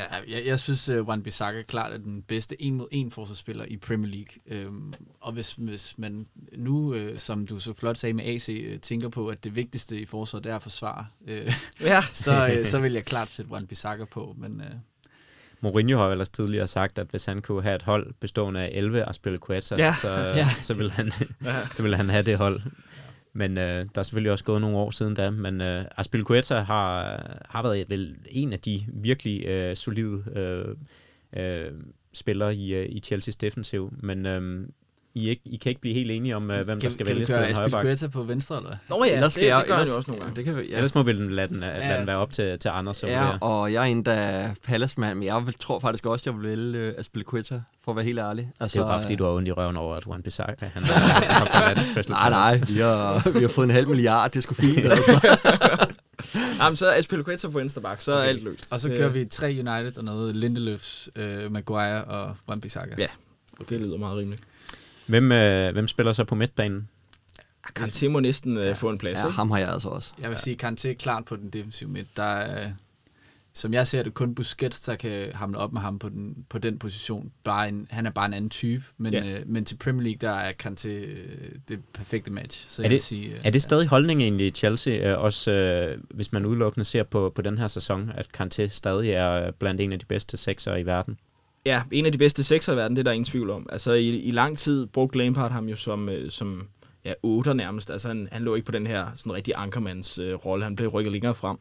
Speaker 3: Ja, jeg, jeg synes, uh, Wan Bissaka klart er den bedste en mod en forsvarsspiller i Premier League. Um, og hvis, hvis man nu, uh, som du så flot sagde med AC, uh, tænker på, at det vigtigste i forsvaret er at forsvare, uh,
Speaker 5: ja.
Speaker 3: så, uh, så vil jeg klart sætte Wan Bissaka på. Men, uh,
Speaker 2: Mourinho har ellers tidligere sagt, at hvis han kunne have et hold bestående af 11 Aspilicueta,
Speaker 5: Ja.
Speaker 2: så,
Speaker 3: Ja.
Speaker 2: så, ville han, så ville han have det hold. Men øh, der er selvfølgelig også gået nogle år siden da, men øh, Aspilicueta har, har været vel en af de virkelig øh, solide øh, øh, spillere i, øh, i Chelseas defensiv, men øh, i, ikke, I kan ikke blive helt enige om, øh, hvem der
Speaker 3: kan,
Speaker 2: skal
Speaker 3: kan vi
Speaker 2: vælges på
Speaker 3: køre
Speaker 2: den højre bak.
Speaker 3: Aspilicueta på venstre, eller?
Speaker 5: Nå ja,
Speaker 4: ellers
Speaker 5: det,
Speaker 4: skal jeg,
Speaker 5: det gør
Speaker 4: ellers,
Speaker 5: jo også nogle gange.
Speaker 4: Det kan, ja.
Speaker 2: Ellers må vi lade den, lade
Speaker 3: Ja.
Speaker 2: den være op til, til andre. Så
Speaker 4: Ja,
Speaker 2: ja,
Speaker 4: og jeg er en, der er men jeg vil, tror faktisk også, jeg vil vælge uh, Aspilicueta, for at være helt ærlig. Altså,
Speaker 2: det er jo bare fordi, du har ondt i røven over, at Juan Bissaka, han han har forladt Crystal
Speaker 4: Nej, nej, vi har, vi har fået en halv milliard, det er sgu fint, altså.
Speaker 5: Jamen, så er Aspilicueta på venstre bak, så er alt løst.
Speaker 3: Og så
Speaker 5: Det-
Speaker 3: kører vi tre United og noget Lindeløfs, uh, Maguire og Wan Bissaka.
Speaker 5: Ja. Det lyder meget rimeligt.
Speaker 2: Hvem, øh, hvem spiller så på midtbanen?
Speaker 5: Kanté må næsten øh, få en plads,
Speaker 4: Ja,
Speaker 5: ikke?
Speaker 4: ham har jeg altså også.
Speaker 3: Jeg vil sige, Kanté klart på den defensive midt. Der er, som jeg ser det, kun Busquets, der kan hamle op med ham på den, på den position. Bare en, han er bare en anden type, men,
Speaker 5: Ja.
Speaker 3: øh, men til Premier League, der er Kanté øh, det perfekte match. Så
Speaker 2: Er
Speaker 3: jeg
Speaker 2: det-
Speaker 3: vil sige, øh,
Speaker 2: Er det stadig holdning egentlig i Chelsea, øh, også øh, hvis man udelukkende ser på, på den her sæson, at Kanté stadig er blandt en af de bedste sekser i verden?
Speaker 5: Ja, en af de bedste sekser i verden, det er der ingen tvivl om. Altså, i, i lang tid brugte Lampard ham jo som, øh, som ja, otter nærmest. Altså, han, han lå ikke på den her sådan rigtig ankermands øh, rolle. Han blev rykket længere frem,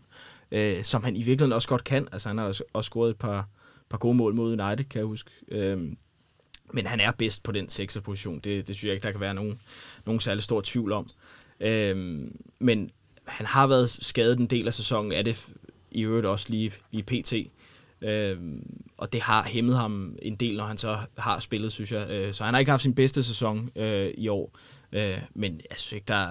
Speaker 5: øh, som han i virkeligheden også godt kan. Altså, han har også, også scoret et par, par gode mål mod United, kan jeg huske. Øh, men han er bedst på den sekserposition. Det, det synes jeg ikke, der kan være nogen, nogen særlig stor tvivl om. Øh, men han har været skadet en del af sæsonen, er det i øvrigt også lige, lige pt. Øhm, og det har hæmmet ham en del, når han så har spillet, synes jeg. Øh, så han har ikke haft sin bedste sæson øh, i år. Øh, men jeg synes ikke, der,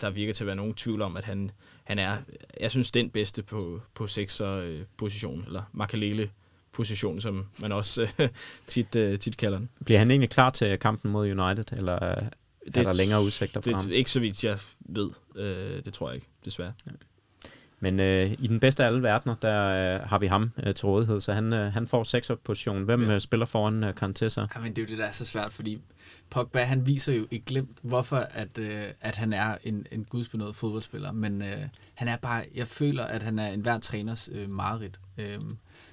Speaker 5: der virker til at være nogen tvivl om, at han, han er, jeg synes, den bedste på, på 6'er øh, position, eller Makalele position, som man også øh, tit, øh, tit kalder den.
Speaker 2: Bliver han egentlig klar til kampen mod United, eller er
Speaker 5: Det-
Speaker 2: der længere udsigter for
Speaker 5: Det
Speaker 2: ham?
Speaker 5: er ikke så vidt, jeg ved. Øh, det tror jeg ikke, desværre.
Speaker 2: Men øh, i den bedste af alle verdener, der øh, har vi ham øh, til rådighed, så han, øh, han får sekserposition. Hvem
Speaker 3: Ja.
Speaker 2: øh, spiller foran øh, Kanté så?
Speaker 3: Ja, men det er jo det, der er så svært, fordi Pogba, han viser jo ikke glemt, hvorfor at, øh, at han er en, en gudsbenået fodboldspiller, men øh, han er bare, jeg føler, at han er en hver træners øh, mareridt. Øh,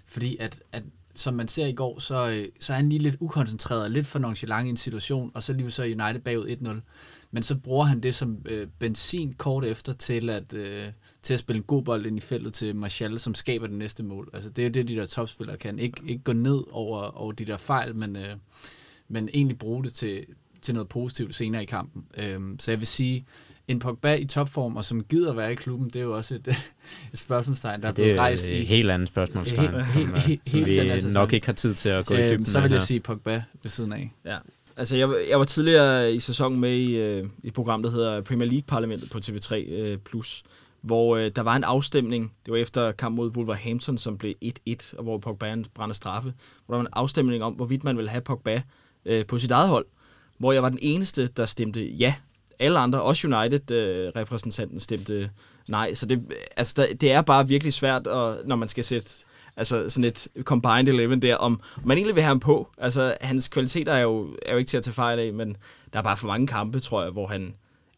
Speaker 3: fordi at, at, som man ser i går, så, øh, så er han lige lidt ukoncentreret, lidt for nonchalant i en situation, og så lige så United bagud 1-0. Men så bruger han det som øh, benzin kort efter til at, øh, til at spille en god bold ind i feltet til Martial, som skaber det næste mål. Altså det er jo det, de der topspillere kan. Ikke, ikke gå ned over, over de der fejl, men, øh, men egentlig bruge det til, til noget positivt senere i kampen. Øhm, så jeg vil sige, en Pogba i topform, og som gider være i klubben, det er jo også et, et spørgsmålstegn, der er
Speaker 2: det
Speaker 3: blevet
Speaker 2: er
Speaker 3: rejst
Speaker 2: et
Speaker 3: i.
Speaker 2: helt andet spørgsmålstegn,
Speaker 3: Helt-
Speaker 2: som,
Speaker 3: helt-
Speaker 2: øh,
Speaker 3: helt-
Speaker 2: som
Speaker 3: helt
Speaker 2: vi
Speaker 3: sæsonen.
Speaker 2: nok ikke har tid til at gå i dybden
Speaker 3: Øhm, så vil jeg
Speaker 2: her.
Speaker 3: sige Pogba ved siden af.
Speaker 5: Ja. Altså, jeg, jeg var tidligere i sæsonen med i øh, et program, der hedder Premier League-parlamentet på TV3+, øh, Plus, hvor øh, der var en afstemning, det var efter kamp mod Wolverhampton, som blev 1-1, og hvor Pogba brænder straffe, hvor der var en afstemning om, hvorvidt man ville have Pogba øh, på sit eget hold, hvor jeg var den eneste, der stemte ja. Alle andre, også United-repræsentanten, øh, stemte nej. Så det, øh, altså, der, det er bare virkelig svært, og, når man skal sætte altså sådan et combined 11 der, om, om man egentlig vil have ham på. Altså, hans kvaliteter er jo, er jo ikke til at tage fejl af, men der er bare for mange kampe, tror jeg, hvor han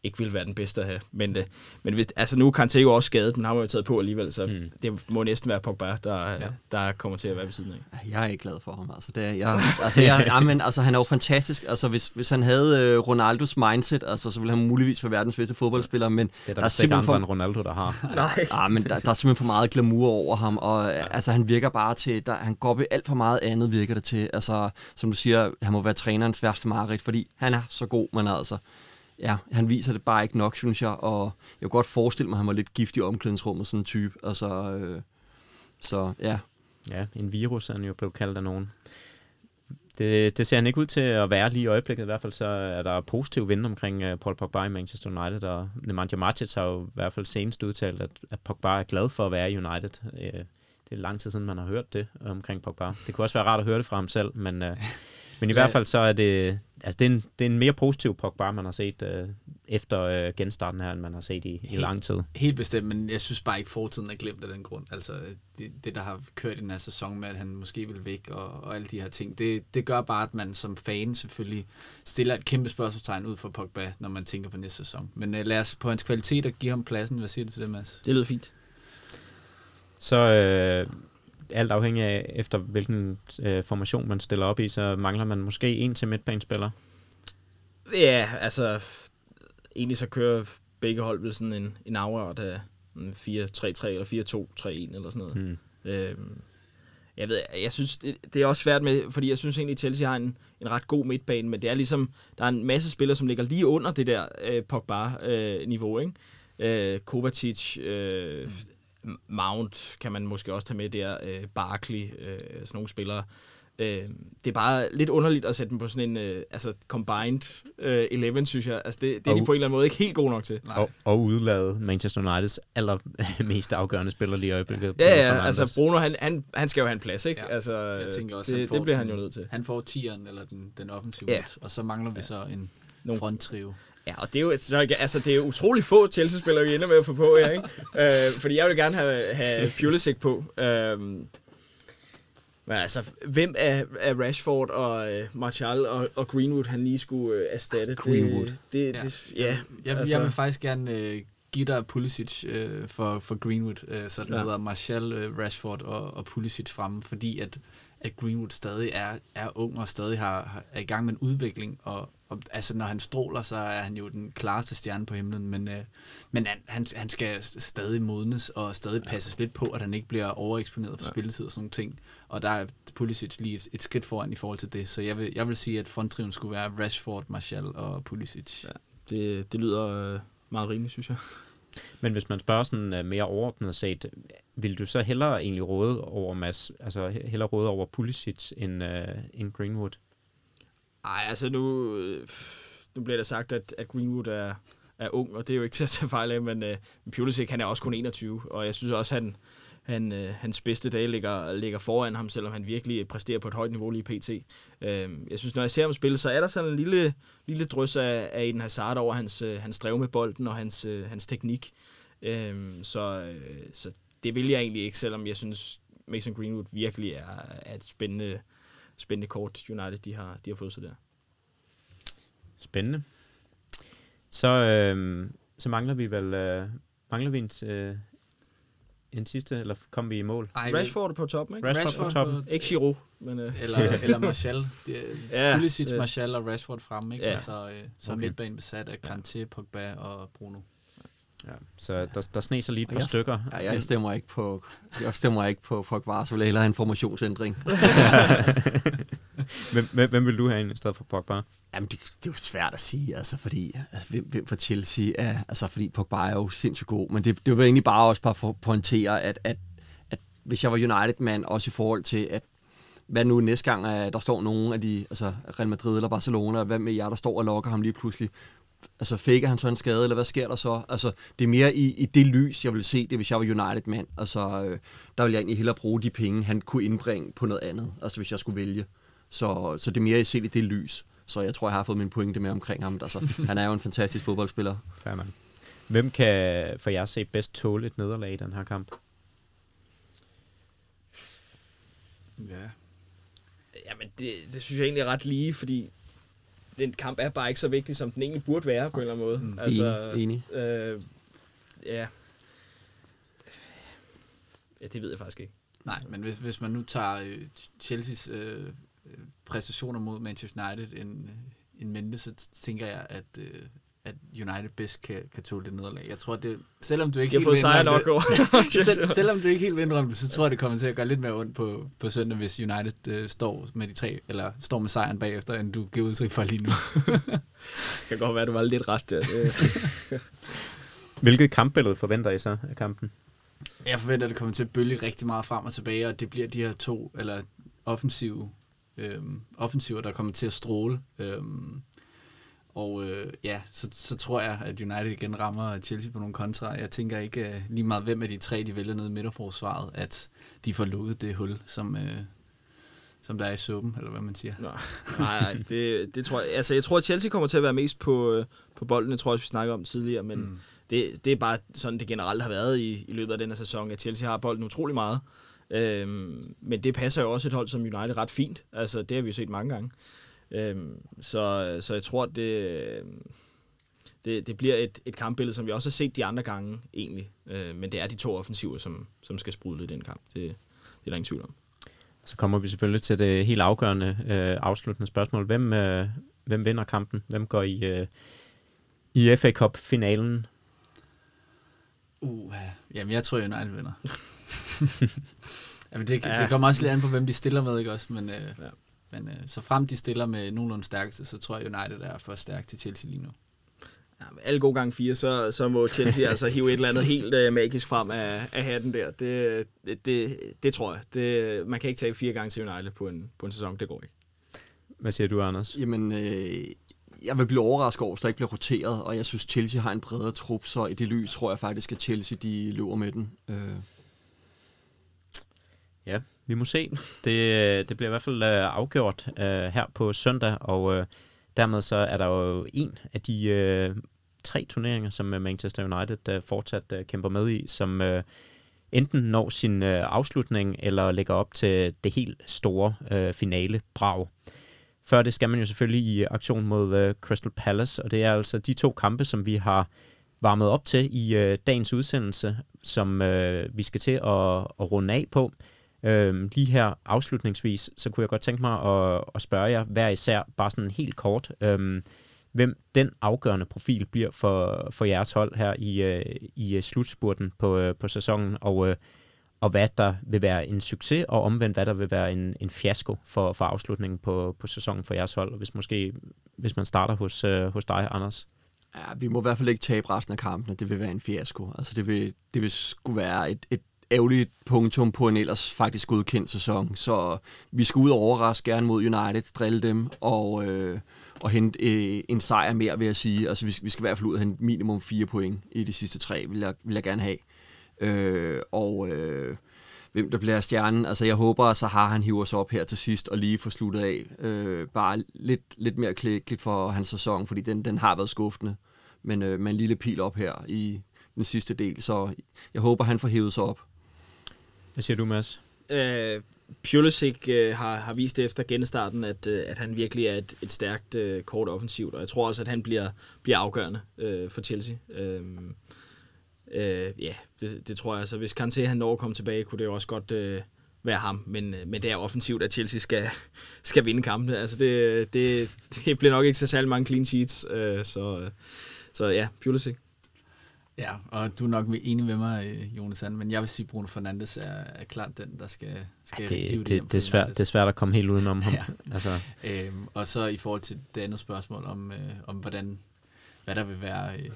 Speaker 5: ikke vil være den bedste at have. Men, øh, men hvis, altså nu er Kanté jo også skadet, men har jo taget på alligevel, så mm. det må næsten være Pogba, der, ja. der kommer til at være ved siden af.
Speaker 4: Jeg er ikke glad for ham, altså. Det er, jeg, altså, jeg, ja, men, altså han er jo fantastisk. Altså, hvis, hvis han havde øh, Ronaldos mindset, altså, så ville han muligvis være verdens bedste fodboldspiller, men
Speaker 2: Det er der,
Speaker 4: der er simpelthen
Speaker 2: andre
Speaker 4: for,
Speaker 2: end Ronaldo, der har.
Speaker 5: Nej.
Speaker 4: Ah, men der, der er simpelthen for meget glamour over ham, og ja. altså, han virker bare til, der, han går op i alt for meget andet, virker det til. Altså, som du siger, han må være trænerens værste mareridt, fordi han er så god, men altså, ja, han viser det bare ikke nok, synes jeg, og jeg kunne godt forestille mig, at han var lidt giftig i omklædningsrummet, sådan en type, altså, øh, så ja.
Speaker 2: Ja, en virus er han jo blevet kaldt af nogen. Det, det ser han ikke ud til at være lige i øjeblikket. I hvert fald så er der positiv vind omkring uh, Paul Pogba i Manchester United, og Nemanja Matic har jo i hvert fald senest udtalt, at, at Pogba er glad for at være i United. Uh, det er lang tid siden, man har hørt det omkring Pogba. Det kunne også være rart at høre det fra ham selv, men, uh, men i
Speaker 3: Ja.
Speaker 2: hvert fald så er det, altså, det, er en, det er en mere positiv Pogba, man har set øh, efter øh, genstarten her, end man har set i, i lang tid.
Speaker 3: Helt bestemt, men jeg synes bare ikke, fortiden er glemt af den grund. Altså, det, det der har kørt i den her sæson med, at han måske vil væk og, og alle de her ting, det, det gør bare, at man som fan selvfølgelig stiller et kæmpe spørgsmålstegn ud for Pogba, når man tænker på næste sæson. Men uh, lad os på hans kvalitet og give ham pladsen. Hvad siger du til det, Mads?
Speaker 5: Det lyder fint.
Speaker 2: Så øh, alt afhængig af, efter hvilken øh, formation man stiller op i, så mangler man måske en til midtbanespiller.
Speaker 5: Ja, altså, egentlig så kører begge hold vel sådan en, en afrørt af 4-3-3 eller 4-2-3-1 eller sådan noget.
Speaker 2: Hmm.
Speaker 5: Øhm, jeg ved, jeg synes, det, det er også svært med, fordi jeg synes egentlig, Chelsea har en, en ret god midtbane, men det er ligesom, der er en masse spillere, som ligger lige under det der øh, Pogba-niveau, ikke? Øh, Kovacic, øh, Mount kan man måske også tage med der, øh, Barkley, øh, sådan nogle spillere. Øh, det er bare lidt underligt at sætte dem på sådan en øh, altså combined øh, 11, synes jeg. Altså det, det er de
Speaker 2: Og-
Speaker 5: på en eller anden måde ikke helt gode nok til.
Speaker 2: Og, og udlade Manchester Uniteds allermest afgørende spiller lige i øjeblikket.
Speaker 5: Ja, ja,
Speaker 2: Fernandes.
Speaker 5: altså Bruno, han, han, han skal jo have en plads, ikke?
Speaker 3: Ja,
Speaker 5: altså,
Speaker 3: Jeg tænker også,
Speaker 5: det,
Speaker 3: han får
Speaker 5: det bliver han jo nødt til.
Speaker 3: Han får tieren, eller den, den offensive
Speaker 5: Ja.
Speaker 3: ja. og så mangler vi så en
Speaker 5: Nogle-
Speaker 3: fronttrio.
Speaker 5: Ja, og det er jo, så, altså, det er jo utrolig få Chelsea-spillere, vi ender med at få på her, ikke? øh, fordi jeg vil gerne have, have Pulisic på. Øh, men altså, hvem af, af Rashford og øh, Martial og, og Greenwood, han lige skulle øh, erstatte?
Speaker 4: Greenwood.
Speaker 5: Det, det,
Speaker 3: Ja.
Speaker 5: det, ja,
Speaker 3: Jeg,
Speaker 5: altså-
Speaker 3: jeg vil faktisk gerne øh, give dig Pulisic øh, for, for Greenwood, øh, så den
Speaker 5: ja.
Speaker 3: hedder Martial, øh, Rashford og, og Pulisic fremme, fordi at, at Greenwood stadig er, er ung og stadig har, har, er i gang med en udvikling, og, og altså, når han stråler, så er han jo den klareste stjerne på himlen, men, øh, men han, han, han skal stadig modnes og stadig passes lidt på, at han ikke bliver overeksponeret for ja. spilletid og sådan nogle ting, og der er Pulisic lige et, et skridt foran i forhold til det, så jeg vil, jeg vil sige, at fronttriven skulle være Rashford, Martial og Pulisic. Ja.
Speaker 5: det, det lyder øh, meget rimeligt, synes jeg.
Speaker 2: Men hvis man spørger sådan uh, mere overordnet set, vil du så hellere egentlig råde over Mads, altså he- hellere råde over Pulisic end, uh, end Greenwood?
Speaker 5: Nej, altså nu, øh, nu bliver der sagt, at, at Greenwood er, er ung, og det er jo ikke til at tage fejl af, men øh, Pulisic, han er også kun 21, og jeg synes også, han, han, øh, hans bedste dage ligger, ligger foran ham, selvom han virkelig præsterer på et højt niveau lige pt. Øh, jeg synes, når jeg ser ham spille, så er der sådan en lille, lille drys af, af Eden Hazard over hans, øh, hans drev med bolden og hans, øh, hans teknik. Øh, så, øh, så det vil jeg egentlig ikke, selvom jeg synes, Mason Greenwood virkelig er, er et spændende, spændende kort, United de har, de har fået sig der.
Speaker 2: Spændende. Så, øh, så mangler vi vel øh, mangler vi en, øh, en sidste, eller kom vi i mål?
Speaker 3: Ej,
Speaker 5: Rashford er på toppen, ikke?
Speaker 2: Rashford,
Speaker 3: Rashford
Speaker 2: på toppen.
Speaker 5: Ikke Giroud, men... Øh,
Speaker 3: Eller, eller Martial. Det,
Speaker 5: Ja,
Speaker 3: Pulisic, Martial og Rashford frem, ikke?
Speaker 5: Ja.
Speaker 3: Ja. Og så, øh, så er
Speaker 2: Okay.
Speaker 3: midtbanen besat af Kanté, Pogba og Bruno.
Speaker 2: Ja, så der, der sne sig lige et par
Speaker 4: jeg-
Speaker 2: stykker.
Speaker 4: Ja, jeg stemmer ikke på, jeg stemmer ikke på Pogba, så vil jeg hellere have en formationsændring.
Speaker 2: Hvem, hvem, hvem vil du have ind i stedet for Pogba?
Speaker 4: Jamen, det, det er jo svært at sige, altså, fordi, altså, hvem, hvem for Chelsea er, altså, fordi Pogba er jo sindssygt god, men det, det var egentlig bare også bare for at pointere, at, at, at hvis jeg var United-mand, også i forhold til, at hvad nu næste gang, at der står nogen af de, altså Real Madrid eller Barcelona, hvad med jer, der står og lokker ham lige pludselig, altså faker han så en skade, eller hvad sker der så? Altså, det er mere i, i det lys, jeg vil se det, hvis jeg var United-mand. Altså, øh, der vil jeg egentlig hellere bruge de penge, han kunne indbringe på noget andet, altså hvis jeg skulle vælge. Så, så det er mere set i det lys. Så jeg tror, jeg har fået min pointe med omkring ham. Altså, han er jo en fantastisk fodboldspiller.
Speaker 2: Fair nok. Hvem kan for jer se bedst tåle et nederlag i den her kamp?
Speaker 3: Ja.
Speaker 5: jamen, det, det synes jeg egentlig er ret lige, fordi den kamp er bare ikke så vigtig, som den egentlig burde være, på en eller anden måde. Mm.
Speaker 4: Enig, enig.
Speaker 5: Øh, ja. Ja, det ved jeg faktisk ikke.
Speaker 3: Nej, men hvis, hvis man nu tager øh, Chelseas øh, øh, præstationer mod Manchester United en, en mente, så tænker jeg, at, øh, at United bedst kan, kan tåle det nederlag. Jeg tror, det, selvom du ikke
Speaker 5: Jeg
Speaker 3: vil
Speaker 5: sejr nok over.
Speaker 3: Sel, selvom du ikke helt det, så tror jeg, det kommer til at gøre lidt mere ondt på, på søndag, hvis United øh, står med de tre, eller står med sejren bagefter, end du giver udtryk for lige nu.
Speaker 5: det kan godt være, du var lidt ret der.
Speaker 2: Hvilket kampbillede forventer I så af kampen?
Speaker 3: Jeg forventer, at det kommer til at bølge rigtig meget frem og tilbage, og det bliver de her to eller offensive øhm, offensiver, der kommer til at stråle. Øhm, og øh, ja, så, så tror jeg, at United igen rammer Chelsea på nogle kontra. Jeg tænker ikke øh, lige meget, hvem af de tre, de vælger ned i midterforsvaret, at de får lukket det hul, som, øh, som der er i suppen, eller hvad man siger.
Speaker 5: Nej, nej, det, det tror jeg. Altså, jeg tror, at Chelsea kommer til at være mest på, øh, på bolden. Jeg tror også, vi snakker om tidligere, men mm. det, det er bare sådan, det generelt har været i, i løbet af den her sæson, at Chelsea har bolden utrolig meget. Øhm, men det passer jo også et hold som United ret fint. Altså, det har vi jo set mange gange. Øhm, så, så jeg tror, at det, det, det bliver et, et kampbillede, som vi også har set de andre gange egentlig. Øh, men det er de to offensiver, som, som skal sprudle i den kamp. Det, det er der ingen tvivl om.
Speaker 2: Så kommer vi selvfølgelig til det helt afgørende øh, afsluttende spørgsmål. Hvem, øh, hvem vinder kampen? Hvem går i, øh, i FA Cup-finalen?
Speaker 3: Uh, jamen, jeg tror, United vinder. jamen, det, ja. det kommer også lidt an på, hvem de stiller med, ikke også? Men, øh, ja. Men øh, så frem de stiller med nogenlunde stærkelse, så tror jeg, United er for stærk til Chelsea lige nu.
Speaker 5: Ja, alle gode gange fire, så, så må Chelsea altså hive et eller andet helt uh, magisk frem af, af hatten der. Det, det, det, det tror jeg. Det, man kan ikke tage fire gange til United på en, på en sæson. Det går ikke.
Speaker 2: Hvad siger du, Anders?
Speaker 4: Jamen, øh, jeg vil blive overrasket over, hvis der ikke bliver roteret, og jeg synes, Chelsea har en bredere trup, så i det lys tror jeg faktisk, at Chelsea de løber med den. Øh.
Speaker 2: Ja, vi må se. Det, øh, det bliver i hvert fald øh, afgjort øh, her på søndag, og øh, dermed så er der jo en af de øh, tre turneringer, som øh, Manchester United øh, fortsat øh, kæmper med i, som øh, enten når sin øh, afslutning, eller lægger op til det helt store øh, finale brag. Før det skal man jo selvfølgelig i aktion mod øh, Crystal Palace, og det er altså de to kampe, som vi har varmet op til i øh, dagens udsendelse, som øh, vi skal til at, at runde af på. Øhm, lige her afslutningsvis, så kunne jeg godt tænke mig at, at spørge jer hver især, bare sådan helt kort, øhm, hvem den afgørende profil bliver for, for jeres hold her i, øh, i øh, slutspurten på, øh, på sæsonen, og, øh, og hvad der vil være en succes, og omvendt hvad der vil være en, en fiasko for, for afslutningen på, på sæsonen for jeres hold, hvis måske hvis man starter hos, øh, hos dig, Anders.
Speaker 4: Ja, vi må i hvert fald ikke tabe resten af kampene. Det vil være en fiasko. Altså, det vil, det vil skulle være et, et ærgerligt punktum på en ellers faktisk godkendt sæson. Så vi skal ud og overraske gerne mod United, drille dem og, øh, og hente øh, en sejr mere, vil jeg sige. Altså vi, vi skal i hvert fald ud og hente minimum fire point i de sidste tre, vil jeg, vil jeg gerne have. Øh, og øh, hvem der bliver stjernen. Altså jeg håber, at Sahar han hiver sig op her til sidst og lige får sluttet af. Øh, bare lidt, lidt mere klækkeligt for hans sæson, fordi den, den har været skuffende. Men øh, med en lille pil op her i den sidste del, så jeg håber, han får hævet sig op.
Speaker 2: Hvad siger du, Mads?
Speaker 5: Øh, Pulisic øh, har, har vist efter genstarten, at, øh, at han virkelig er et, et stærkt øh, kort offensivt, og jeg tror også, at han bliver, bliver afgørende øh, for Chelsea. Øh, øh, ja, det, det tror jeg. Så hvis Kanté han når at komme tilbage, kunne det jo også godt øh, være ham, men, øh, men det er offensivt, at Chelsea skal, skal vinde kampen. Altså, det, det, det bliver nok ikke så særlig mange clean sheets, øh, så, øh, så ja, Pulisic.
Speaker 3: Ja, og du er nok enig med mig, øh, Jonas Sand, men jeg vil sige, Bruno Fernandes er, er klart den, der skal, skal
Speaker 2: ja, det, hive det, det, det, er svært, det er svært at komme helt udenom ham. Ja.
Speaker 3: Altså. Øhm, og så i forhold til det andet spørgsmål om, øh, om hvordan, hvad der vil være øh,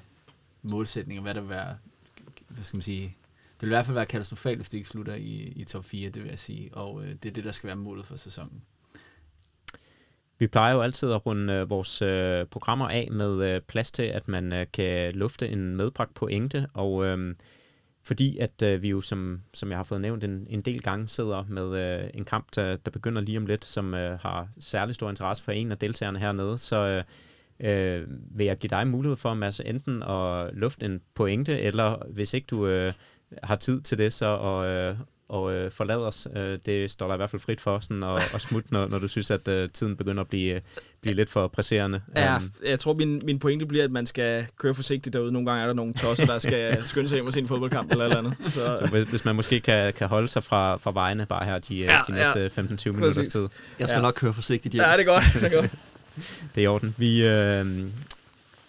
Speaker 3: målsætninger, hvad der vil være, hvad skal man sige, det vil i hvert fald være katastrofalt, hvis det ikke slutter i, i top 4, det vil jeg sige, og øh, det er det, der skal være målet for sæsonen.
Speaker 2: Vi plejer jo altid at runde øh, vores øh, programmer af med øh, plads til, at man øh, kan lufte en medbragt pointe, og øh, fordi at øh, vi jo, som, som jeg har fået nævnt en, en del gange, sidder med øh, en kamp, der, der begynder lige om lidt, som øh, har særlig stor interesse for en af deltagerne hernede, så øh, øh, vil jeg give dig mulighed for, Mads, enten at lufte en pointe, eller hvis ikke du øh, har tid til det, så at, øh, og øh, forlade os. Øh, det står der i hvert fald frit for sådan at, at smutte, når, når du synes, at øh, tiden begynder at blive, blive lidt for presserende.
Speaker 5: Ja, um, jeg tror, min, min pointe bliver, at man skal køre forsigtigt derude. Nogle gange er der nogle tosser, der skal skynde sig hjem og se en fodboldkamp eller eller andet. Så,
Speaker 2: så hvis, hvis man måske kan, kan holde sig fra, fra vejene bare her de, ja, de næste ja, 15-20 minutters tid.
Speaker 4: Jeg skal
Speaker 5: ja.
Speaker 4: nok køre forsigtigt hjem.
Speaker 5: Ja, det er godt. Det er godt.
Speaker 2: det er i orden. Vi, øh,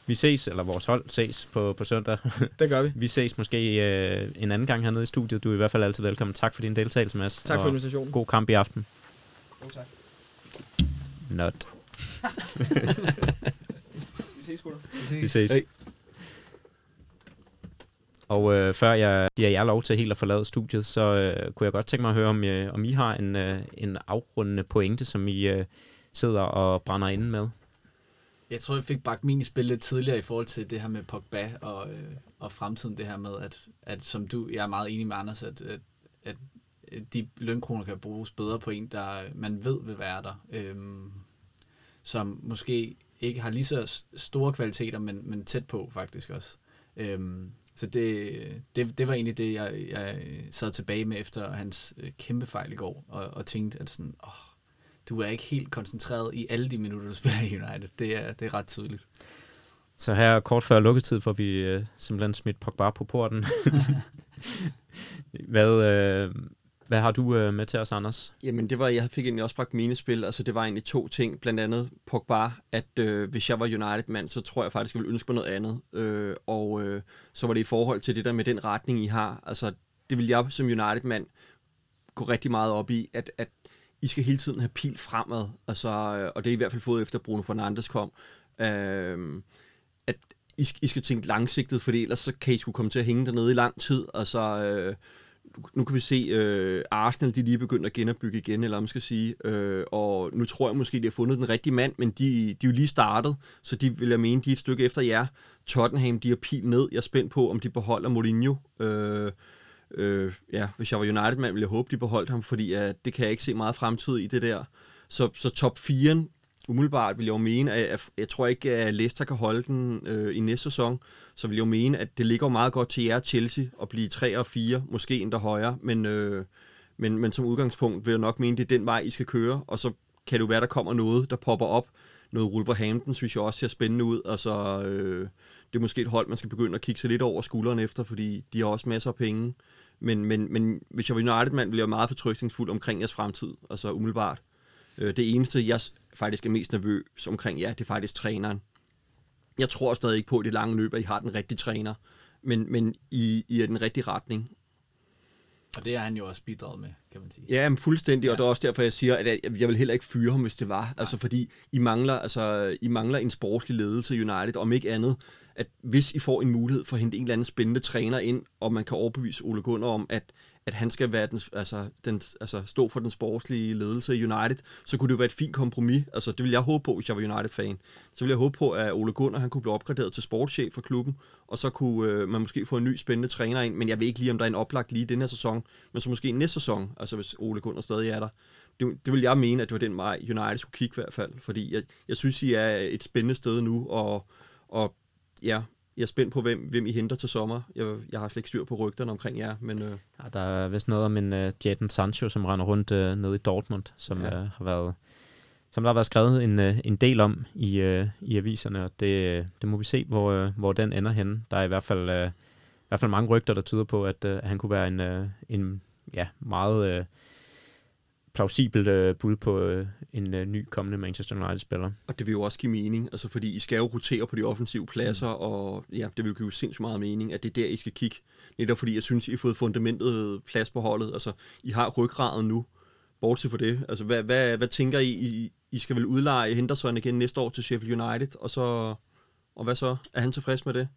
Speaker 2: vi ses, eller vores hold ses på, på søndag.
Speaker 5: Det gør vi.
Speaker 2: vi ses måske øh, en anden gang hernede i studiet. Du er i hvert fald altid velkommen. Tak for din deltagelse, Mads.
Speaker 5: Tak for invitationen.
Speaker 2: God kamp i aften.
Speaker 5: God tak.
Speaker 2: Not.
Speaker 5: vi ses, gutter.
Speaker 2: Vi ses. Vi ses. Hey. Og øh, før jeg giver jer lov til helt at forlade studiet, så øh, kunne jeg godt tænke mig at høre, om, øh, om I har en, øh, en afrundende pointe, som I øh, sidder og brænder inde med.
Speaker 3: Jeg tror, jeg fik bagt min i spil lidt tidligere i forhold til det her med Pogba og, øh, og fremtiden. Det her med, at, at som du, jeg er meget enig med Anders, at, at, at de lønkroner kan bruges bedre på en, der man ved vil være der. Øhm, som måske ikke har lige så store kvaliteter, men, men tæt på faktisk også. Øhm, så det, det, det var egentlig det, jeg, jeg sad tilbage med efter hans øh, kæmpe fejl i går, og, og tænkte, at sådan, åh, du er ikke helt koncentreret i alle de minutter, du spiller i United. Det er, det er ret tydeligt.
Speaker 2: Så her kort før lukketid får vi øh, simpelthen smidt Pogba på porten. hvad, øh, hvad har du øh, med til os, Anders?
Speaker 4: Jamen, det var, jeg fik egentlig også bragt mine spil. Altså, det var egentlig to ting. Blandt andet Pogba, at øh, hvis jeg var United-mand, så tror jeg faktisk, jeg ville ønske på noget andet. Øh, og øh, så var det i forhold til det der med den retning, I har. Altså, det vil jeg som United-mand gå rigtig meget op i, at, at i skal hele tiden have pil fremad. Altså, og det er i hvert fald fået efter Bruno Fernandes kom. Øh, at I, I skal tænke langsigtet, for ellers så kan I skulle komme til at hænge dernede i lang tid. Altså, øh, nu kan vi se, øh, Arsenal de lige begyndt at genopbygge igen, eller man skal sige, øh, og nu tror jeg måske, de har fundet den rigtige mand, men de, de er jo lige startet, så de vil jeg mene, de er et stykke efter jer. Tottenham, de har pil ned. Jeg er spændt på, om de beholder Mourinho. Øh, øh, ja, hvis jeg var United-mand, ville jeg håbe, de beholdt ham, fordi uh, det kan jeg ikke se meget fremtid i det der. Så, så top 4, umiddelbart vil jeg jo mene, at jeg, jeg tror ikke, at Leicester kan holde den øh, i næste sæson, så vil jeg jo mene, at det ligger meget godt til jer Chelsea at blive 3 og 4, måske endda højere, men, øh, men, men som udgangspunkt vil jeg nok mene, det er den vej, I skal køre, og så kan det jo være, der kommer noget, der popper op. Noget Wolverhampton synes jeg også ser spændende ud, altså øh, det er måske et hold, man skal begynde at kigge sig lidt over skulderen efter, fordi de har også masser af penge. Men, men, men hvis jeg var United-mand, ville jeg meget fortrøstningsfuld omkring jeres fremtid, altså umiddelbart. Øh, det eneste, jeg faktisk er mest nervøs omkring, ja, det er faktisk træneren. Jeg tror stadig ikke på det lange løb, at I har den rigtige træner, men, men I, I er den rigtige retning.
Speaker 3: Og det er han jo også bidraget med, kan man sige.
Speaker 4: Ja, men fuldstændig, ja. og det er også derfor, jeg siger, at jeg vil heller ikke fyre ham, hvis det var. Nej. Altså fordi I mangler, altså, I mangler en sportslig ledelse United, om ikke andet, at hvis I får en mulighed for at hente en eller anden spændende træner ind, og man kan overbevise Ole Gunnar om, at, at han skal være den, altså, den, altså, stå for den sportslige ledelse i United, så kunne det jo være et fint kompromis. Altså, det vil jeg håbe på, hvis jeg var United-fan. Så vil jeg håbe på, at Ole Gunnar han kunne blive opgraderet til sportschef for klubben, og så kunne øh, man måske få en ny spændende træner ind, men jeg ved ikke lige, om der er en oplagt lige i den her sæson, men så måske næste sæson, altså hvis Ole Gunnar stadig er der. Det, det vil jeg mene, at det var den vej, United skulle kigge i hvert fald, fordi jeg, jeg synes, I er et spændende sted nu, og, og ja, jeg er spændt på, hvem, hvem I henter til sommer. Jeg, jeg har slet ikke styr på rygterne omkring jer. Men, øh.
Speaker 2: ja, der er vist noget om en uh, Jadon Sancho, som render rundt uh, nede i Dortmund, som ja. uh, har været som der har været skrevet en, uh, en del om i, uh, i aviserne, og det, det må vi se, hvor, uh, hvor den ender henne. Der er i hvert fald, uh, i hvert fald mange rygter, der tyder på, at uh, han kunne være en, uh, en ja, meget... Uh, plausibelt øh, bud på øh, en øh, ny kommende Manchester United-spiller.
Speaker 4: Og det vil jo også give mening, altså fordi I skal jo rotere på de offensive pladser, mm. og ja, det vil jo give sindssygt meget mening, at det er der, I skal kigge. Netop fordi jeg synes, I har fået fundamentet plads på holdet. Altså, I har ryggraden nu, bortset for det. Altså, hvad, hvad, hvad tænker I? I? I skal vel udleje Henderson igen næste år til Sheffield United, og så... Og hvad så? Er han tilfreds med det?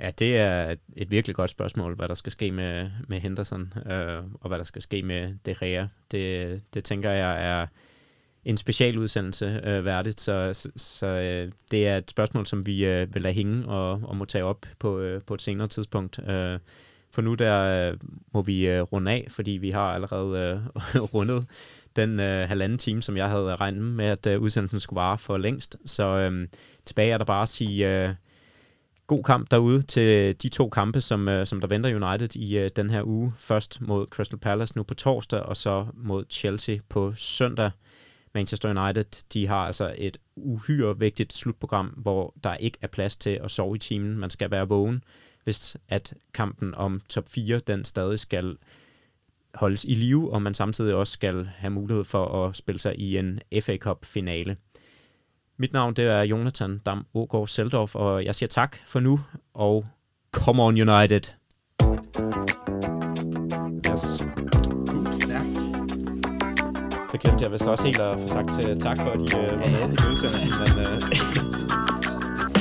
Speaker 2: Ja, det er et virkelig godt spørgsmål, hvad der skal ske med, med Henderson, øh, og hvad der skal ske med De Gea. Det, det tænker jeg er en special udsendelse øh, værdigt, så, så, så øh, det er et spørgsmål, som vi øh, vil lade hænge og, og må tage op på, øh, på et senere tidspunkt. Øh, for nu der øh, må vi øh, runde af, fordi vi har allerede øh, rundet den øh, halvanden time, som jeg havde regnet med, at øh, udsendelsen skulle vare for længst. Så øh, tilbage er der bare at sige... Øh, god kamp derude til øh, de to kampe, som, øh, som der venter United i øh, den her uge. Først mod Crystal Palace nu på torsdag, og så mod Chelsea på søndag. Manchester United, de har altså et uhyre vigtigt slutprogram, hvor der ikke er plads til at sove i timen. Man skal være vågen, hvis at kampen om top 4, den stadig skal holdes i live, og man samtidig også skal have mulighed for at spille sig i en FA Cup-finale. Mit navn det er Jonathan Dam Ågaard Seldorf, og jeg siger tak for nu, og come on United! Yes. Så glemte jeg vist også helt at få sagt til, tak for, at I uh, var med i udsendelsen, men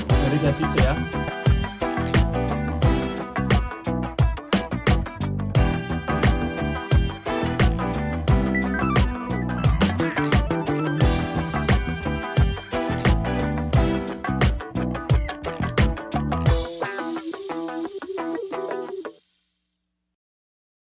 Speaker 2: så det kan jeg sige til jer.